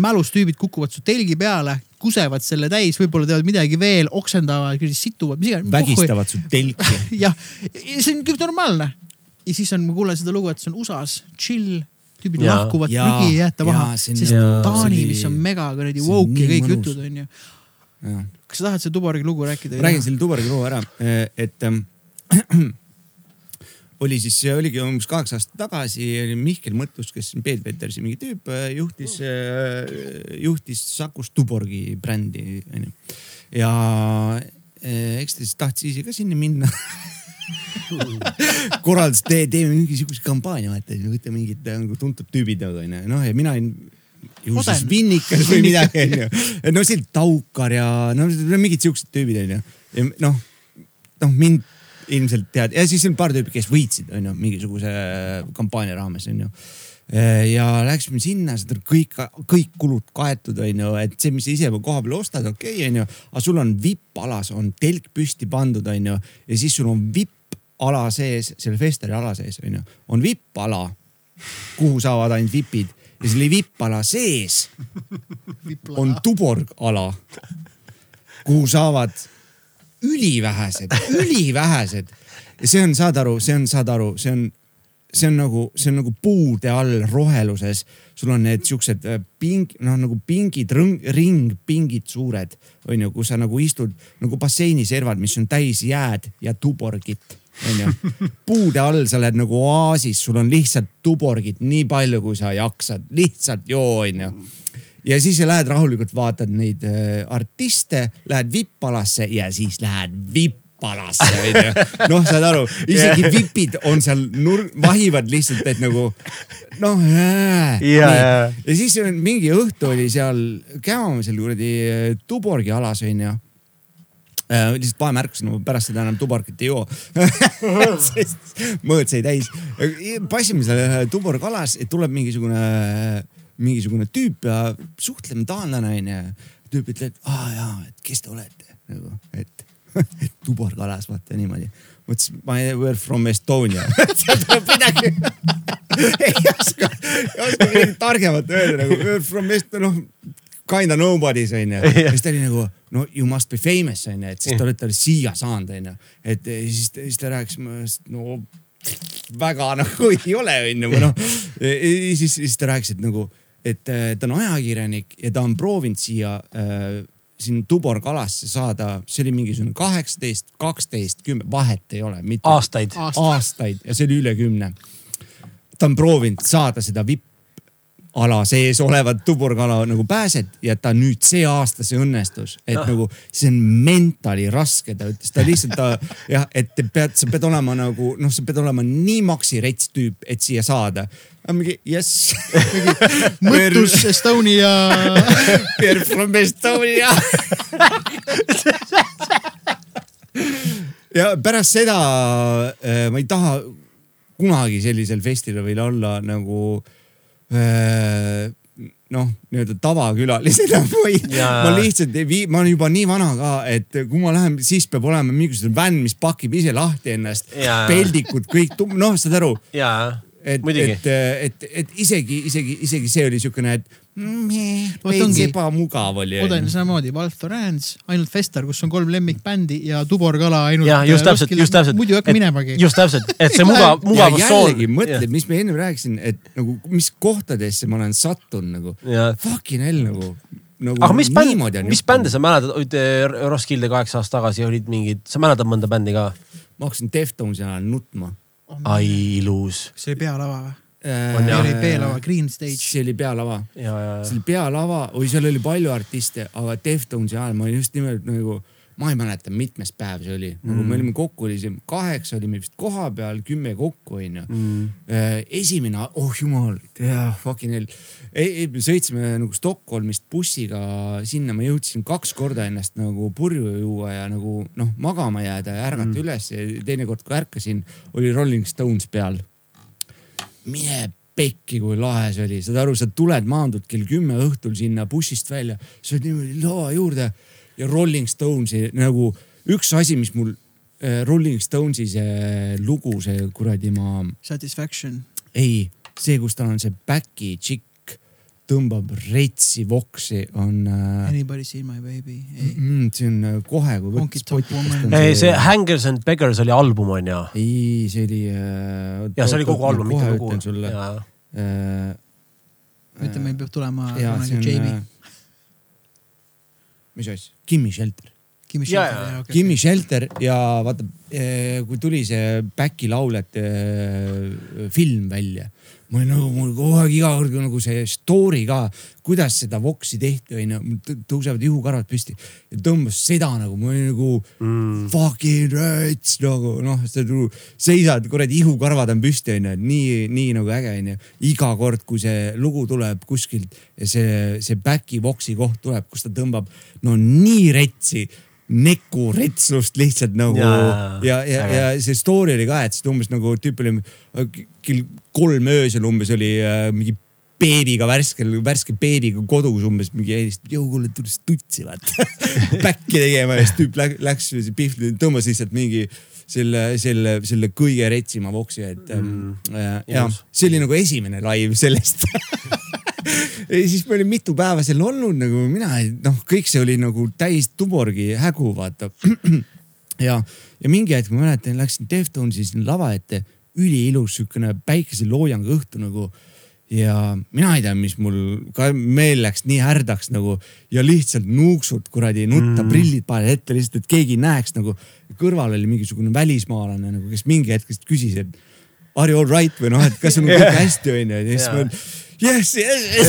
mälustüübid kukuvad su telgi peale, kusevad selle täis, võib-olla teevad midagi veel, oksendavad, situvad, mis iganes. vägistavad su telki. jah, see on kõik normaalne. ja siis on, ma kuulen seda lugu, et see on USA-s chill, tüübid Jaa. lahkuvad, prügi ei jäeta maha sest jaa, Taani mis on mega kuradi woke ja kõik mõnus. jutud onju. kas sa tahad selle Tuborgi lugu rääkida? räägin selle Tuborgi loo ära, et ähm, oli siis, oligi umbes kaheksa aastat tagasi oli Mihkel Mõttus, kes on Peet Petersi mingi tüüp, juhtis, juhtis Sakus Tuborgi brändi onju. ja eh, eks ta siis tahtis ise ka sinna minna korraldas, teeme mingisuguse kampaania, vaata, võtame mingid nagu tuntud tüübid nagu onju, noh ja mina olin ju siis. Vinnikas või midagi onju. no see Taukar ja no mingid siuksed tüübid onju. ja noh, noh mind ilmselt tead ja siis oli paar tüüpi, kes võitsid, onju, mingisuguse kampaania raames, onju ja läksime sinna, saad aru, kõik, kõik kulud kaetud, onju, et see, mis sa ise koha peal ostad, okei okay,, onju, aga sul on vipp-alas on telk püsti pandud, onju, ja siis sul on vipp-ala sees, selle festivali ala sees, onju, on vipp-ala, kuhu saavad ainult vipid ja selle vipp-ala sees on tuborg-ala, kuhu saavad ülivähesed, ülivähesed ja see on, saad aru, see on, saad aru, see on see on nagu, see on nagu puude all roheluses. sul on need siuksed äh, ping, noh nagu pingid, ringpingid suured, onju, kus sa nagu istud nagu basseiniservad, mis on täis jääd ja tuborgit, onju. puude all sa oled nagu oaasis, sul on lihtsalt tuborgit nii palju, kui sa jaksad, lihtsalt joo, onju ja siis lähed rahulikult, vaatad neid äh, artiste, lähed vippalasse ja siis lähed vipp palasse onju. noh, saad aru, isegi yeah. vipid on seal nur-, vahivad lihtsalt, et nagu noh äh,. ja, ja. siis mingi õhtu oli seal, käime seal kuradi äh, Tuborgi alas onju äh,. lihtsalt vahemärkus, no pärast seda enam Tuborgit ei joo mõõt sai täis. passime seal Tuborg alas, et tuleb mingisugune, mingisugune tüüp ja suhtleme taanlane onju. tüüp ütleb, aa jaa, et kes te olete nagu, et Tubor kalas, vaata niimoodi. mõtlesin, ma ei, we are from Estonia midagi ei oska, ei oska mingit targemat öelda nagu we are from Estonia, noh kinda nobody's onju. siis ta oli nagu no you must be famous onju, et siis te olete siia saanud onju. et siis, siis ta rääkis, no väga nagu ei ole onju, või noh. siis, siis ta rääkis, et nagu, et ta on ajakirjanik ja ta on proovinud siia äh, siin Tubor kalasse saada, see oli mingisugune kaheksateist, kaksteist, kümme, vahet ei ole. aastaid. aastaid ja see oli üle kümne. ta on proovinud saada seda vipp-ala sees olevat tuborkala nagu pääset ja ta nüüd see aasta see õnnestus, et ah. nagu see on mentali raske, ta ütles, ta lihtsalt ta jah, et pead, sa pead olema nagu noh, sa pead olema nii maksi rets tüüp, et siia saada mingi jess. mõttus Estonia. Pierre from Estonia ja pärast seda äh, ma ei taha kunagi sellisel festivalil olla nagu äh, noh, nii-öelda tavakülalisena või ma lihtsalt ei vii, ma olen juba nii vana ka, et kui ma lähen, siis peab olema mingisugune vänn, mis pakib ise lahti ennast. peldikud kõik, noh, saad aru? Et, et, et, et isegi, isegi, isegi see oli siukene, et veits ebamugav oli. Oden samamoodi, Valf Thorens, ainult Fester, kus on kolm lemmikbändi ja Tubor Kala ainult. jah, just täpselt, just täpselt. muidu ei hakka minemagi. just täpselt, et see mugav, mugavustsoon. mõtled, mis ma ennem rääkisin, et nagu mis kohtadesse ma olen sattunud nagu. Fucking hell nagu nagu. aga mis bänd, mis bände sa mäletad, Roskilde kaheksa aastat tagasi olid mingid, sa mäletad mõnda bändi ka? ma hakkasin Deftonsi ajal nutma. Ai ilus. kas see oli pealava või? see oli B-lava, Green Stage. see oli pealava. see oli pealava, oi seal oli palju artiste, aga Deftonsi ajal ma just nimelt nagu ma ei mäleta, mitmes päev see oli. Mm., nagu me olime kokku, oli see kaheksa olime vist koha peal, kümme kokku onju. Mm.. esimene, oh jumal, fucking hell. Sõitsime nagu Stockholmist bussiga sinna, ma jõudsin kaks korda ennast nagu purju juua ja nagu noh, magama jääda ja ärgata mm. üles. Ja teinekord, kui ärkasin, oli Rolling Stones peal. mine pekki, kui lahe see oli, saad aru, sa tuled, maandud kell kümme õhtul sinna bussist välja, sa oled niimoodi lava juurde ja Rolling Stonesi nagu üks asi, mis mul äh, Rolling Stonesi see lugu, see kuradi ma. Satisfaction. ei, see, kus tal on see back'i tšikk tõmbab retsi voksi, on äh.... Anybody seen my baby? Mm, see on äh, kohe, kui võtta. ei, see Hangers and Beggars oli album on ju? ei, see oli äh,. ja see oli kogu album, mitte lugu. ütlen sulle. Äh, ütle, meil peab tulema kunagi JB äh, mis asja, Kimmi Shelter. Kimmi Shelter, okay, Kimmi Shelter ja vaata, eh, kui tuli see Backi lauljate eh, film välja ma olin nagu, mul kogu aeg iga kord nagu see story ka, kuidas seda voksi tehti, onju, tõusevad ihukarvad püsti ja tõmbas seda nagu, ma olin nagu mm. fucking rats nagu noh, sa seisad, kuradi ihukarvad on püsti, onju, nii, nii nagu äge onju. iga kord, kui see lugu tuleb kuskilt ja see, see back'i voksi koht tuleb, kus ta tõmbab no nii retsi nekuretsust lihtsalt nagu ja, ja, ja, ja see story oli ka, et siis umbes nagu tüüp oli äh, kell kolm öösel umbes oli äh, mingi beebiga värskel, värske beebiga kodus umbes mingi helistab, jõu kuule tule stutsi vaata. Back'i tegema ja siis tüüp läks, läks, Pihv tõmbas lihtsalt mingi selle, selle, selle kõige retsima voksi, et mm, ja, ja see oli nagu esimene live sellest siis me olime mitu päeva seal olnud nagu mina, noh, kõik see oli nagu täis tuborgi hägu, vaata. ja, ja mingi hetk ma mäletan, läksin Deftonsi lava ette, üliilus siukene päikeseloojang õhtu nagu ja mina ei tea, mis mul ka meel läks nii härdaks nagu ja lihtsalt nuuksud kuradi nutta mm., prillid panen ette lihtsalt, et keegi näeks nagu. kõrval oli mingisugune välismaalane nagu, kes mingi hetk küsis, et are you all right või noh, et kas on kõik hästi onju ja siis ma yes, yes, yes.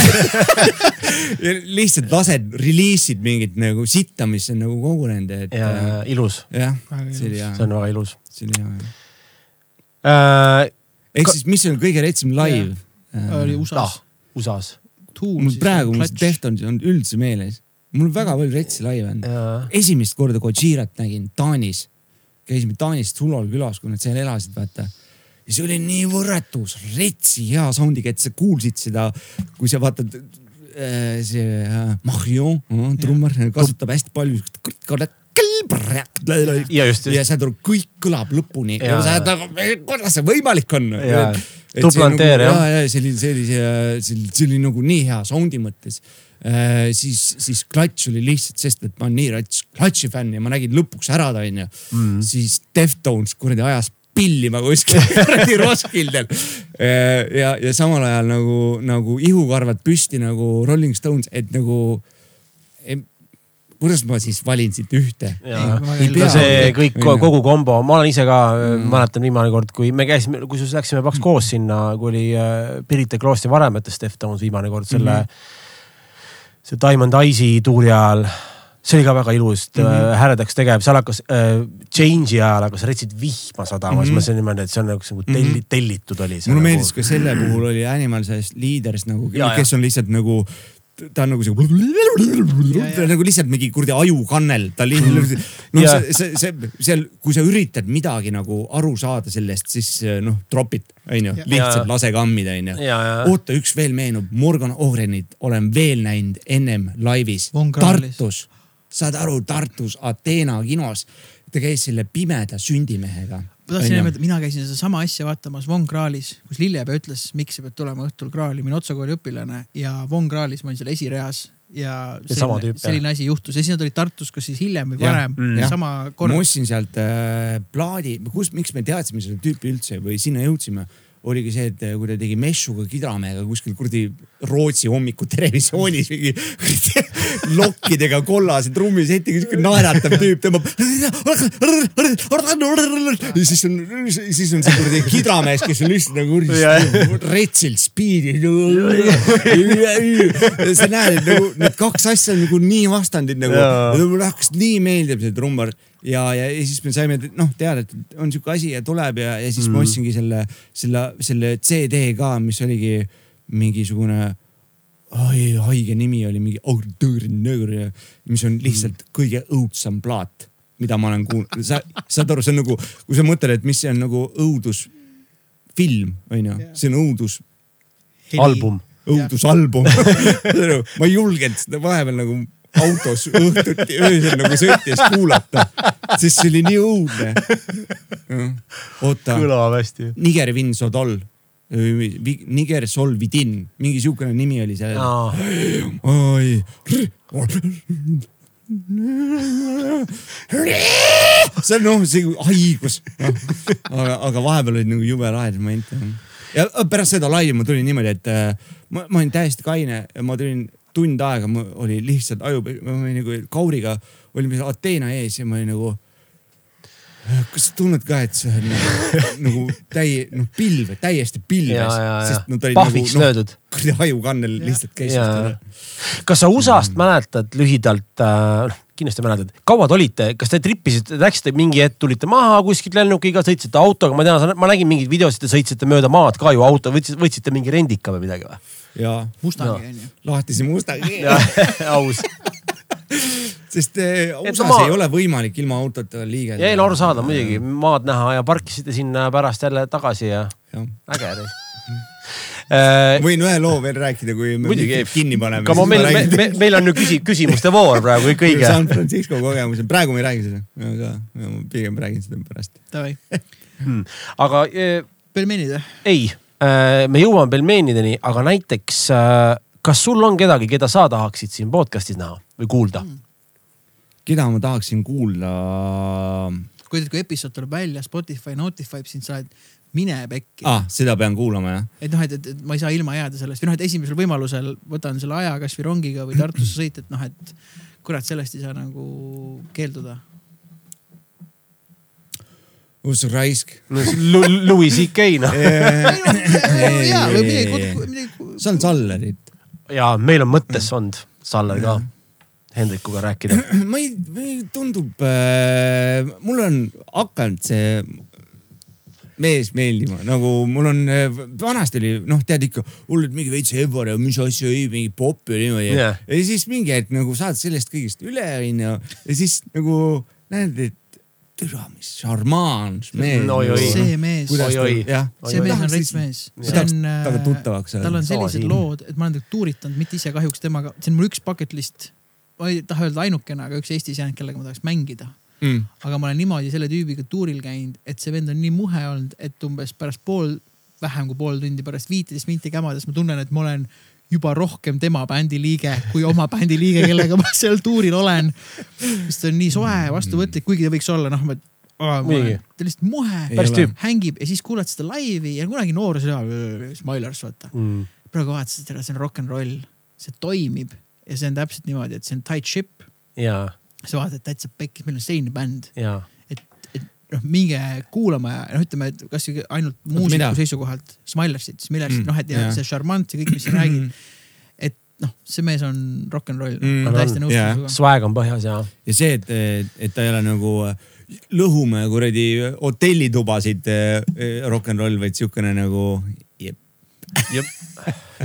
ja lihtsalt lased, reliisid mingit nagu sitta, mis on nagu kogunenud, et ja äh, ilus, jah, see oli hea see, on väga ilus see oli hea. äh,. ehk siis, mis on kõige retsim live? oli USA-s ah,. USA-s. mul praegu mul Deftonis on üldse meeles, mul on väga palju retsi laive on. esimest korda Godzirat nägin Taanis, käisime Taanis Sulol külas, kui nad seal elasid, vaata. Ja see oli nii võrratus, retsi hea sound'iga, et sa kuulsid seda, kui sa vaatad äh, see äh, Mahjon, trummar kasutab hästi palju. ja just, ja just. saad aru, kõik kõlab lõpuni ja, ja sa oled nagu, kuidas see võimalik on? Dublanteer, jah. ja, ja see oli, see oli, see oli, see oli nagu nii hea sound'i mõttes äh,. siis, siis klatš oli lihtsalt, sest et ma olen nii rats klatši fänn ja ma nägin lõpuks ära ta onju mm.. siis Deftones kuradi ajas pillima kuskil kuradi Roskildel. ja, ja samal ajal nagu, nagu ihukarvad püsti nagu Rolling Stones, et nagu. kuidas ma siis valin siit ühte? No see kõik, Onju. kogu kombo, ma olen ise ka mm., mäletan viimane kord, kui me käisime, kusjuures läksime paks koos sinna, kui oli äh, Pirita Kroosti varemetes Deftones viimane kord selle mm, -hmm. see Diamond Ice'i tuuri ajal see oli ka väga ilus mm -hmm., häredaks tegev, seal hakkas äh, Change'i ajal hakkas retsid vihma sadama mm, -hmm. siis ma mõtlesin niimoodi, et see on nagu nagu telli, tellitud oli mulle meeldis ka selle puhul oli Animal Size Leaders nagu, kes on lihtsalt nagu, ta on nagu siuke, nagu lihtsalt mingi kuradi ajukannel, ta lihtsalt, noh, see, see, see seal, kui sa üritad midagi nagu aru saada sellest, siis noh, tropid, onju, lihtsalt lase kammida, onju. oota, üks veel meenub, Morgan Ohrenit olen veel näinud ennem laivis. Tartus, saad aru, Tartus Ateena kinos. ta käis selle pimeda sündimehega. ma tahtsin öelda, mina käisin sedasama asja vaatamas Von Krahlis, kus Lillepea ütles, miks sa pead tulema õhtul Krahli, ma olin Otsa kooli õpilane ja Von Krahlis ma olin seal esireas ja Ja selline, selline asi juhtus ja siis nad olid Tartus, kas siis hiljem või varem mm, jah. sama ma kord. ostsin sealt äh, plaadi, kus, miks me teadsime seda tüüpi üldse või sinna jõudsime, oligi see, et kui ta tegi Meshuga Kidramehega kuskil kuradi Rootsi hommiku televisioonis mingi lokkidega kollase trummisetiga, siuke naeratav tüüp tõmbab. ja siis on, siis on see kuradi kidramees, kes on lihtsalt nagu kuradi retsilt spiidi. sa näed, et nagu need kaks asja on nagu nii vastandid nagu, Jaa. mulle hakkas nii meeldib see trummar ja, ja, siis me saime noh teada, et on sihuke asi ja tuleb ja, ja siis mm. ma ostsingi selle, selle, selle CD ka, mis oligi mingisugune oi, haige nimi oli mingi, mis on lihtsalt kõige õudsam plaat, mida ma olen kuulnud, sa saad aru, see on nagu, kui sa mõtled, et mis see on nagu õudusfilm, onju, see on õudus, album. õudusalbum. ma ei julgenud seda vahepeal nagu autos õhtuti öösel nagu sõites kuulata, sest see oli nii õudne. oota, kõlab hästi. Niger Vin Sodol, Niger Sol Vidin, mingi siukene nimi oli seal. oi. see on noh, see haigus no.. aga, aga vahepeal olid nagu jube lahedad momente. ja pärast seda laivi ma tulin niimoodi, et äh, ma, ma olin täiesti kaine ma tulin tund aega, mul oli lihtsalt aju, ma olin nagu Kauriga, olime seal Ateena ees ja ma olin nagu. kas sa tunned ka, et see on nagu, nagu täie, noh pilv, täiesti pilves sest nad olid Pahviks nagu löödud. kuradi ajukannel lihtsalt käis. kas sa USA-st mäletad lühidalt äh,, kindlasti mäletad, kaua te olite, kas te trippisite, läksite mingi hetk, tulite maha kuskilt lennukiga, sõitsite autoga, ma tean, ma nägin mingeid videosid, te sõitsite mööda maad ka ju auto, võtsite, võtsite mingi rendika või midagi või? Ja Mustangi onju. lahtise Mustangi. aus. sest eh, USA-s ma- ei ole võimalik ilma autota liigelda. jäi arusaadav muidugi, maad näha ja parkisite sinna pärast jälle tagasi ja äge. võin ühe loo veel rääkida, kui me Muidugi, kinni paneme. aga ma, meil, me, me, meil on ju küsi-, küsimuste voor praegu kõik õige. San Francisco kogemus, praegu ma ei räägi seda, aga ma pigem räägin seda pärast. Davai, aga eh, pelmeenid või? ei, me jõuame pelmeenideni, aga näiteks äh, kas sul on kedagi, keda sa tahaksid siin podcast'is näha või kuulda? keda ma tahaksin kuulda? kui, kui episood tuleb välja, Spotify notify ib sind, sa oled, mine pekki ah, seda pean kuulama jah? et noh, et, et, et ma ei saa ilma jääda sellest või noh, et esimesel võimalusel võtan selle aja kasvõi rongiga või Tartusse sõit, et noh, et kurat, sellest ei saa nagu keelduda. Kus raisk? Louis CK noh. see on Sallerit. ja meil on mõttes olnud Saller ka Hendrikuga rääkida. ma ei, tundub äh,, mul on hakanud see mees meeldima, nagu mul on, vanasti oli noh, tead ikka hullult mingi veits Evor ja mis asja, mingi popp ja niimoodi yeah.. ja siis mingi hetk nagu saad sellest kõigest üle, onju. ja siis nagu näed, et türa, mis šarmaans mees. Oi. see mees, jah. see mees on rets mees. tahaks temaga tuttavaks saada. tal on sellised siin. lood, et ma olen temaga tuuritanud, mitte ise kahjuks temaga, see on mul üks bucket list. ma ei taha öelda ainukene, aga üks Eestis jäänud, kellega ma tahaks mängida. mm.. aga ma olen niimoodi selle tüübiga tuuril käinud, et see vend on nii muhe olnud, et umbes pärast pool, vähem kui pool tundi pärast viiteist minti kämades ma tunnen, et ma olen juba rohkem tema bändi liige kui oma bändi liige, kellega ma seal tuuril olen. sest ta on nii soe ja vastuvõtlik, kuigi ta võiks olla noh, ma, Muidugi. ta lihtsalt muhe hängib ja siis kuulad seda laivi ja kunagi noorus oli, Smilers vaata. Mm. praegu vaatasid seda, see on rock n roll, see toimib ja see on täpselt niimoodi, et see on tight ship. ja, sa vaatad täitsa pekkis, meil on selline bänd, ja et, et noh, minge kuulama ja noh, ütleme, et kasvõi ainult muusiku seisukohalt Smilersit, Smilersit Mm, noh, et ja jah. see šarmant ja kõik, mis sa räägid. et noh, see mees on rock n roll Mm, mm,, täiesti nõustun jah. sinuga. swag on põhjas ja. ja see, et, et ta ei ole nagu lõhume kuradi hotellitubasid eh, rock n roll, vaid siukene nagu jep,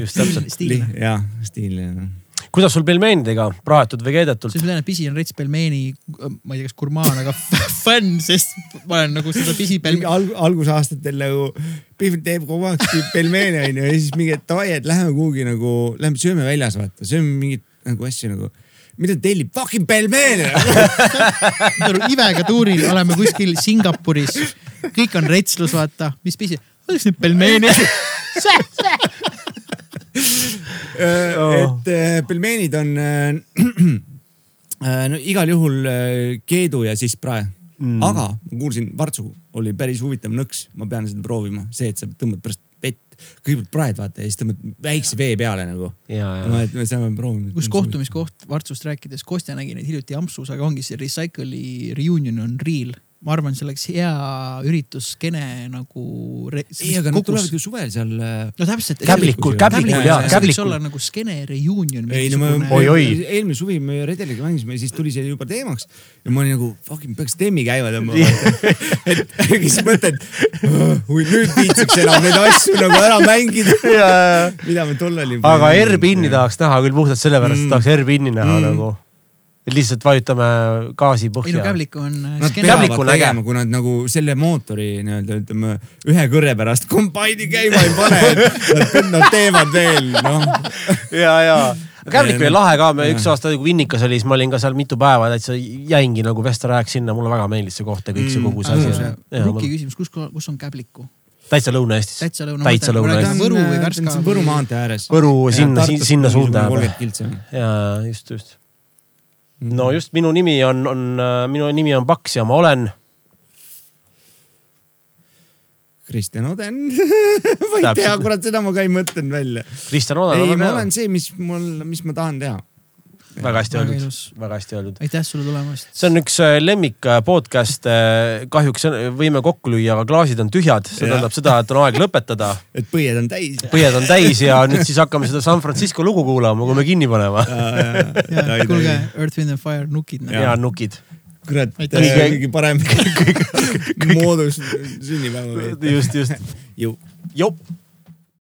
just täpselt. jah, stiilne. Kuidas sul pelmeenidega, praetud või keedetult? siis ma tean, et Pisi on rets pelmeeni, ma ei tea, kas gurmaan, aga fänn, sest ma olen nagu seda Pisi pelmeeni. alg-, algusaastatel nagu Pihv teeb kogu aeg pelmeene onju ja siis mingi, et davai, et lähme kuhugi nagu, lähme sööme väljas vaata, sööme mingit nagu asju nagu. mida tellib, fucking pelmeene. Ivega tuuril oleme kuskil Singapuris, kõik on retslus, vaata, mis Pisi, võtaks nüüd pelmeeni. Et äh, pelmeenid on äh, äh, no igal juhul äh, keedu ja siis prae mm.. aga ma kuulsin, Vartsu oli päris huvitav nõks, ma pean seda proovima, see, et sa tõmbad pärast vett, kõigepealt praed vaata ja siis tõmbad väikse vee peale nagu. ja. et me saame proovida. kus kohtumiskoht Vartsust rääkides, Kostja nägi neid hiljuti Ampsus, aga ongi see Recycle'i reunion on real. Ma arvan, see oleks hea üritus, skene nagu. ei, aga nad tulevad ju suvel seal. äh, no täpselt. Käblikul- Käblikul, jaa, see võiks Käblikul. olla nagu skene reunion. ei no me Oi-oi. eelmine suvi me Redeliga mängisime ja siis tuli see juba teemaks ja ma olin nagu fucking peaks Temmi käima tõmbama. et siis mõtled, nüüd viitsiks enam neid asju nagu ära mängida, mida me tollal juba. aga Airbnb tahaks näha küll puhtalt sellepärast, et Mm. tahaks Airbnb näha Mm. nagu. Et lihtsalt vajutame gaasi ei no põhja. Käblik on äh, Nad peavad tegema, kui nad nagu selle mootori nii-öelda ütleme ühe kõrre pärast kombaini käima ei pane, et nad, teevad veel noh. ja, ja. Käblik oli lahe ka, me üks aasta kui Vinnikas oli, siis ma olin ka seal mitu päeva täitsa jäingi nagu Vester ajaks sinna, mulle väga meeldis see koht ja kõik see Mm. kogu see asi. Rukki küsimus, kus, kus on Käbliku? täitsa Lõuna-Eestis. täitsa lõuna. Täitsa Lõuna-Eestis. Võru või Värska. Võru maantee ääres. Võru sinna, sinna suunda. ja just, just. No just minu nimi on, on, minu nimi on Paks ja ma olen. Kristjan Oden. ma ei tea, kurat, seda ma ka ei mõtelnud välja. Kristjan ei, ma olen see, mis mul, mis ma tahan teha. Väga hästi öeldud väga hästi öeldud. aitäh sulle tulemast. see on üks äh, lemmik äh, podcast. kahjuks on- võime kokku lüüa, aga klaasid on tühjad, see Jah. tähendab seda, et on aeg lõpetada. et põied on täis. põied on täis ja nüüd siis hakkame seda San Francisco lugu kuulama, kui me kinni paneme. kuulge, Earth, Wind and Fire, nukid. noh. ja nukid. kurat, kõige parem moodus sünnipäeva just, just. ju jop